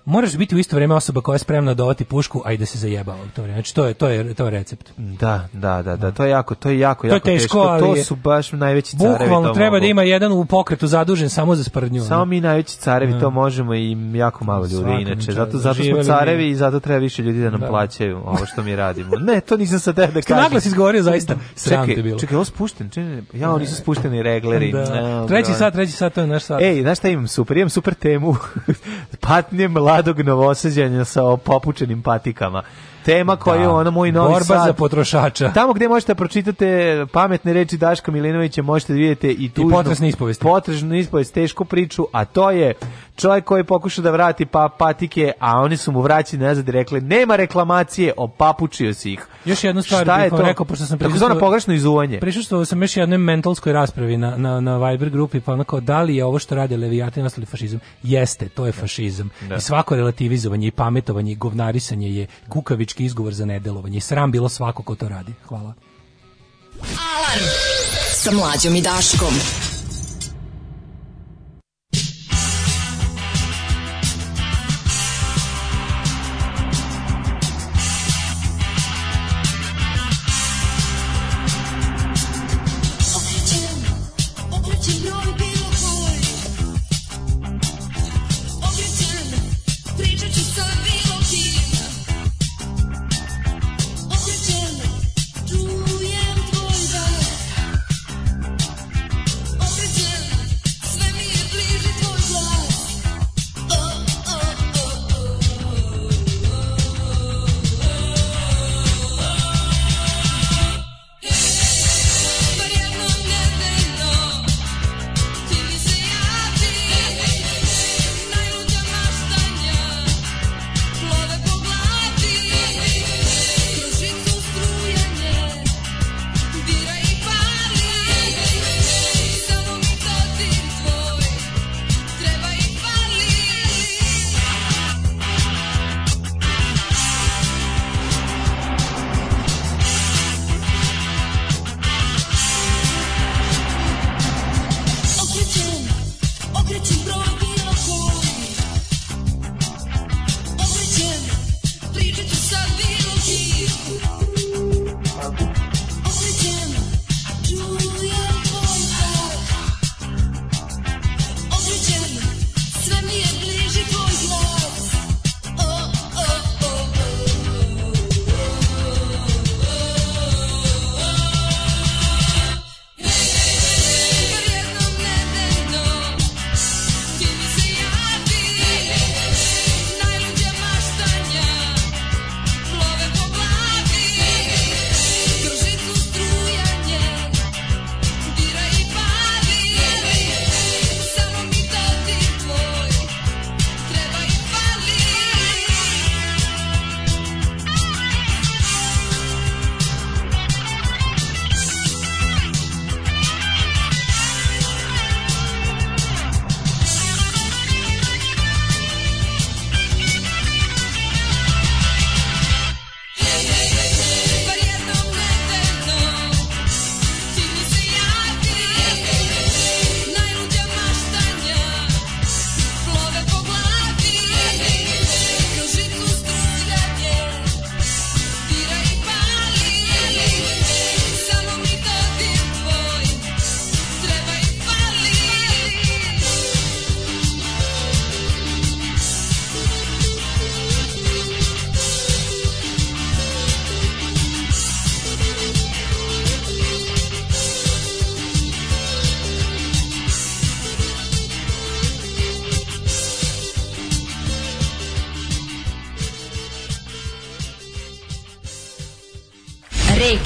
moraš biti u isto vrijeme osoba koja je spremna dovati pušku, a i da se zajebava to vrijeme. Znači to je to je to je recept. Da, da, da, da, to je jako, to je jako, to jako teško, teško. to su baš najveći carevi. to Bukvalno treba da ima jedan u pokretu zadužen samo za sprdnju. Samo mi najveći carevi to da. možemo i jako malo ljudi Svakom inače. Zato zato smo carevi i zato treba više ljudi da nam da. plaćaju ovo što mi radimo. Ne, to nisam sad da [laughs] kažem. Što naglas izgovorio zaista. Da. Sram čekaj, te bilo. Čekaj, ovo spušten, čini, ja oni su spušteni regleri. Da. No, treći sat, treći sat to je naš sat. Ej, znaš šta imam super, imam super temu. [laughs] Patnjem mladog novoseđanja sa popučenim patikama tema da. koju da. ono moj novi Borba sad. za potrošača. Tamo gdje možete da pročitate pametne reči Daška Milinovića možete da vidite i tu I potresne ispovesti. Potresne ispovesti, tešku priču, a to je čovjek koji pokušao da vrati pa patike, a oni su mu vraćeni nazad i rekli nema reklamacije, opapučio si ih. Još jednu stvar Šta je to? rekao, pošto sam prisustvovao... pogrešno izuvanje. Prišao što sam još jednoj mentalskoj raspravi na, na, na Viber grupi, pa onako, da li je ovo što radi levijati nastali fašizam? Jeste, to je fašizam. Da. I svako relativizovanje i pametovanje i govnarisanje je kukavič politički izgovor za nedelovanje. sram bilo svako ko to radi. Hvala. Alarm sa mlađom i Daškom.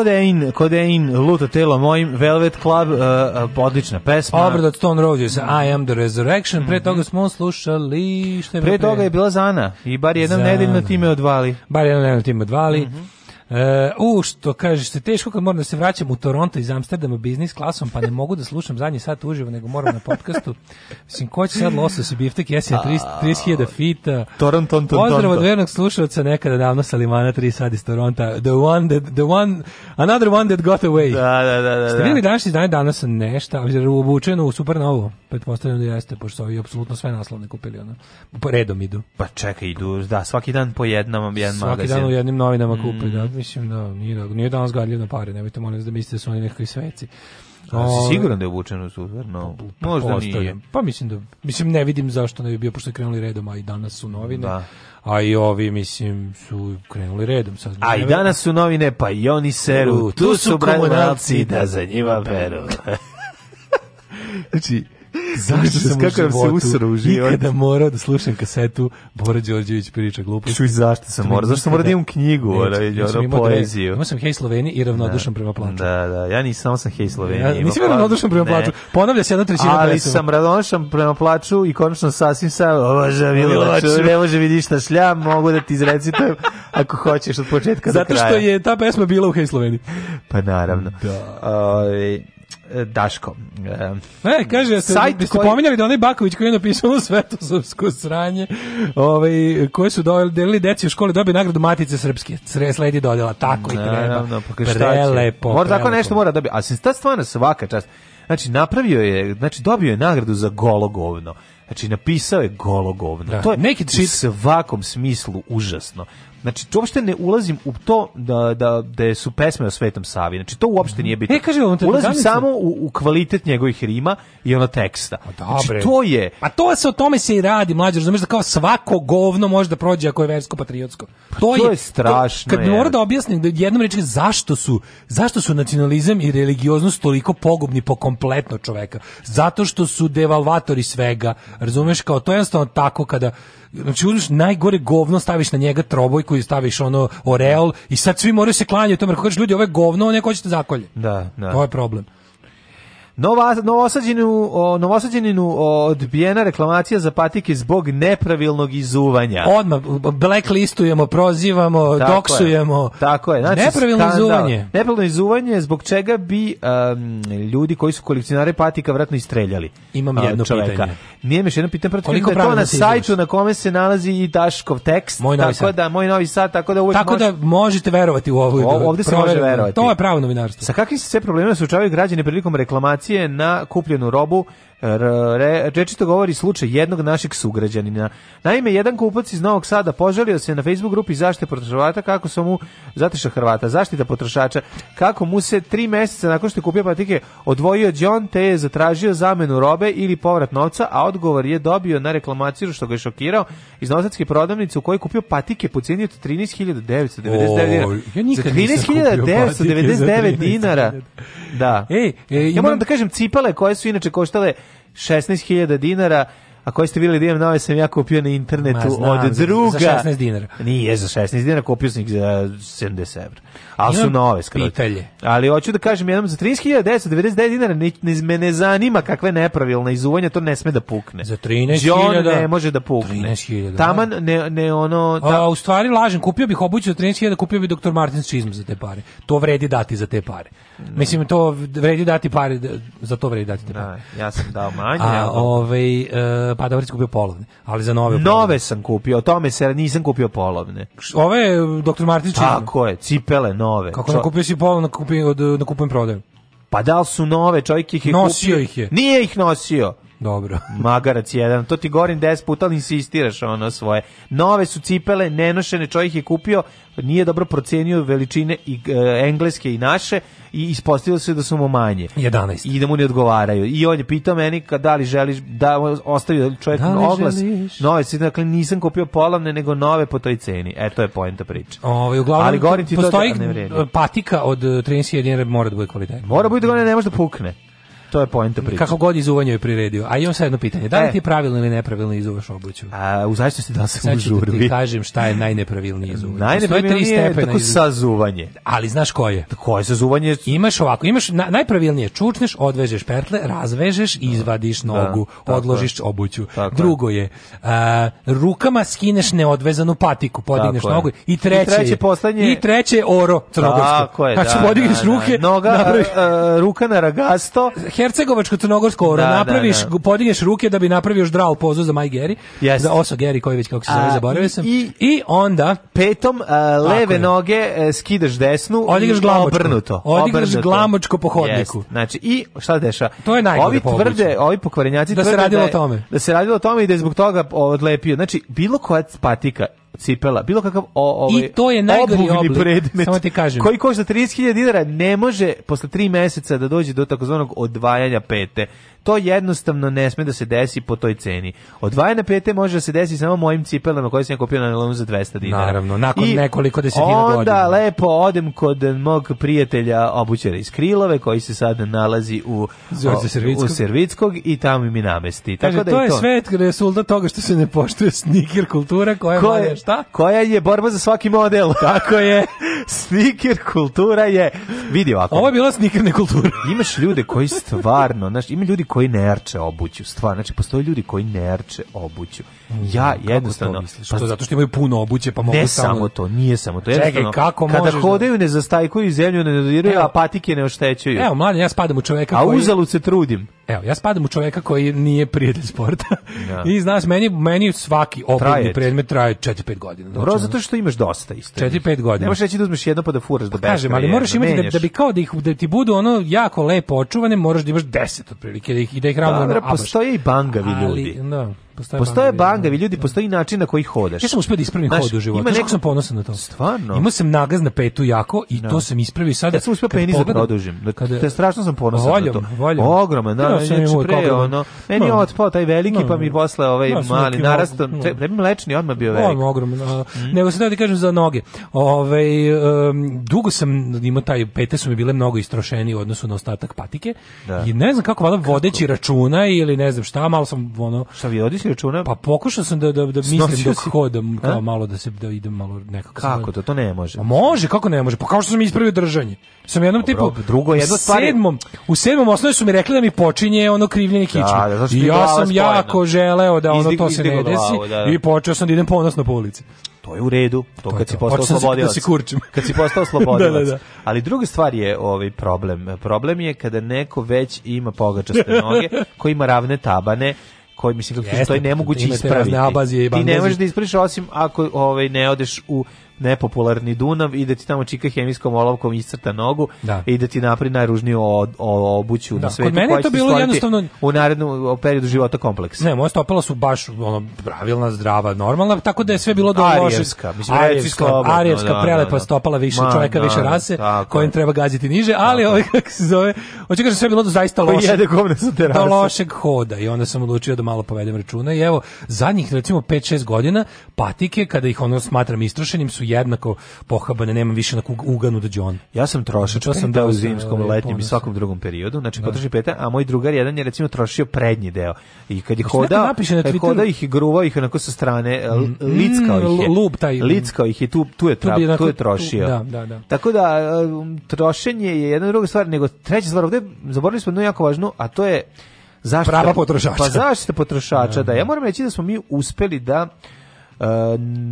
Kodein, Kodein, Luto telo mojim, Velvet Club, uh, uh odlična pesma. Obrad od Stone Roses, I am the resurrection, pre mhm. toga smo slušali... Što je pre, pre toga je bila Zana i bar jednom nedeljno time odvali. Bar jednom nedeljno time odvali. Mm -hmm. E, u, uh, što kažeš, se teško kad moram da se vraćam u Toronto iz Amsterdama biznis klasom, pa ne mogu da slušam zadnji sat uživo, nego moram na podcastu. Mislim, ko će sad loso se biftek, jesi na 30.000 feet. Toronto, Toronto. Pozdrav od vernog slušalca nekada davno sa Limana 3 sad iz Toronta. The one that, the one, another one that got away. Da, da, da. da Ste vidjeli da. danas izdanje danas nešta, obučeno u supernovu, pretpostavljam da jeste, pošto su ovi apsolutno sve naslovne kupili, ono. Po redom idu. Pa čekaj, idu, da, svaki dan po jednom, jedan svaki magazin. Svaki dan u jednim novinama kupi, mm. da mislim da nije, da- nije danas gadljiv pare, nemojte molim da mislite da su oni nekakvi sveci. O, ovaj, siguran da je obučen u suverno? Pa, pa, možda nije. Pa mislim da, mislim ne vidim zašto ne bi bio, pošto krenuli redom, a i danas su novine. Da. A i ovi, mislim, su krenuli redom. Sad a i danas su novine, pa i oni seru. Tu, tu su komunalci da za njima peru. [laughs] [laughs] znači, [laughs] Zašto sam kako životu se u život? nikada morao da slušam kasetu Bora Đorđević priča gluposti? Čuj, zašto sam morao? Zašto sam morao da imam knjigu, ono, da poeziju? Imao sam Hej Sloveniji i ravnodušan da. prema plaču. Da, da, ja nisam, samo sam Hej Sloveniji. Ja, nisam ravnodušan prema plaču. Ponavlja se jedna trećina Ali sam ravnodušan prema plaču i konačno sasvim sam, obože, ne može mi ništa šljam, mogu da ti izrecitujem ako hoćeš od početka do kraja. Zato što je ta pesma bila u Hej Sloveniji. Pa naravno. Da. Ovaj, E, Daško. E, e kaže, ste, sajt koji... pominjali da onaj Baković koji je napisao ono [laughs] svetosavsko sranje, ovaj, koji su delili deci u školi, dobio nagradu Matice Srpske, sledi dodjela, tako i treba. No, pa prelepo. Mora tako nešto mora dobiti, a se ta stvarno svaka čast. Znači, napravio je, znači, dobio je nagradu za golo govno. Znači, napisao je golo govno. Da. To je neki u svakom smislu užasno. Znači, uopšte ne ulazim u to da, da, da su pesme o Svetom Savi. Znači, to uopšte nije bitno. E, kaže, on te ulazim samo u, u, kvalitet njegovih rima i ono teksta. Znači, dobre. Znači, to je... Pa to se o tome se i radi, mlađe, razumeš da kao svako govno može da prođe ako je versko-patriotsko. Pa to, to, je, je strašno. To, kad mi mora da objasnim da jednom reči zašto su, zašto su nacionalizam i religioznost toliko pogubni po kompletno čoveka. Zato što su devalvatori svega. Razumeš, kao to je jednostavno tako kada znači uzmeš najgore govno, staviš na njega troboj mrkvu i staviš ono oreol i sad svi moraju se klanjati tom mrkvu. Kažeš ljudi, ovo je govno, neko hoćete da zakolje. Da, da. To je problem. Nova, novosađeninu, novosađeninu odbijena reklamacija za patike zbog nepravilnog izuvanja. Odmah, blacklistujemo, prozivamo, tako doksujemo. Je, tako je. Znači, nepravilno skandal, izuvanje. Nepravilno izuvanje zbog čega bi um, ljudi koji su kolekcionari patika vratno istreljali. Imam jedno čoveka. pitanje. Nije još jedno pitanje, protiv Koliko da to na sajtu na kome se nalazi i Daškov tekst. Moj novi tako sad. da, moj novi sad, tako da uvek Tako može... da možete verovati u ovu. Ovde se može verovati. To je pravo novinarstvo. Sa kakvim se sve problemima se suočavaju građani prilikom reklamacije akcije na kupljenu robu rečito govori slučaj jednog našeg sugrađanina. Naime, jedan kupac iz Novog Sada poželio se na Facebook grupi zaštite potrošača kako su mu zateša Hrvata, zaštita potrošača, kako mu se tri mjeseca nakon što je kupio patike odvojio John te je zatražio zamenu robe ili povrat novca, a odgovor je dobio na reklamaciju što ga je šokirao iz novosadske prodavnice u kojoj je kupio patike po cijeni od 13.999 dinara. Ja za 13.999 dinara. Da. Ej, e, ja moram imam... da kažem cipele koje su inače koštale 16.000 dinara, a koji ste videli da imam nove ovaj sam ja kupio na internetu Ma, znam, od druga. Za 16 dinara. Nije za 16 dinara, kupio sam ih za 70 evra ali su nove skroz. Ali hoću da kažem jednom za 13.999 dinara ne, ne, me ne zanima kakve nepravilne izuvanja, to ne sme da pukne. Za 13.000 ne može da pukne. 13.000. Taman da. ne, ne ono... Ta... A, u stvari lažem, kupio bih obuću za 13.000, kupio bih Dr. Martins čizmu za te pare. To vredi dati za te pare. No. Mislim, to vredi dati pare, da, za to vredi dati te pare. No, ja sam dao manje. A, ali... Da? ovaj, uh, pa da kupio polovne, ali za nove. Nove polovne. sam kupio, o tome se nisam kupio polovne. Ove, Dr. Martens čizme. Tako je, cipele, no nove. Kako nakupio si pol, na kupujem prodaju. Pa da li su nove, čovjek ih je nosio kupio. ih je. Nije ih nosio. Dobro. [laughs] Magarac jedan. To ti govorim 10 puta, ali insistiraš ono svoje. Nove su cipele, nenošene, čovjek je kupio, nije dobro procenio veličine i e, engleske i naše i ispostavilo se da su mu manje. 11. I da mu ne odgovaraju. I on je pitao meni kad da li želiš da ostavio čovjek da oglas. Želiš? Nove, dakle nisam kupio polovne nego nove po toj ceni. E to je poenta priče. Ovaj uglavnom ali govorim ti to da ne patika od 13 e, dinara mora da bude kvalitetna. Mora da bude da ne može da pukne. To je poenta priče. Kako god izuvanje je priredio. A imam sad jedno pitanje. Da li e. ti pravilno ili nepravilno da izuvaš obuću? A u zavisnosti da se užurbi. Da ti kažem šta je najnepravilnije izuvanje. Znači, najnepravilnije je tako sazuvanje. Ali znaš koje? Koje sazuvanje? Imaš ovako, imaš na, najpravilnije čučneš, odvežeš pertle, razvežeš, izvadiš da, nogu, da, odložiš obuću. Tako Drugo je, a, rukama skineš neodvezanu patiku, podigneš tako nogu i treće, I treće poslednje... i treće oro crnogorsko. Tako je, znači, da, znači, podigneš da, ruke, noga, a, a, e, e, ruka na ragasto, hercegovačko crnogorsko oro, da, da, napraviš, da, da. podigneš ruke da bi napravio ždrau pozu za Majgeri yes. za Oso Geri koji već kako se zove, zaboravio sam. I, I onda petom a, leve noge e, skidaš desnu, odigraš glamočko, obrnuto. Odigraš obrnuto. glamočko po hodniku. Yes. Znači i šta se dešava? To je najgore. Ovi povući. tvrde, ovi pokvarenjaci da se radilo da o tome. Da se radilo o tome i da je zbog toga odlepio. Znači bilo koja patika cipela, bilo kakav o, ovaj, I to je najgori oblik, predmet, samo ti kažem. Koji košta 30.000 dinara, ne može posle 3 meseca da dođe do takozvanog odvajanja pete. To jednostavno ne sme da se desi po toj ceni. Od 2 na 5 može da se desi samo mojim cipelama koje sam ja kupio na nalonu za 200 dinara. Naravno, nakon I nekoliko desetina godina. Onda lepo odem kod mog prijatelja obućara iz Krilove koji se sad nalazi u Zorze u Servickog i tamo mi namesti. Tako Kaže, da to je to. svet resultat toga što se ne poštuje sniker kultura koja Ko je, šta? Koja je borba za svaki model. [laughs] Tako je. [laughs] sniker kultura je vidi ovako. Ovo je bila sniker kulture. Imaš ljude koji stvarno, znaš, ima ljudi koji ne arče obuću, stvarno, znači postoje ljudi koji ne arče obuću. Ja jednostavno pa što zato što imaju puno obuće pa mogu ne samo, to, nije samo to. Čekaj, kako kada da- hodaju ne zastajkuju zemlju, ne dodiraju, a patike ne oštećuju. Evo, mladen, ja spadam u čoveka koji A uzalud se trudim. Evo, ja spadam u čoveka koji nije prijatelj sporta. Ja. Da. [laughs] I znaš, meni meni svaki obilni predmet traje 4-5 godina. Znači, Dobro, zato što imaš dosta isto. 4-5 godina. Možeš reći da uzmeš jedno pa da furaš do pa, Kažem, ali moraš imati da, da bi kao da ih da ti budu ono jako lepo očuvane, moraš da imaš 10 otprilike da ih da ih ravno. Da, postoje i bangavi ljudi. Ali, da. Postoje, postoje bangavi, da. ljudi, da. postoji način na koji hodaš. Ja sam uspio da ispravim Znaš, hod u životu. Ima neko... sam ponosan na to. Stvarno? Imao sam nagaz na petu jako i no. Da. to sam ispravio sada. Ja sam uspio penis da produžim. Dakle, kada... Te strašno sam ponosan voljom, na to. Voljom. Ogroman, da, ja, ja, pre, ono, meni je otpao taj veliki, pa mi posle ovaj mali narasto. Treba mi mlečni odmah bio veliki. Ogroman. Mhm. Nego se da ti kažem za noge. Ove, ovaj, dugo sam imao taj, pete su mi bile mnogo istrošeni u odnosu na ostatak patike. I ne znam kako, valjda vodeći računa ili ne znam šta, malo sam ono... Šta vi računa? Pa pokušao sam da da da mislim da si... hodam kao A? malo da se da idem malo nekako. Kako da- to to ne može? A može, kako ne može? Pa kao što sam ispravio držanje. Sam jednom Dobro, tipu drugo jedno stvari. Sedmom, u sedmom osnovi su mi rekli da mi počinje ono krivljenje da, kičme. Da, I ja sam spojena. jako želeo da ono izdigu, to se ne desi da, da. i počeo sam da idem ponosno po ulici. To je u redu, to, to kad si postao slobodilac. Da, da kurčim. Kad si postao [laughs] slobodilac. da, da, Ali druga stvar je ovaj problem. Problem je kada neko već ima pogačaste [laughs] noge, koji ima ravne tabane, koji mislim kako stoji ne nemoguće ti ispraviti. Ti ne možeš da ispraviš osim ako ovaj ne odeš u nepopularni Dunav i da ti tamo čika hemijskom olovkom iscrta nogu da. i da ti napravi najružniju od, obuću da. na svetu. Kod mene je to bilo jednostavno... U narednom periodu života kompleks. Ne, moja stopala su baš ono, pravilna, zdrava, normalna, tako da je sve bilo dobro. Arijevska. Mislim, arijevska, slobodno, da, arijevska da, da, prelepa da, da. stopala više, čoveka, čovjeka da, više rase, kojim treba gaziti niže, ali ovaj, kako se zove, hoće kaže sve bilo do zaista loše. Do lošeg hoda i onda sam odlučio da malo povedem računa i evo, zadnjih recimo 5-6 godina patike, kada ih ono smatram istrošenim, su jednako pohabane, nemam više na kog uganu da đon. Ja sam trošio, to sam da u zimskom, e, letnjem i svakom drugom periodu, znači da. potroši peta, a moj drugar jedan je recimo trošio prednji deo. I kad je hodao, napiše na Twitteru, hodao ih i gruvao ih onako sa strane, e, mm, mm, lickao ih je. Lub taj. Lickao ih je, tu, tu je, trap, tu je trošio. Da, da, da. Tako da, um, trošenje je jedna druga stvar, nego treća stvar, ovde zaboravili smo jednu jako važnu, a to je zaštita, prava potrošača. Pa zaštita potrošača, da. da. Ja da. moram reći da smo mi uspeli da E,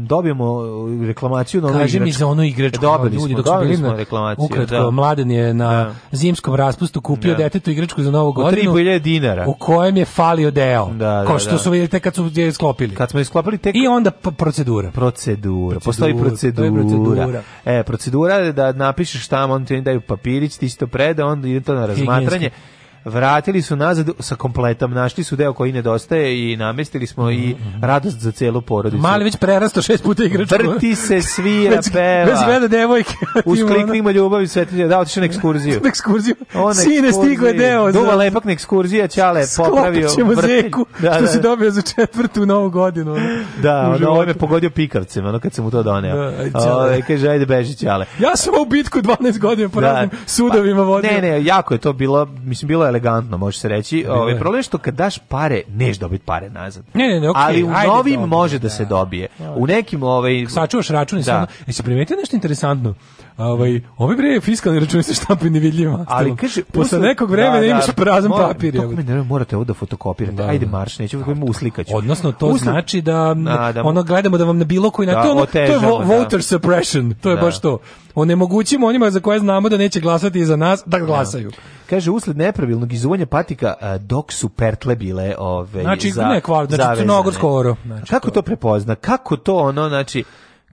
dobijemo e, reklamaciju na Kaži mi za onu igračku. Dobili smo, dok dobili smo reklamaciju. Ukratko, da. Mladen je na da. zimskom raspustu kupio da. detetu igračku za novu godinu. Od 3000 dinara. U kojem je falio deo. Da, da, kao što da. su vidite kad su je sklopili. Kad smo je sklopili tek... I onda procedura. Procedura. procedura. Postoji procedura. procedura. E, procedura je da napišeš tamo, on ti daju papirić, ti si to preda, onda ide to na razmatranje. Higijenski vratili su nazad sa kompletom, našli su deo koji nedostaje i namestili smo mm -hmm. i mhm. radost za celu porodicu. Mali već prerasto šest puta igrač. Vrti se, svira, već, peva. Već gleda devojke. Uskliknimo [laughs] ljubav i svetlje. Da, otišao na ekskurziju. [laughs] na ekskurziju. On Sine, stigo je deo. Duva lepak na ekskurzija, Ćale, popravio. Sklopit ćemo vrti. zeku, da, što da, si dobio za četvrtu novu godinu. Da, ono, ovo me pogodio pikavcem, ono kad sam mu to doneo. Da, Ove, kaže, ajde beži, Ćale. Ja sam u bitku 12 godina po da. Pa, sudovima vodio. Ne, ne, jako je to bilo, mislim, bilo elegantno, može se reći. Ovaj problem je što kad daš pare, neš dobiti pare nazad. Ne, ne, ne, okay, Ali u novim može da, da se dobije. Da. U nekim ovaj sačuvaš račun i da. samo. Jesi primetio nešto interesantno? Ovaj, ovaj bre fiskalni računi se štampaju nevidljivo. Ali kaže posle nekog vremena da, da imaš da. prazan mora, papir. To ne, ne, morate ovo da fotokopirate. Da, Ajde marš, nećemo da, uslikaću. Odnosno to Usli... znači da, da, da, ono gledamo da vam na bilo koji način to, da, ono, otežamo, to je voter suppression. To je baš to. Onemogućimo onima za koje znamo da neće glasati za nas da glasaju. Kaže usled nepravilnog izuvanja patika e, dok su pertle bile ove znači, za ne, kvar, znači, oro. Znači, Kako to prepozna? Kako to ono znači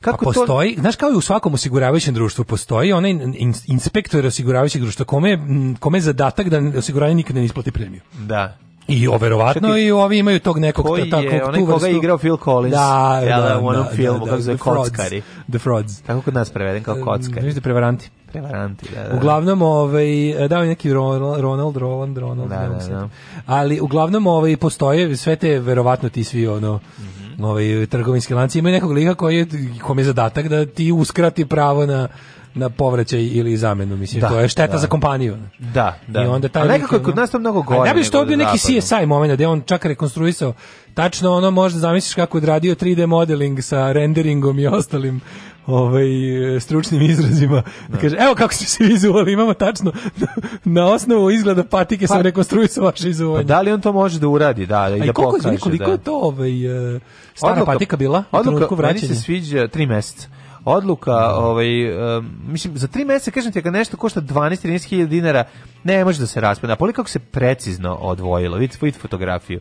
Kako pa postoji, to... znaš kao i u svakom osiguravajućem društvu postoji onaj inspektor osiguravajućeg društva kome kome je zadatak da osiguranje nikada ne isplati premiju. Da. I verovatno, Čekaj, i ovi imaju tog nekog koji tako je, onaj koga je igrao Phil Collins da, jel, da, da, u onom da, da filmu da, kako zove Kockari The Frauds tako kod nas preveden kao e, Kockari da prevaranti prevaranti da, da. da. uglavnom ovaj e, dao je neki Ronald Roland Ronald da, da, da. ali uglavnom ovaj postoje sve te verovatno ti svi ono mm ovaj, trgovinske lanci imaju nekog lika koji kom je zadatak da ti uskrati pravo na na povraćaj ili zamenu, mislim, da, to je šteta da. za kompaniju. Da, da. I onda taj A nekako je kod nas to mnogo gore. Ja bih što bio neki CSI moment gde on čak rekonstruisao tačno ono možda zamisliš kako je odradio 3D modeling sa renderingom i ostalim ovaj, stručnim izrazima. Da. da kaže, evo kako ste se vizuali, imamo tačno na, osnovu izgleda patike pa, sam rekonstruisao vaše izuvanje. Pa da li on to može da uradi, da, da i da pokaže. Koliko, koliko da. je to ovaj, eh, stara odluka, patika bila? Odluka, meni se sviđa tri meseca odluka, ovaj, um, mislim, za tri mjeseca, kažem ti, kad nešto košta 12-13 dinara, ne može da se raspada. A koliko se precizno odvojilo, vidite, vidite fotografiju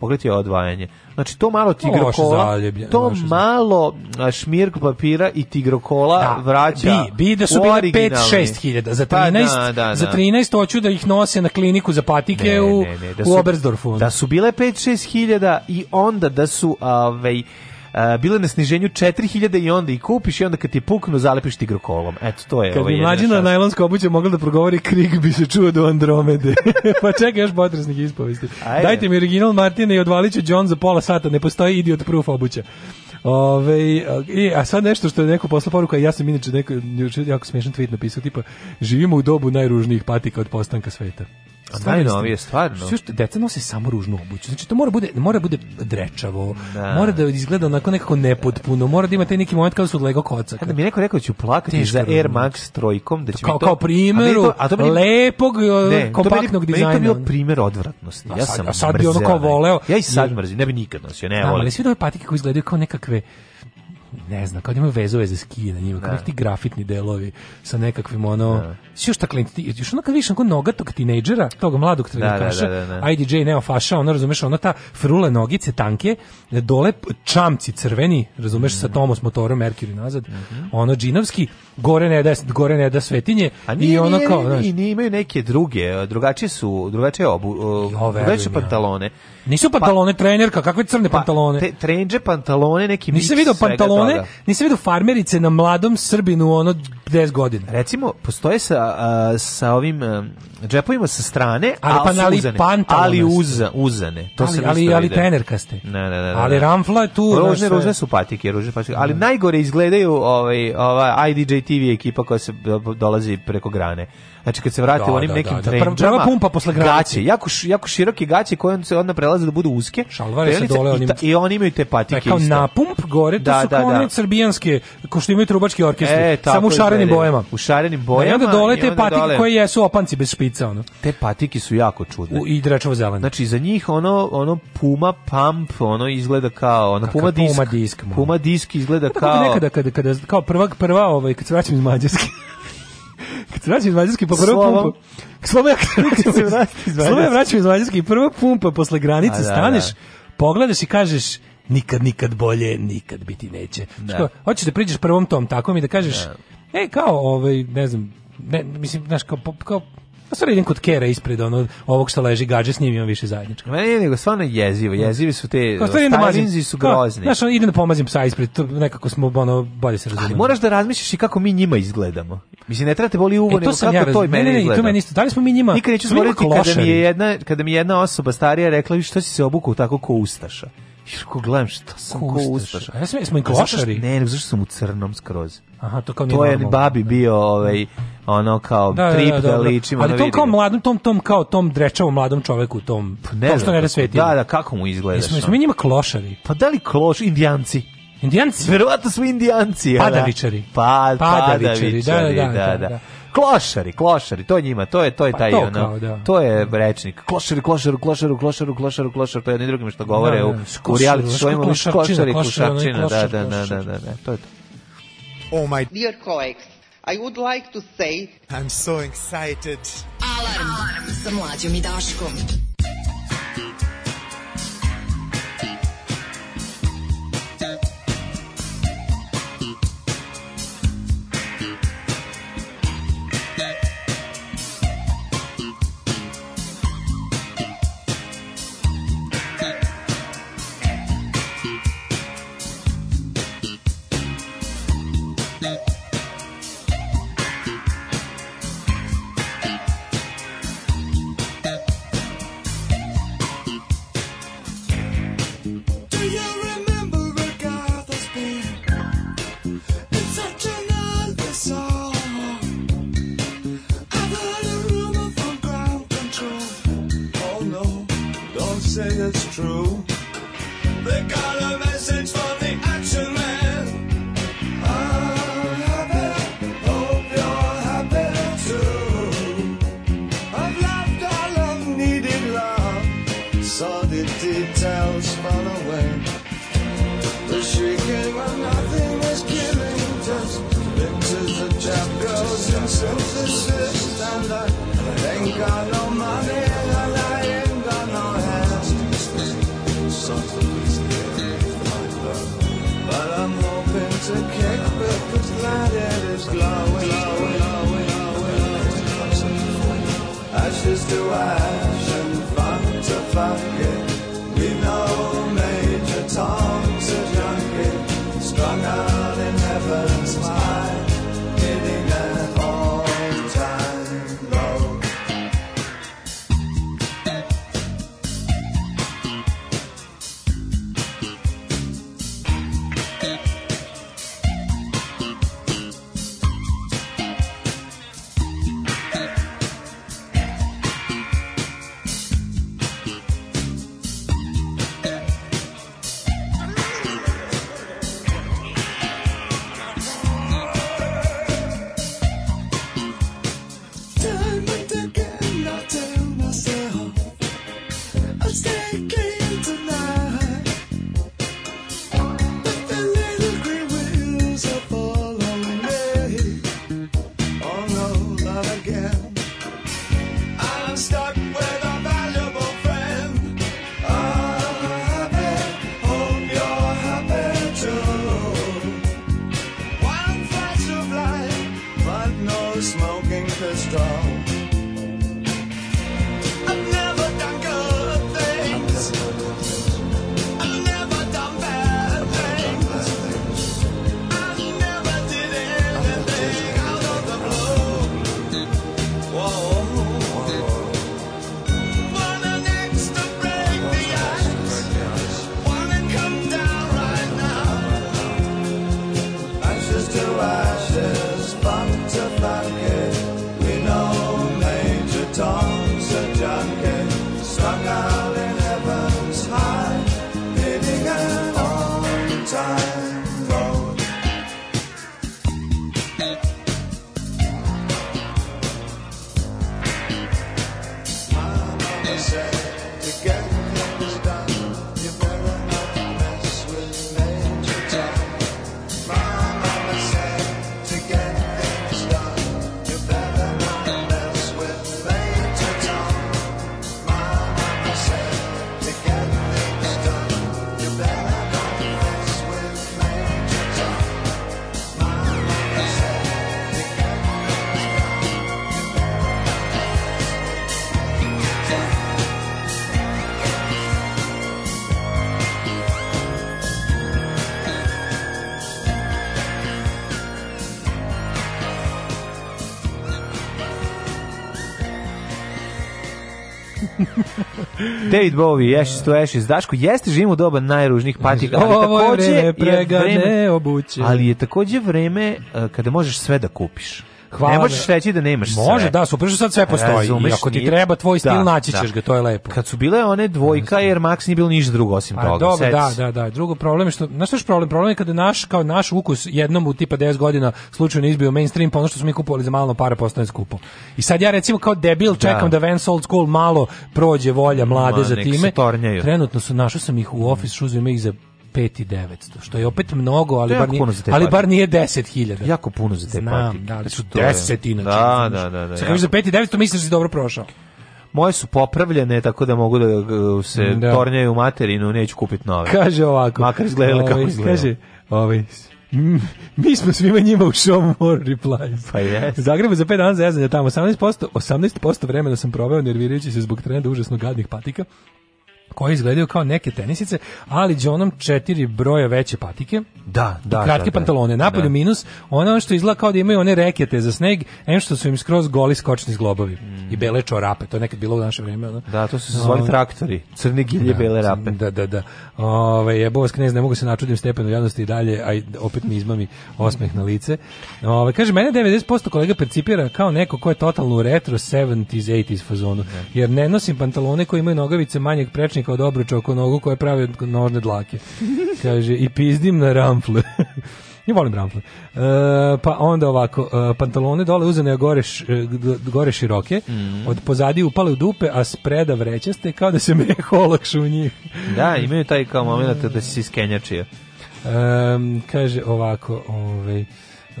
pogledajte odvajanje. Znači to malo tigrokola, to malo šmirk papira i tigrokola da, vraća. Bi, bi da su bile 5-6 hiljada. Za 13, pa, da, da, da, za 13 hoću da ih nose na kliniku za patike ne, u, ne, ne, da su, u Oberstdorfu. Da su bile 5-6 hiljada i onda da su... Ovaj, uh, uh, bile na sniženju 4000 i onda i kupiš i onda kad ti puknu zalepiš ti grokolom. Eto to je. Kad ovaj bi mlađina najlonska obuća mogla da progovori krik bi se čuo do Andromede. [laughs] pa čekaj još potresnih ispovesti. Ajde. Dajte mi original Martina i odvaliću John za pola sata, ne postoji idiot proof obuća. Ove, i, a sad nešto što je neko posla poruka, ja sam inače neko, jako smiješan tweet napisao, tipa, živimo u dobu najružnijih patika od postanka sveta. Najnovije, stvarno. Sve što deca nose samo ružnu obuću. Znači to mora bude mora bude drečavo. Da. Mora da izgleda onako nekako nepotpuno. Mora da ima taj neki moment kada su lego koca. Kada mi neko rekao da ću plakati Teško za Air Max trojkom da će kao, mi to kao primeru a a to meni, lepog ne, kompaktnog dizajna. Ne, to bio primer odvratnosti. Ja sam a sad bi ono kao voleo. Ja i sad mrzim, ne bi nikad nosio, ne da, volim. Ali svi ove patike koje izgledaju kao nekakve ne znam, kao da imaju vezove za skije na njima, kao neki grafitni delovi sa nekakvim ono, da. još tako, još ono kad vidiš onako tog tinejdžera, tog mladog trenikaša, da, da, da, IDJ neofaša, ono, razumeš, ono ta frule nogice tanke, dole čamci crveni, razumeš, mm sa Tomos motorom Mercury nazad, mm -hmm. ono džinovski, gore ne da, gore ne da svetinje, A nije, i ono nije, kao, znaš. imaju neke druge, drugačije su, drugačije obu, drugačije pantalone. Ja Nisu pa- pantalone pa, trenerka, kakve crne pa, pantalone? Te, trenđe pantalone, neki Nisam video pantalone, toga. nisam video farmerice na mladom Srbinu ono 10 godina. Recimo, postoje sa, a, sa ovim a, džepovima sa strane, ali, ali pa, ali, uzane, ali uza, uzane. To ali, se ali, ali trenerka ste. Ne, ne, ne, ali ramfla je tu. Ružne, ružne su patike, ružne patike. Ali da. najgore izgledaju ovaj, ova IDJ TV ekipa koja se dolazi preko grane. Znači kad se vrate da, onim da, nekim da, da. trendžama. Prva pumpa posle Gaće, jako, jako široke gaće koje se onda prelaze da budu uske. Šalvare se dole onim... I, ta, I oni imaju te patike isto. na pump gore, to da, su da, kao da. srbijanske, ko što imaju trubački orkestri. E, samo u šarenim bojama. U šarenim bojama. Da, I onda dole te onda patike dole... koje jesu opanci bez špica. Ono. Te patike su jako čudne. U, I drečevo zelene. Znači za njih ono, ono puma pump, ono izgleda kao, ono puma disk. Puma disk, puma disk izgleda kao... Nekada kada, kada, kao prva, prva ovaj, kad se vraćam iz Mađarske. Kad se vraćam iz Mađarske, pa prva pumpa. Slovak, [laughs] kad se vraćam iz Mađarske, i prva pumpa posle granice, da, staneš, da. pogledaš i kažeš, nikad, nikad bolje, nikad biti neće. Da. Ško, hoćeš da priđeš prvom tom takom i da kažeš, da. e, kao, ovaj, ne znam, ne, mislim, znaš, kao, kao Ja sad idem kod Kera ispred ono, ovog što leži gađe s njim imam više zajednička. Meni je nego stvarno jezivo, da. jezivi su te, stylinzi da su grozni. Znaš, idem da pomazim psa ispred, to nekako smo ono, bolje se razumeli. Ali moraš da razmišljaš i kako mi njima izgledamo. Mislim, ne trebate boli uvo, e, nego kako ja to i meni izgleda. Ne, to meni isto. Da li smo mi njima... Nikad neću zboriti kada mi je jedna, kada mi jedna osoba starija rekla, što si se obukao tako ko ustaša. Iško gledam šta sam ko, ko ja sam, smo i pa klošari. Ne, ne, zašto sam u crnom skroz. Aha, to kao nije To je normalno. babi bio ovaj, ono kao da, da, da trip da, da, da, da ličimo. Ali da to kao mladom, tom, tom kao tom drečavom mladom čoveku, tom, pa ne tom što ne pa rasveti. Da, da, kako mu izgleda? Jesmo, smo mi njima klošari. Pa da li kloš, indijanci? Indijanci? Verovatno su indijanci. Padavičari. Pa, padavičari, da, da, da. da, da. Klošari, klošari, to je njima, to je to je pa taj to, ono, kao, da. to je rečnik. Klošari, klošaru, klošaru, klošaru, klošaru, klošaru, to pa je ni drugim što govore da, u, u reality showima, klošari, klošarčina, da, da, da, da, da, da, da, to je to. Oh my dear colleagues, I would like to say I'm so excited. Alarm, Alarm. sa mlađom i Daškom. David Bowie, Ashes to Ashes. Daško, jeste živimo doba najružnijih patika, ali takođe je vreme, ali je takođe vreme eh, kada možeš sve da kupiš hvala. Ne možeš reći da nemaš sve. Može, da, super što sad sve postoji. Razumeš, I ako ti nije... treba tvoj da, stil da, naći ćeš da. ga, to je lepo. Kad su bile one dvojka, jer Max nije bilo ništa drugo osim A, pa toga. Dobro, da, da, da. Drugo problem je što, znaš što je problem? Problem je kada naš, kao naš ukus jednom u tipa 10 godina slučajno izbio mainstream, pa ono što smo mi kupovali za malo para postane skupo. I sad ja recimo kao debil da. čekam da, da Vance Old School malo prođe volja mlade Ma, za time. Trenutno su, našao sam ih u Office Shoes, ima ih za 5.900, što je opet mnogo, ali, bar nije, ali bar nije 10.000. Jako puno za te Znam, patike. da, ali su 10 inače. Da, da, da. da Sad kažeš za 5.900, misliš da si dobro prošao. Moje su popravljene, tako da mogu da uh, se da. tornjaju u materinu, neću kupiti nove. Kaže ovako. Makar izgledala kako ovaj, izgledala. Kaže, ovi, ovaj, mi smo svima njima u show more replies. Pa yes. Zagreba za 5 dana zezanja tamo 18%, 18% vremena sam proveo nervirajući se zbog trenda užasno gadnih patika koje izgledaju kao neke tenisice, ali džonom četiri broja veće patike. Da, da. I kratke da, da, pantalone. Napolju da. minus, ono što izgleda kao da imaju one rekete za sneg, em što su im skroz goli skočni zglobovi. Mm. I bele čorape, to je nekad bilo u naše vreme. Ono. Da, to su se zvali traktori. Crni gilje, da, bele rape. Da, da, da. Ove, jebo vas knez, ne mogu se načudim stepenu javnosti i dalje, a opet mi izmami osmeh na lice. Ove, kaže, mene 90% kolega percipira kao neko ko je totalno retro 70s, 80s fazonu. Da. Jer ne nosim pantalone koje imaju nogavice manjeg prečnih moćnika od obruča oko nogu koje prave nožne dlake. Kaže, i pizdim na ramfle. [laughs] Ja volim ramfle. E, pa onda ovako, e, pantalone dole uzene, a gore, š, e, gore široke, mm. od pozadi upale u dupe, a spreda vrećaste, kao da se meh holakšu u njih. Da, imaju taj kao moment da se iskenjačio. E, kaže ovako, ovaj...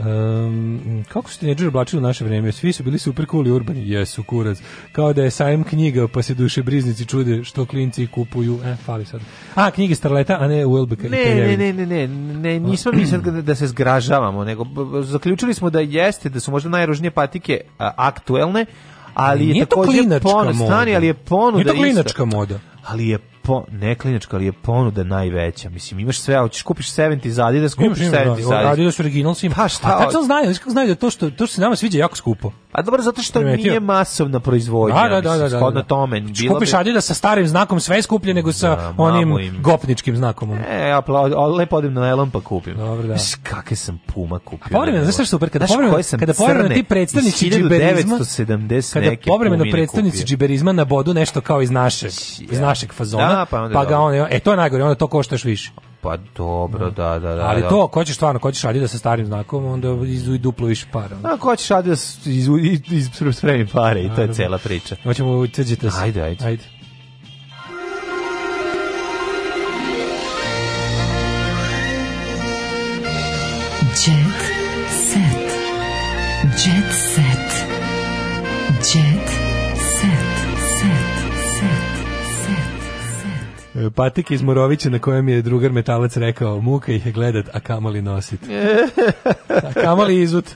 Um, kako su tineđeri oblačili u naše vrijeme? Svi su bili super cool i urbani. Jesu, kurac. Kao da je sajam knjiga, pa se duše briznici čude što klinci kupuju. E, fali sad. A, knjige Starleta, a ne Uelbeka. Ne, ne, ne, ne, ne, ne, nismo mi sad da se zgražavamo, nego zaključili smo da jeste, da su možda najružnije patike a, aktuelne, ali nije je takođe ponos, ali je ponuda. Nije to klinačka isto. moda. Ali je po, ne klinačka, ali je ponuda najveća. Mislim, imaš sve, hoćeš kupiš 70 za Adidas, kupiš 70 da, za Adidas. Adidas original svima. Pa šta? A tačno znaju, kako znaju da to što, to što se nama sviđa jako skupo. A pa dobro, zato što Primetio. nije masovna proizvodnja. Da, da, da. da, da, da, da. tome. Bilo kupiš Adidas sa starim znakom, sve je skuplje nego sa da, onim im. gopničkim znakom. E, ja lepo odim na Elon pa kupim. Dobro, da. Znaš, kakve sam Puma kupio. A povremeno, znaš što super, kada povremeno, kada povremeno ti predstavnici džiberizma, kada povremeno predstavnici džiberizma na bodu nešto kao iz našeg, iz našeg fazona, Aha, pa, onda pa ga on, e to je najgore, onda to koštaš više. Pa dobro, da, da, da. Ali da. to, ko ćeš stvarno, ko ćeš da sa starim znakom, onda izuj duplo više para. A ko ćeš adi da iz, iz, iz, iz pare i to je cela priča. Hoćemo uceđite se. Ajde, ajde. ajde. E, patik iz Morovića na kojem je drugar metalac rekao muka ih je gledat, a kamali nosit. [laughs] a kamali izut.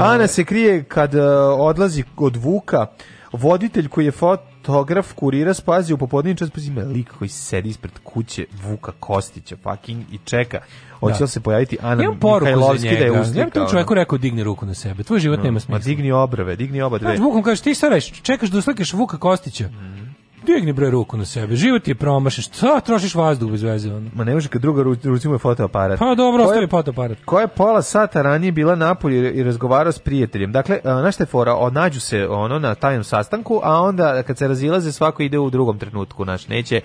Ana se krije kad e, odlazi od Vuka, voditelj koji je fotograf kurira spazi u popodnevni čas pozime lik koji sedi ispred kuće Vuka Kostića fucking i čeka hoće da. li se pojaviti Ana Mihajlovski da je uslikao. Ja bih tom rekao digni ruku na sebe, tvoj život no, nema smisla. Ma digni obrve, digni oba dve. Znaš, Vukom kažeš ti sad čekaš da uslikaš Vuka Kostića. Mm. Digni bre ruku na sebe. Život je promašen. Šta trošiš vazduh bez veze ono? Ma ne može kad druga ruci mu je fotoaparat. Pa dobro, ostavi fotoaparat. Ko je pola sata ranije bila na napolje i razgovarao s prijateljem. Dakle, znaš šta fora? Nađu se ono na tajnom sastanku, a onda kad se razilaze svako ide u drugom trenutku, naš neće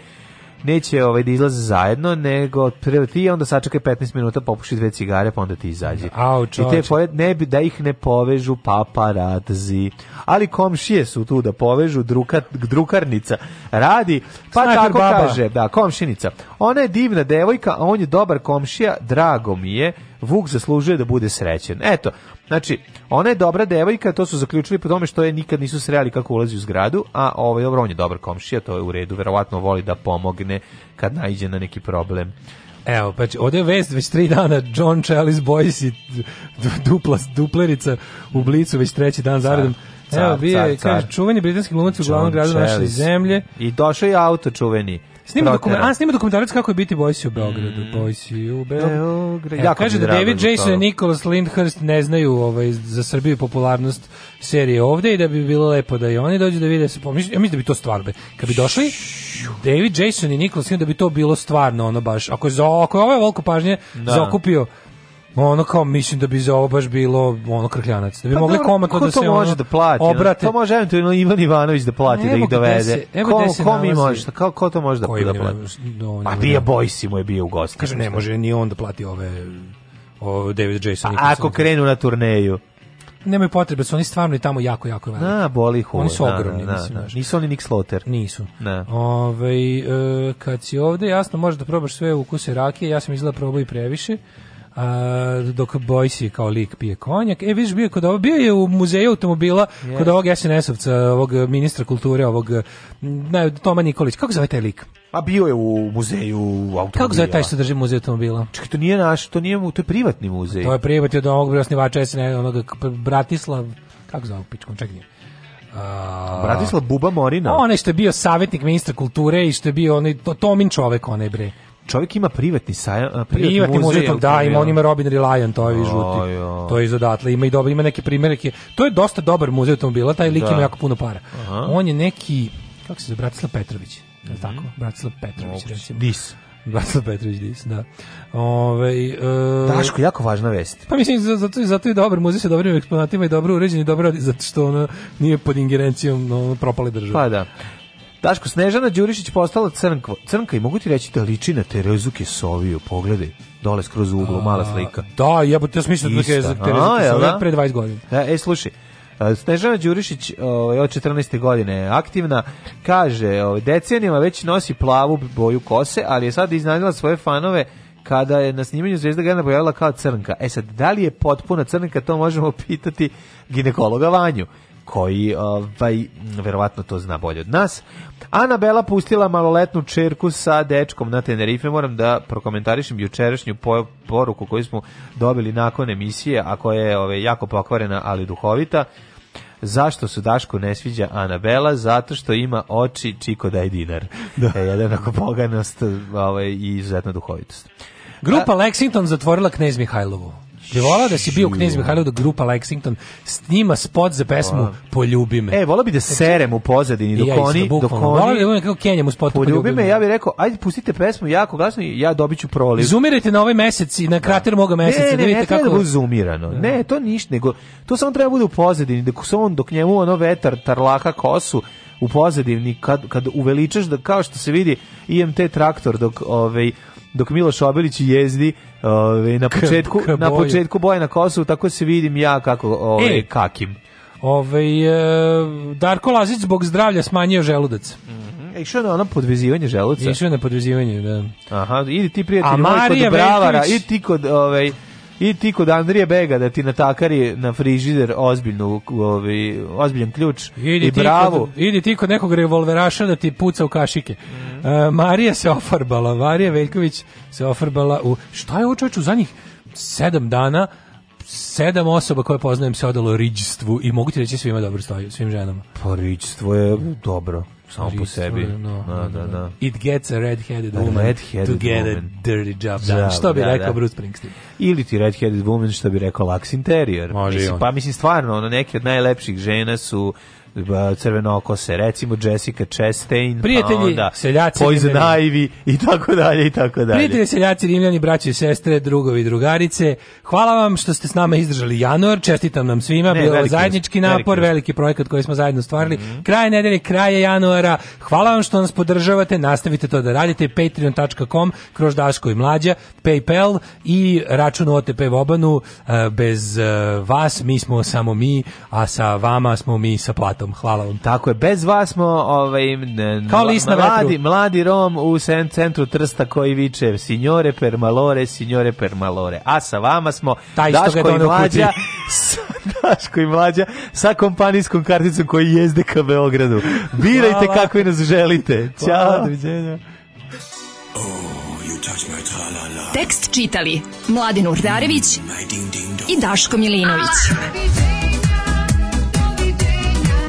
neće ovaj da izlaze zajedno, nego ti onda sačekaj 15 minuta, popuši dve cigare, pa onda ti izađi. Au, I te pored, ne bi da ih ne povežu paparazzi. Ali komšije su tu da povežu, druka, drukarnica radi, pa Sniper tako baba. kaže, da, komšinica. Ona je divna devojka, a on je dobar komšija, drago mi je, Vuk zaslužuje da bude srećen. Eto, Znači, ona je dobra devojka, to su zaključili po tome što je nikad nisu sreli kako ulazi u zgradu, a ovaj dobro, on je dobar komšija, to je u redu, verovatno voli da pomogne kad naiđe na neki problem. Evo, pa ovde je vest već tri dana, John Chalice Boyce i dupla, duplerica u blicu već treći dan zaredom. Evo, bio je, kaže, čuveni britanski glumac u glavnom gradu naše zemlje. I došao je auto čuveni. Snima dokument, a snima dokumentarac kako je biti Boysi u Beogradu, mm. Boysi u Beogradu. E, ja kaže da David Jason i Nicholas Lindhurst ne znaju ovaj za Srbiju popularnost serije ovde i da bi bilo lepo da i oni dođu da vide se pomisli, ja mislim da bi to stvarbe. Kad bi došli David Jason i Nicholas Lyndhurst da bi to bilo stvarno ono baš. Ako je za ako je ovaj veliko pažnje da. zakupio Ono kao mislim da bi za ovo baš bilo ono krkljanac. Da bi pa, mogli komatno ko da se može ono, da plati. Obrate. To može eventualno Ivan Ivanović da plati da ih dovede. evo ko, se ko mi može? Kako ko to može da, da plati? Da, A Dija Bojsi mu je bio u gostu. Kaže ne može ni on da plati ove o David Jason. A ako krenu na turneju nemaju potrebe, su oni stvarno i tamo jako, jako veliki. Na, boli hoj. Oni su da, ogromni, na, da, na, mislim. Na. Nisu oni Nick Sloter. Nisu. Na. Ove, ovaj, e, kad si ovde, jasno, možeš da probaš sve ukuse rakije, ja sam izgleda probao i previše a, dok Bojsi kao lik pije konjak. E, vidiš, bio, kod ovog, bio je u muzeju automobila yes. kod ovog SNS-ovca, ovog e, ministra kulture, ovog e, na, Toma Nikolić. Kako zove taj lik? A bio je u muzeju automobila. Kako zove taj što drži muzej automobila? Čekaj, to nije naš, to nije, to je privatni muzej. To je privatni od ovog osnivača SNS, onog Bratislav, kako zove pičkom, čekaj Uh, Bratislav Buba Morina. Onaj što je bio savjetnik ministra kulture i što je bio onaj to, Tomin čovek, onaj bre čovjek ima privatni sajam, eh, privatni, privatni muzej, muzej da, ima on ima Robin Reliant, ovi žuti. To je iz odatle, ima i dobro, ima neke primjerke. To je dosta dobar muzej automobila, taj lik da. ima jako puno para. Aha. On je neki kako se zove Bratislav Petrović, mm -hmm. tako? Bratislav Petrović, Moguć. recimo. Dis. Bratislav Petrović Dis, da. Ove, e, eh, Daško, jako važna vest. Pa mislim, zato, zato je dobar muzej sa dobrim eksponatima i dobro uređen i dobro radi, zato što ono nije pod ingerencijom no, propale države. Pa da. Daško, Snežana Đurišić postala crnkva. Crnka i mogu ti reći da liči na Terezu Kesoviju, pogledaj. Dole skroz u uglu, mala slika. Da, ja bih te smislio da je Tereza Kesovija da? pre 20 godina. E, e, slušaj, Snežana Đurišić ovaj, od 14. godine je aktivna, kaže ovaj, decenijama već nosi plavu boju kose, ali je sad iznadila svoje fanove kada je na snimanju Zvezda Gana pojavila kao crnka. E sad, da li je potpuna crnka, to možemo [laughs] pitati ginekologa Vanju koji ovaj, verovatno to zna bolje od nas. Anabela pustila maloletnu čerku sa dečkom na Tenerife. Moram da prokomentarišem jučerašnju poruku koju smo dobili nakon emisije, a koja je ovaj, jako pokvarena, ali duhovita. Zašto su Daško ne sviđa Anabela? Zato što ima oči Čiko daj dinar. Da. E, jednako poganost ovaj, i izuzetna duhovitost. Grupa Lexington zatvorila Knez Mihajlovu. Bi volao da si znači, bio u Knez Mihajlo do grupa Lexington snima spot za pesmu wow. Poljubi me. E, volao bi da znači, serem u pozadini dok ja oni dok oni volao bi da budem kako Kenjam u spotu Poljubi, poljubi me, me. Ja bih rekao ajde pustite pesmu jako glasno i ja dobiću proliv. Zumirajte na ovaj mesec i na da. krater da. moga meseca ne, da ne, da ne, kako da bude zumirano. Da. Ne, to ništa nego to samo treba da bude u pozadini dok se on dok njemu ono vetar tarlaka kosu u pozadini kad kad uveličaš da kao što se vidi IMT traktor dok ovaj dok Miloš Obilić jezdi ove, na početku na početku boje na Kosovu, tako se vidim ja kako ove, e, kakim. Ovaj Darko Lazić zbog zdravlja smanjio želudac. Mhm. E, išao na ono podvezivanje želuca. Išao na podvezivanje, da. Aha, idi ti prijatelj moj kod Bravara, idi ti kod ovaj, I ti kod Andrije Bega da ti natakari na frižider ozbiljnu, ovaj, ozbiljan ključ idi i ti bravu. Kod, idi ti kod nekog revolveraša da ti puca u kašike. Mm -hmm. uh, Marija se ofarbala, Marija Veljković se ofarbala u... Šta je ovo čovječ u zadnjih sedam dana sedam osoba koje poznajem se odalo riđstvu i mogu ti reći svima dobro stoji, svim ženama. Pa riđstvo je dobro samo po sebi. No, da, no, da, da. It gets a red-headed woman red to get woman. a dirty job done. Da, što bi da, rekao da. Bruce Springsteen. Ili ti red-headed woman što bi rekao Lax Interior. Može mislim, Pa mislim stvarno, ono, neke od najlepših žena su crveno crvenokose, recimo Jessica Chastain, pa prijatelji, pa onda seljaci, Poison Ivy i tako dalje i tako dalje. Prijatelji seljaci, rimljani, braće i sestre, drugovi i drugarice, hvala vam što ste s nama izdržali januar, čestitam nam svima, ne, veliki, zajednički napor, veliki, veliki projekat koji smo zajedno stvarili. Mm -hmm. Kraj nedelje, kraje januara, hvala vam što nas podržavate, nastavite to da radite, patreon.com, kroz Daško i Mlađa, Paypal i račun OTP Vobanu, eh, bez eh, vas mi smo samo mi, a sa vama smo mi sa platom Petkom, hvala vam. Tako je, bez vas smo ovaj, Kao list na mladi, mladi Rom u centru Trsta koji viče signore per malore, signore per malore. A sa vama smo Taj Daško i Mlađa [laughs] Daško i Mlađa sa kompanijskom karticom koji jezde ka Beogradu. Birajte hvala. kako i nas želite. Ćao, doviđenja. Oh, Tekst čitali Mladin Urdarević i Daško Milinović